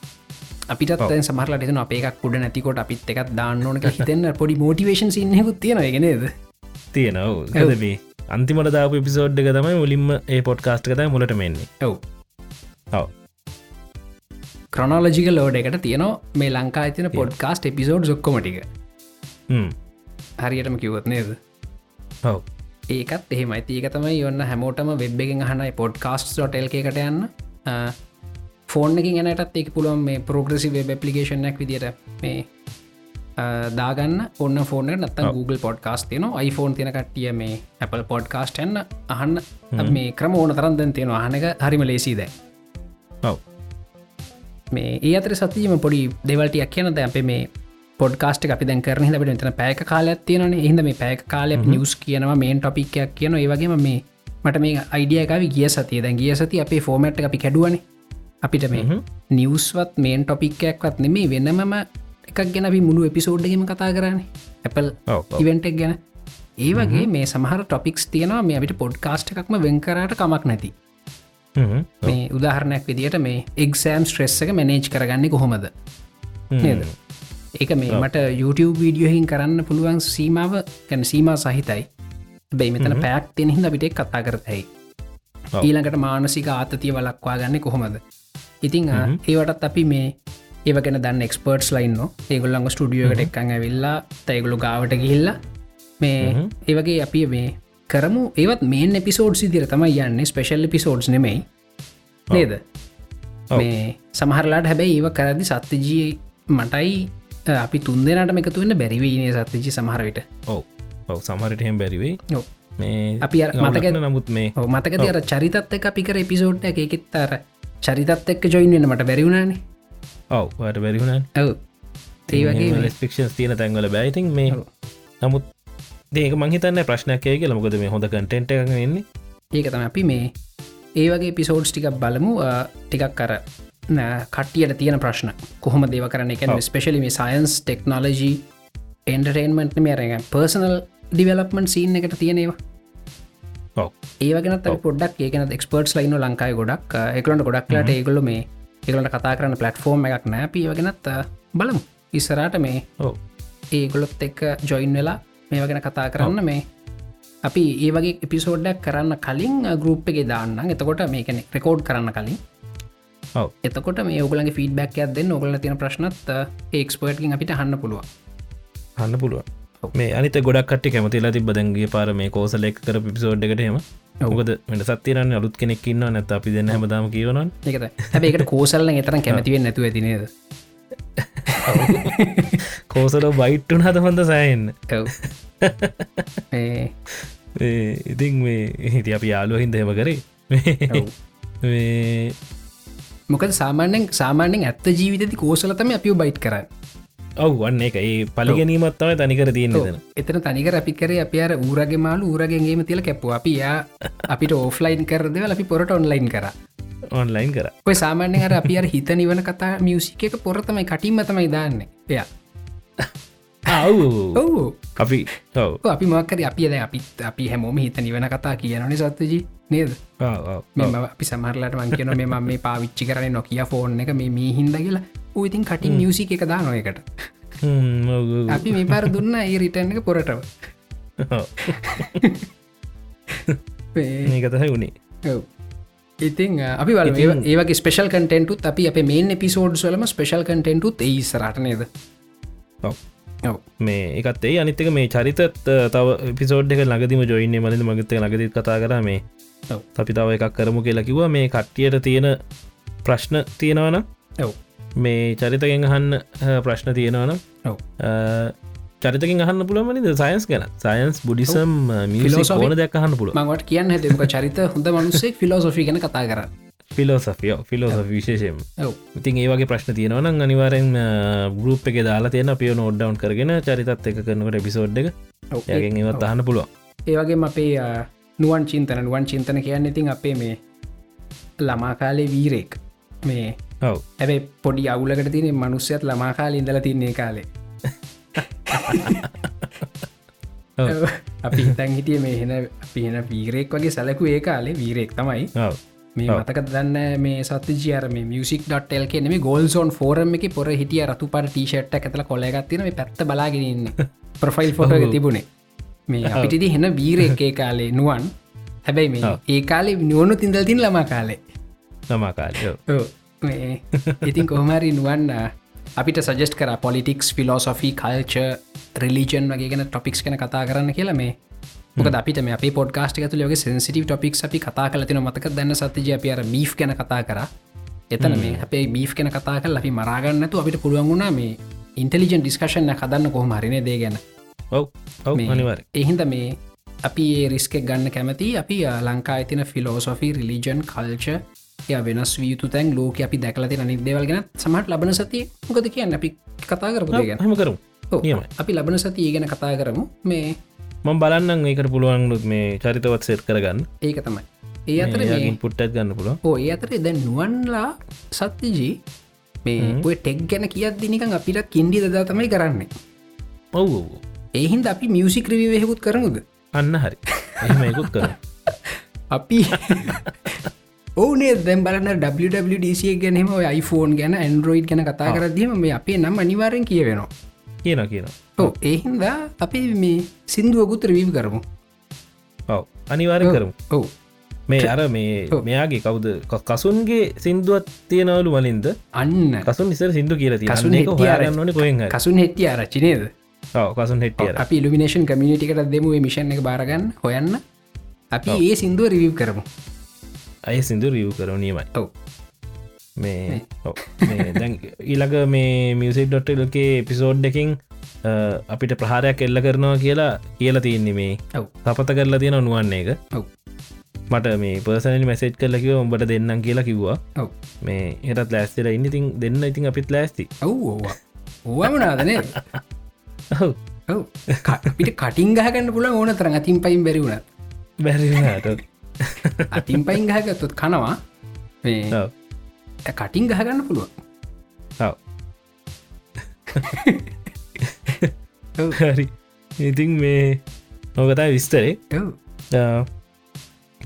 [SPEAKER 2] අපිට සමහල ට අප එකක් පුඩ නැතිකොට අපිත් එකක් දාන්න ඕනක හිතන්න පොඩි මෝටිවේශන් සින්නකුත් තියෙන ගෙනද
[SPEAKER 1] තියෙනව. ඇදබේ අන්තිමට දාපු පිසෝඩ් එක තමයි මුලින්ම ඒ පොඩ්කාස්ට් කතයි මුලට මෙන්නේ
[SPEAKER 2] ඔව්.
[SPEAKER 1] ඔව.
[SPEAKER 2] ක්‍රොනෝලජික ලෝඩ එකට තියනවා මේ ලංකා තින පොඩ්කාස්ට් එපිසෝඩ් ොක්කොමටික හරියටම කිවොත් නේද?
[SPEAKER 1] ඔව.
[SPEAKER 2] ඒකත් එහෙම ඇතික තමයි ඔන්න හැමෝටම වෙබ් එකෙන් හනයි පොඩ්කාස්ට් ොටල් එකට යන්න. ෆෝන් එකින් එනටත් ඒක පුළුවන් මේ පෝග්‍රසි වෙබ් පපලිකේෂනක් විදිට මේ දාගන්න. ඔන්න ෆෝන නත්තන් Google පොඩ්කාස් තියන iPhone තියන කට්ටිය මේ Apple පොඩ්කාස්ට එන්න අහන්න. මේ ක්‍රම ඕන තරන්දන් තියෙන අහනක හරිම ලේසිද
[SPEAKER 1] ඔව්.
[SPEAKER 2] මේ ඒ අතර සතිීම පොඩි දෙවල්ටියක් කියනද අප මේ පොඩ්කාස්ට අපි දැන් කරන හිට තන පැක කාලයක් තියෙන හිද මේ පැක කාලය නිියස් කියනවා මේන් ටොපික්යක් කියන ඒවගේම මේ මට මේ අයිඩියකාව ගිය සතිය. දැන් ගිය සති අපේ ෆෝමට් අපි කැඩුවන. අපිට මේ නිියස්වත් මේන් ටොපික්කයක්වත් නෙමේ වෙනමම එකක් ගැන අපි මුළු එපිසෝඩ්ගම කතා කරන්නේ. Apple
[SPEAKER 1] ඔව්, ඔව්.
[SPEAKER 2] ඉවෙන්ටක් ගැන. ඒ වගේ මේ සමහර ටොපික්ස් තියෙනවා මේ අපිට පොඩ්කාස්ට එකක්ම වෙන්කරට කමක් නැති. මේ උදාහරණයක් විදිට මේ එක්සෑම් ස්ට්‍රෙස් එක මැනේජ් කරගන්න කොහොමද? නේද? ඒක මේ මට YouTube වීඩියෝහින් කරන්න පුළුවන් සීමාව ගැන සීමා සහිතයි. බැයි මෙතන පැක් තියෙන හිද පිටෙක් කතා කරතයි. ඊළඟට මානසික ආතතිය වලක්වා ගන්න කොහොමද? ඉතිං ඒවටත් අපි මේ ඒව ගැන දන්න එක්ස්පර්ට්ස් ලයින්න ඒගොල්ලඟ ස්ටඩියෝකට එක්කං ඇවිල්ලා තයිගොලු ගාවට ගිහිල්ල. මේ ඒවගේ අපි මේ කරමු. ඒවත් මේන් එපිසෝඩ් සිදිර තමයි යන්න ස්පෙශල් පිසෝඩ්ස් නෙමයි. නේද. මේ සමහරලාට හැබැයි ඒව කරදි සත්‍යජී මටයි අපි තුන් දෙනට එකතුවන්න බැරිවීනේ සත්‍යජි සමහරවිට
[SPEAKER 1] ඔව්. ඔව් සමහරට එහෙම බැරිවෙයි
[SPEAKER 2] ඔව්.
[SPEAKER 1] මේ
[SPEAKER 2] අපි මතක-
[SPEAKER 1] නමුත් මේ
[SPEAKER 2] ඔව්, මතකද අර චරිතත් එක අපිකර එපිසෝඩ් එක? එකෙත් අර චරිතත් එක්ක ජොයින්න්න මට බැරිවුණනේ
[SPEAKER 1] ඔව් වට බැරිවුණන්
[SPEAKER 2] ඔව. ඒ වගේ මේ-
[SPEAKER 1] ස්පික්ෂන්ස් තියෙන තැන්වල බැයිතින් මේ. නමුත් ඒක මහිතන්න ප්‍රශ්නයකය කියල. මොකද මේ හොඳ කටෙන්ට එක වෙන්නේ
[SPEAKER 2] ඒක තම අපි මේ ඒ වගේ පිසෝඩ්ස් ටිකක් බලමු. ටිකක් කර කට්ටියට තියෙන ප්‍රශ්න. කොහොම දේව කරන එක. ස්පෙශලි මේ සයින්ස් ටෙක්නෝලජී එන්ටර්ටේන්මන්ට් මේරග පර්සනල් ඩිවලප්මන් සීන් එකට තියෙනවා අපි පොඩ්ඩක් ඒකන එක්ස්පර්ට්ස් ලයින්න ලංකායි ගොඩක්. එකලට ගොඩක්ලට ඒගොල මේ ඒගලට කතා කරන්න පලට්ෆෝර්ම් එකක් නෑ. පියවගෙනත් බලමු. ඉස්සරාට මේ
[SPEAKER 1] ඔව්.
[SPEAKER 2] ඒගොලොත් එක්ක ජොයින් වෙලා මේ වගෙන කතා කරන්න මේ අපි ඒ වගේ එපිසෝඩ්ඩක් කරන්න කලින් ගරුප් එක දාන්න. එතකොට මේකන රෙකෝඩ් කරන්න කලින්. එතකොට මේ ඔගලගේ ෆීඩබැක් ඇද ඔගල තියෙන ප්‍රශ්නත් ඒක්ස්පර්ට්කින් අපිට හන්න පුළුව
[SPEAKER 1] හන්න පුළුව මේ අනිත ගොඩක් කට කැමතිලා තිබ දැන්ගේ පාර මේ කෝසල එක් කර පිසෝඩ් එකටම ඔකද මට සත්තිරන්න අලුත් කෙනෙක් ඉන්න නැත අපි දෙන්න හැමදාම කියවනන්
[SPEAKER 2] එකත හැබේකට කෝසල්ල එතරම් කැමතිවෙන් නැතුව ඇතිනේද
[SPEAKER 1] කෝසල බයිට්ටුන් හද හොඳ සෑන්න ඉතින් මේ හිති අපි යාලුව හින්ද හෙම කරේ.
[SPEAKER 2] මොකද සාමාන්‍යෙන් සාමාන්‍යෙන් ඇත්ත ජීවිතති කෝසලතම අපි බයිට් කරන්න
[SPEAKER 1] ඔව් වන්න එක ඒ පලිගැනීමත්තවයි තනිකර තියන්න
[SPEAKER 2] එතන තනිකර අපි කර අපි අර ඌරගේ මාලු ඌරගේගේම තිල කැප්පු අපි යා අපිට ඕෆ්ලයින් කරදවල අපි පොරට ඔන්ලයින් කර.
[SPEAKER 1] ඔන්ලයින් කර.
[SPEAKER 2] ඔය සාමාන්‍ය අර අපි අර හිත නිවන කතා මියසික එක පොරතමයි කටින්ම තමයි දාන්න. එය
[SPEAKER 1] ඔව්. අපි
[SPEAKER 2] අපි මක්කර අපි ද අපිත් අපි හැමෝම හිත නිවන කතා කියනනේ සත්තජී. නේද. මෙම අපි සමහරලට මංකන මේ මම මේ පාවිච්චි කරන නොකිය ෆෝන් එක මේ මේ හින්ද කියලා. ඌඉතින් කටින් මියසික එක දා නොයකට. අපි මේ පාර දුන්න ඒ රිටන් එක පොරටව
[SPEAKER 1] ඔව්.
[SPEAKER 2] ඒ
[SPEAKER 1] මේක තමයි වුණේ.
[SPEAKER 2] ඉතින් අපි වල
[SPEAKER 1] ඉතින්-
[SPEAKER 2] ඒවගේ ස්පේෂල් කටෙන්ටුත් අපි අප මේන් පිසෝඩ් වලම ස්පේෂල් කටෙන්ටුත් ඒ සරට නේද?
[SPEAKER 1] ඔව්. මේ එකත් ඒ අනිත්තක මේ චරිතත් තව පිසෝඩ් එක ලඟදිම ජොයින්න මලින් මගත ලඟදි කතා කර. මේ. අපි තව එකක් කරමු කියලා කිවා මේ කට්ටියට තියෙන ප්‍රශ්න තියෙනවන
[SPEAKER 2] ඔව්.
[SPEAKER 1] මේ චරිතගෙන් අහන්න ප්‍රශ්න තියෙනවන
[SPEAKER 2] ඔව්.
[SPEAKER 1] චරිතකින් අහන්න පුළුවමනිද සයින්ස් ගැන. සයින්ස් බුඩිසම් මිලෝස. ඕන දෙයක් අහන්න පුළුව
[SPEAKER 2] මංවට කියන්න හැදක චරිත හොඳ මනුස්සේ ෆිලෝසොෆි ගැන කතා කර
[SPEAKER 1] ෆිලෝසෆියෝ ෆිලෝස විශේෂයෙන් ඉතින් ඒවගේ ප්‍රශ්න තියෙනවන අනිවාරෙන් ගරුප් එක දාලා තියෙන පිය නෝඩ්ඩවන් කරගෙන චරිතත් එක කරනකට එපිසෝඩ් එක. යගෙන් ඒවත් අහන්න පුළුවන්.
[SPEAKER 2] ඒවගේ අපේ අ, නුවන් චින්තන. නුවන් චින්තන කියන්න ඉතින් අපේ මේ ළමාකාලේ වීරෙක් මේ
[SPEAKER 1] ඔව්
[SPEAKER 2] ඇැබයි පොඩි අවුලකට තියනෙ මනුස්්‍යයත් ළමාකාල ඉඳල තින්නේ කාලේ.
[SPEAKER 1] ඔව්.
[SPEAKER 2] අපි හිතන් හිටිය මේ හෙන පිහෙන වීරෙක් වගේ සැලකු ඒ කාලේ. වීරෙක් තමයි.
[SPEAKER 1] ඔව්
[SPEAKER 2] මේ. මතක දන්න මේ සතජර මේ මියසික්.ටල් කියන මේ ගෝල්සෝන් ෆෝරම් එක පොර හිටිය රතු පට ටීෂට් ඇතල කොලගත්තින පැත්ත බලාගෙනන්න ප්‍රොෆයිල් ෆොට එක. තිබුණේ මේ අපිටිදි හෙන වීරෙක් ඒ කාලේ නුවන් හැබැයි මේ. ඒ කාලේ නිවුණු තින්දල් තින් ළමා කාලේ
[SPEAKER 1] සමාකාලයෝ
[SPEAKER 2] ඔව්. මේ ඉතින් කොහමරි නුවන් අ, අපිට සජස්ට කර පොලිටික්ස් ෆිලෝසොෆි කල්ච රිලිජන් වගේගෙන ටොපික්ස් කන කතා කරන්න කියලා මේ මොක අපිට මේ පොඩ්කාස්ට ඇතු ලගේ සෙන්සිටව ටොපික් අපි කතා කලතින මතක දන්න සතජ අප අර බී් කන කතා කර. එතන මේ අපේ බී් කන කතා කල් අපි මරාගන්නතු අපිට පුළුවන් වුණා මේ ඉන්ටලිජන් ඩිස්කශන හදන්න කොහොම හරින දේ ගැන.
[SPEAKER 1] ඔව්
[SPEAKER 2] මේ-
[SPEAKER 1] අනිවාර
[SPEAKER 2] එහින්ද මේ අපි ඒ රිස්කෙක් ගන්න කැමති අපි ලංකා ඇතින ෆිලෝසොෆි රිලිජන් කල්ච ය වෙනස් වියතු තැන් ලෝක අපි දැකලති නිදේවල් ගැන සමට ලබන සතිය මොකද කියන්න අපි කතා කරපු ගැන.
[SPEAKER 1] හම නියමයි.
[SPEAKER 2] අපි ලබන සතිය ගැන කතා කරමු. මේ
[SPEAKER 1] මං බලන්න ඒකට පුළුවන්ලුත් මේ චරිතවත් සෙට් කරගන්න.
[SPEAKER 2] ඒක තමයි. ඒ අතර
[SPEAKER 1] පුට්ටත් ගන්න පුළුව
[SPEAKER 2] ඕ ඒ අතරේ දැන් නුවන්ලා සත්‍යජී මේ ඔය ටෙක් ගැන කියත් දිනිකන් අපිට කින්ඩි දදා තමයි කරන්නේ.
[SPEAKER 1] ඔව්.
[SPEAKER 2] ඒහින්ද අපි මියසික් ්‍රවී වෙහෙකුත් කරමුද?
[SPEAKER 1] අන්න හරි. එහෙමයකුත් කර
[SPEAKER 2] අපි ඕනේ දැම් බලන්න WWDC ගැනීම iPhoneෆෝන් ගැන ඇන්ඩරෝයිඩ් ගැන කතා කරදීම මේ අපේ නම් අනිවාරෙන් කියවෙනවා
[SPEAKER 1] කියන කියන
[SPEAKER 2] ඕ ඒහින්දා අපි මේ සිින්දුවකුත් ්‍රවීව කරමු.
[SPEAKER 1] ඔව් අනිවාරය කරමු.
[SPEAKER 2] ඔවු.
[SPEAKER 1] මේ අර මේ මෙයාගේ කවුද? ක- කසුන්ගේ සිින්දුවත් තියෙනවලු වලින්ද?
[SPEAKER 2] අන්න.
[SPEAKER 1] කසුන් නිසර සිින්දු කියල
[SPEAKER 2] කසුන්
[SPEAKER 1] තියන්නේ
[SPEAKER 2] හෙට්ටිය ආර-
[SPEAKER 1] හොයන්න ඕන කොහෙන් හරි.
[SPEAKER 2] කසුන් හෙට්ටිය ආරච්චිනේද
[SPEAKER 1] ඔව් කසුන් හෙට්ටියර
[SPEAKER 2] අපි ඉල්ිනේෂන් කමිනිටිකට දෙමුවේ මිෂන් එක බාරගන්න හොයන්න. අපි ඒ සිින්දුව රිවව් කරමු.
[SPEAKER 1] අය සිින්දු රියව් කරු නියමයි.
[SPEAKER 2] ඔව්
[SPEAKER 1] මේ දැන් ඊළඟ මේ මියසික්.ලකේ එපිසෝඩ් එකින් අ, අපිට ප්‍රහාරයක් එල්ල කරනවා කියලා කියලා තියන්නේ මේ තපත කරලා තියෙන නුවන්නේ එක. මට මේ පර්සනලි මැසේජ් කරලකිව උඹට දෙන්නම් කියලා කිව්වා. මේ එටත් ලෑස්තිල ඉන්නඉතින් දෙන්න ඉතින් අපිත් ලෑස්ති.
[SPEAKER 2] ඔව් ඕවා ඕවමනාදනේ
[SPEAKER 1] ඔව්.
[SPEAKER 2] ඔව්. පිට කටින් ගහගන්න පුල ඕන තරන් අතින් පයින් බැරිවුණ
[SPEAKER 1] බැරිට
[SPEAKER 2] අතින් පයින් ගහගත්තුත් කනවා. මේ කටින් ගහගන්න පුළුව
[SPEAKER 1] හරි. ඉතින් මේ නොකතා විස්තරේ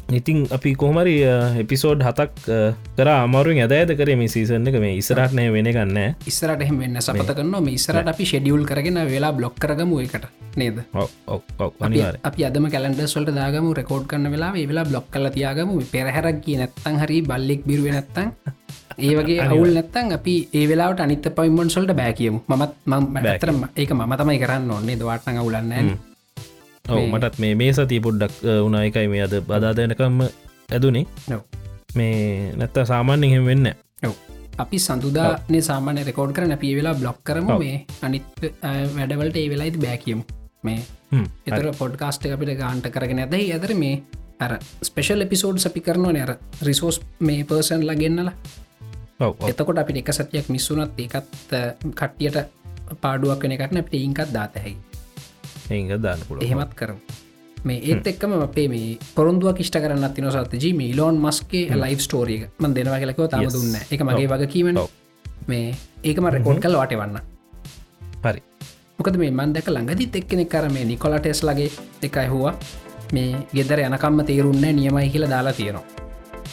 [SPEAKER 1] ඉතින් අපි කොහමරි එපිසෝඩ් හතක් කර අමාරුවෙන් ඇද ඇද කරේ මේ සීසන්න එක. මේ ඉස්රටනය වෙන ගන්න
[SPEAKER 2] ඉස්සරට එහෙම වෙන්න සපත කරන්න මේ ඉස්සරට අපි ෂෙඩියුල් කරගෙන වෙලා බ්ලොක් කරගමු එකට නේද? අපි- අදම කලන්ඩ සොල්ට දාගම රෙකෝඩ් කරන වෙලා වෙලා බ්ලොක් කල තියාගම. පෙරහැරක් කිය නැත්තං හරි බල්ලෙක් බිරුව නැත්තං ඒ වගේ අවුල් නැත්තං අපි ඒ වෙලාට අනිත පයිමන් සොල්ට බෑ කියමු. මත් ඇතරම ඒක මම තමයි කරන්න ඕන්නේ දවාටන අවුලන්න
[SPEAKER 1] ඔව මටත් මේ මේ සති පොඩ්ඩක් වුණ. එකයි මේ අද බදාදනකම්ම ඇදුනේ. මේ නැත්ත සාමාන්‍ය එහෙම වෙන්න
[SPEAKER 2] අපි සඳුදානේ සාමානය රෙකෝඩ් කරන පිය වෙලා බ්ලොක් කරම. මේ අනිත් වැඩවලට ඒ වෙලායිති බෑකියමු මේ
[SPEAKER 1] හ්ම්,
[SPEAKER 2] එතර පොඩ්කාස්ට අපිට ගාන්ට කරගෙන ඇද ඇතර මේ අර ස්පෙෂල් එපිසෝඩ් අපි කරනවා අර රිසෝස් මේ පර්සන්ලා ගෙන්න්නලා
[SPEAKER 1] ඔව් ඔව්.
[SPEAKER 2] එතකොට අපිට එක සතියක් මිස්සුනත් ඒකත් කට්ටියට පාඩුවක් වෙන කටන අපට ඉංකත් දාතහැයි
[SPEAKER 1] ඒක දාන්න පුළුව
[SPEAKER 2] එහෙමත් කරමු. මේ ඒත් එක්කම අපේ මේ පොරොන්දුව කිෂ්ට කරන්න තින සත ජීම ලෝන් මස්ගේ ලයි් ස්ටෝරිය මන් දෙනවා කියලකව තම දුන්න එක මගේ වග කීමන. මේ ඒකම රෙකෝඩ් කල් වටවන්න
[SPEAKER 1] හරි.
[SPEAKER 2] මොකද මේ මන්දක ළඟදි එක්කෙනෙ කර මේ නිකොල ටෙස් ලගේ එකයි හවා මේ ගෙදර යනකම්ම තේරුන්න නියමයි කියලා දාලා තියෙනවා.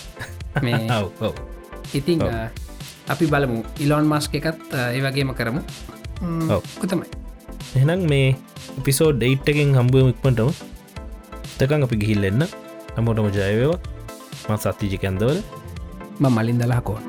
[SPEAKER 2] මේ
[SPEAKER 1] ඔව් ඔව්
[SPEAKER 2] ඉතිං අපි බලමු. ඉලොන් මස්ක එකත් අ, ඒ වගේම කරමු.
[SPEAKER 1] ඔව්.
[SPEAKER 2] කොතමයි?
[SPEAKER 1] එහෙනම් මේ පිසෝඩ් ඩේට්ටකින් හම්බුවම ඉක්මටම තකන් අපි ගිහිල්ලෙන්න හැමෝටම ජයවේවා මත් සත්තිජි කැන්දවල.
[SPEAKER 2] ම මලින් දලාකෝන්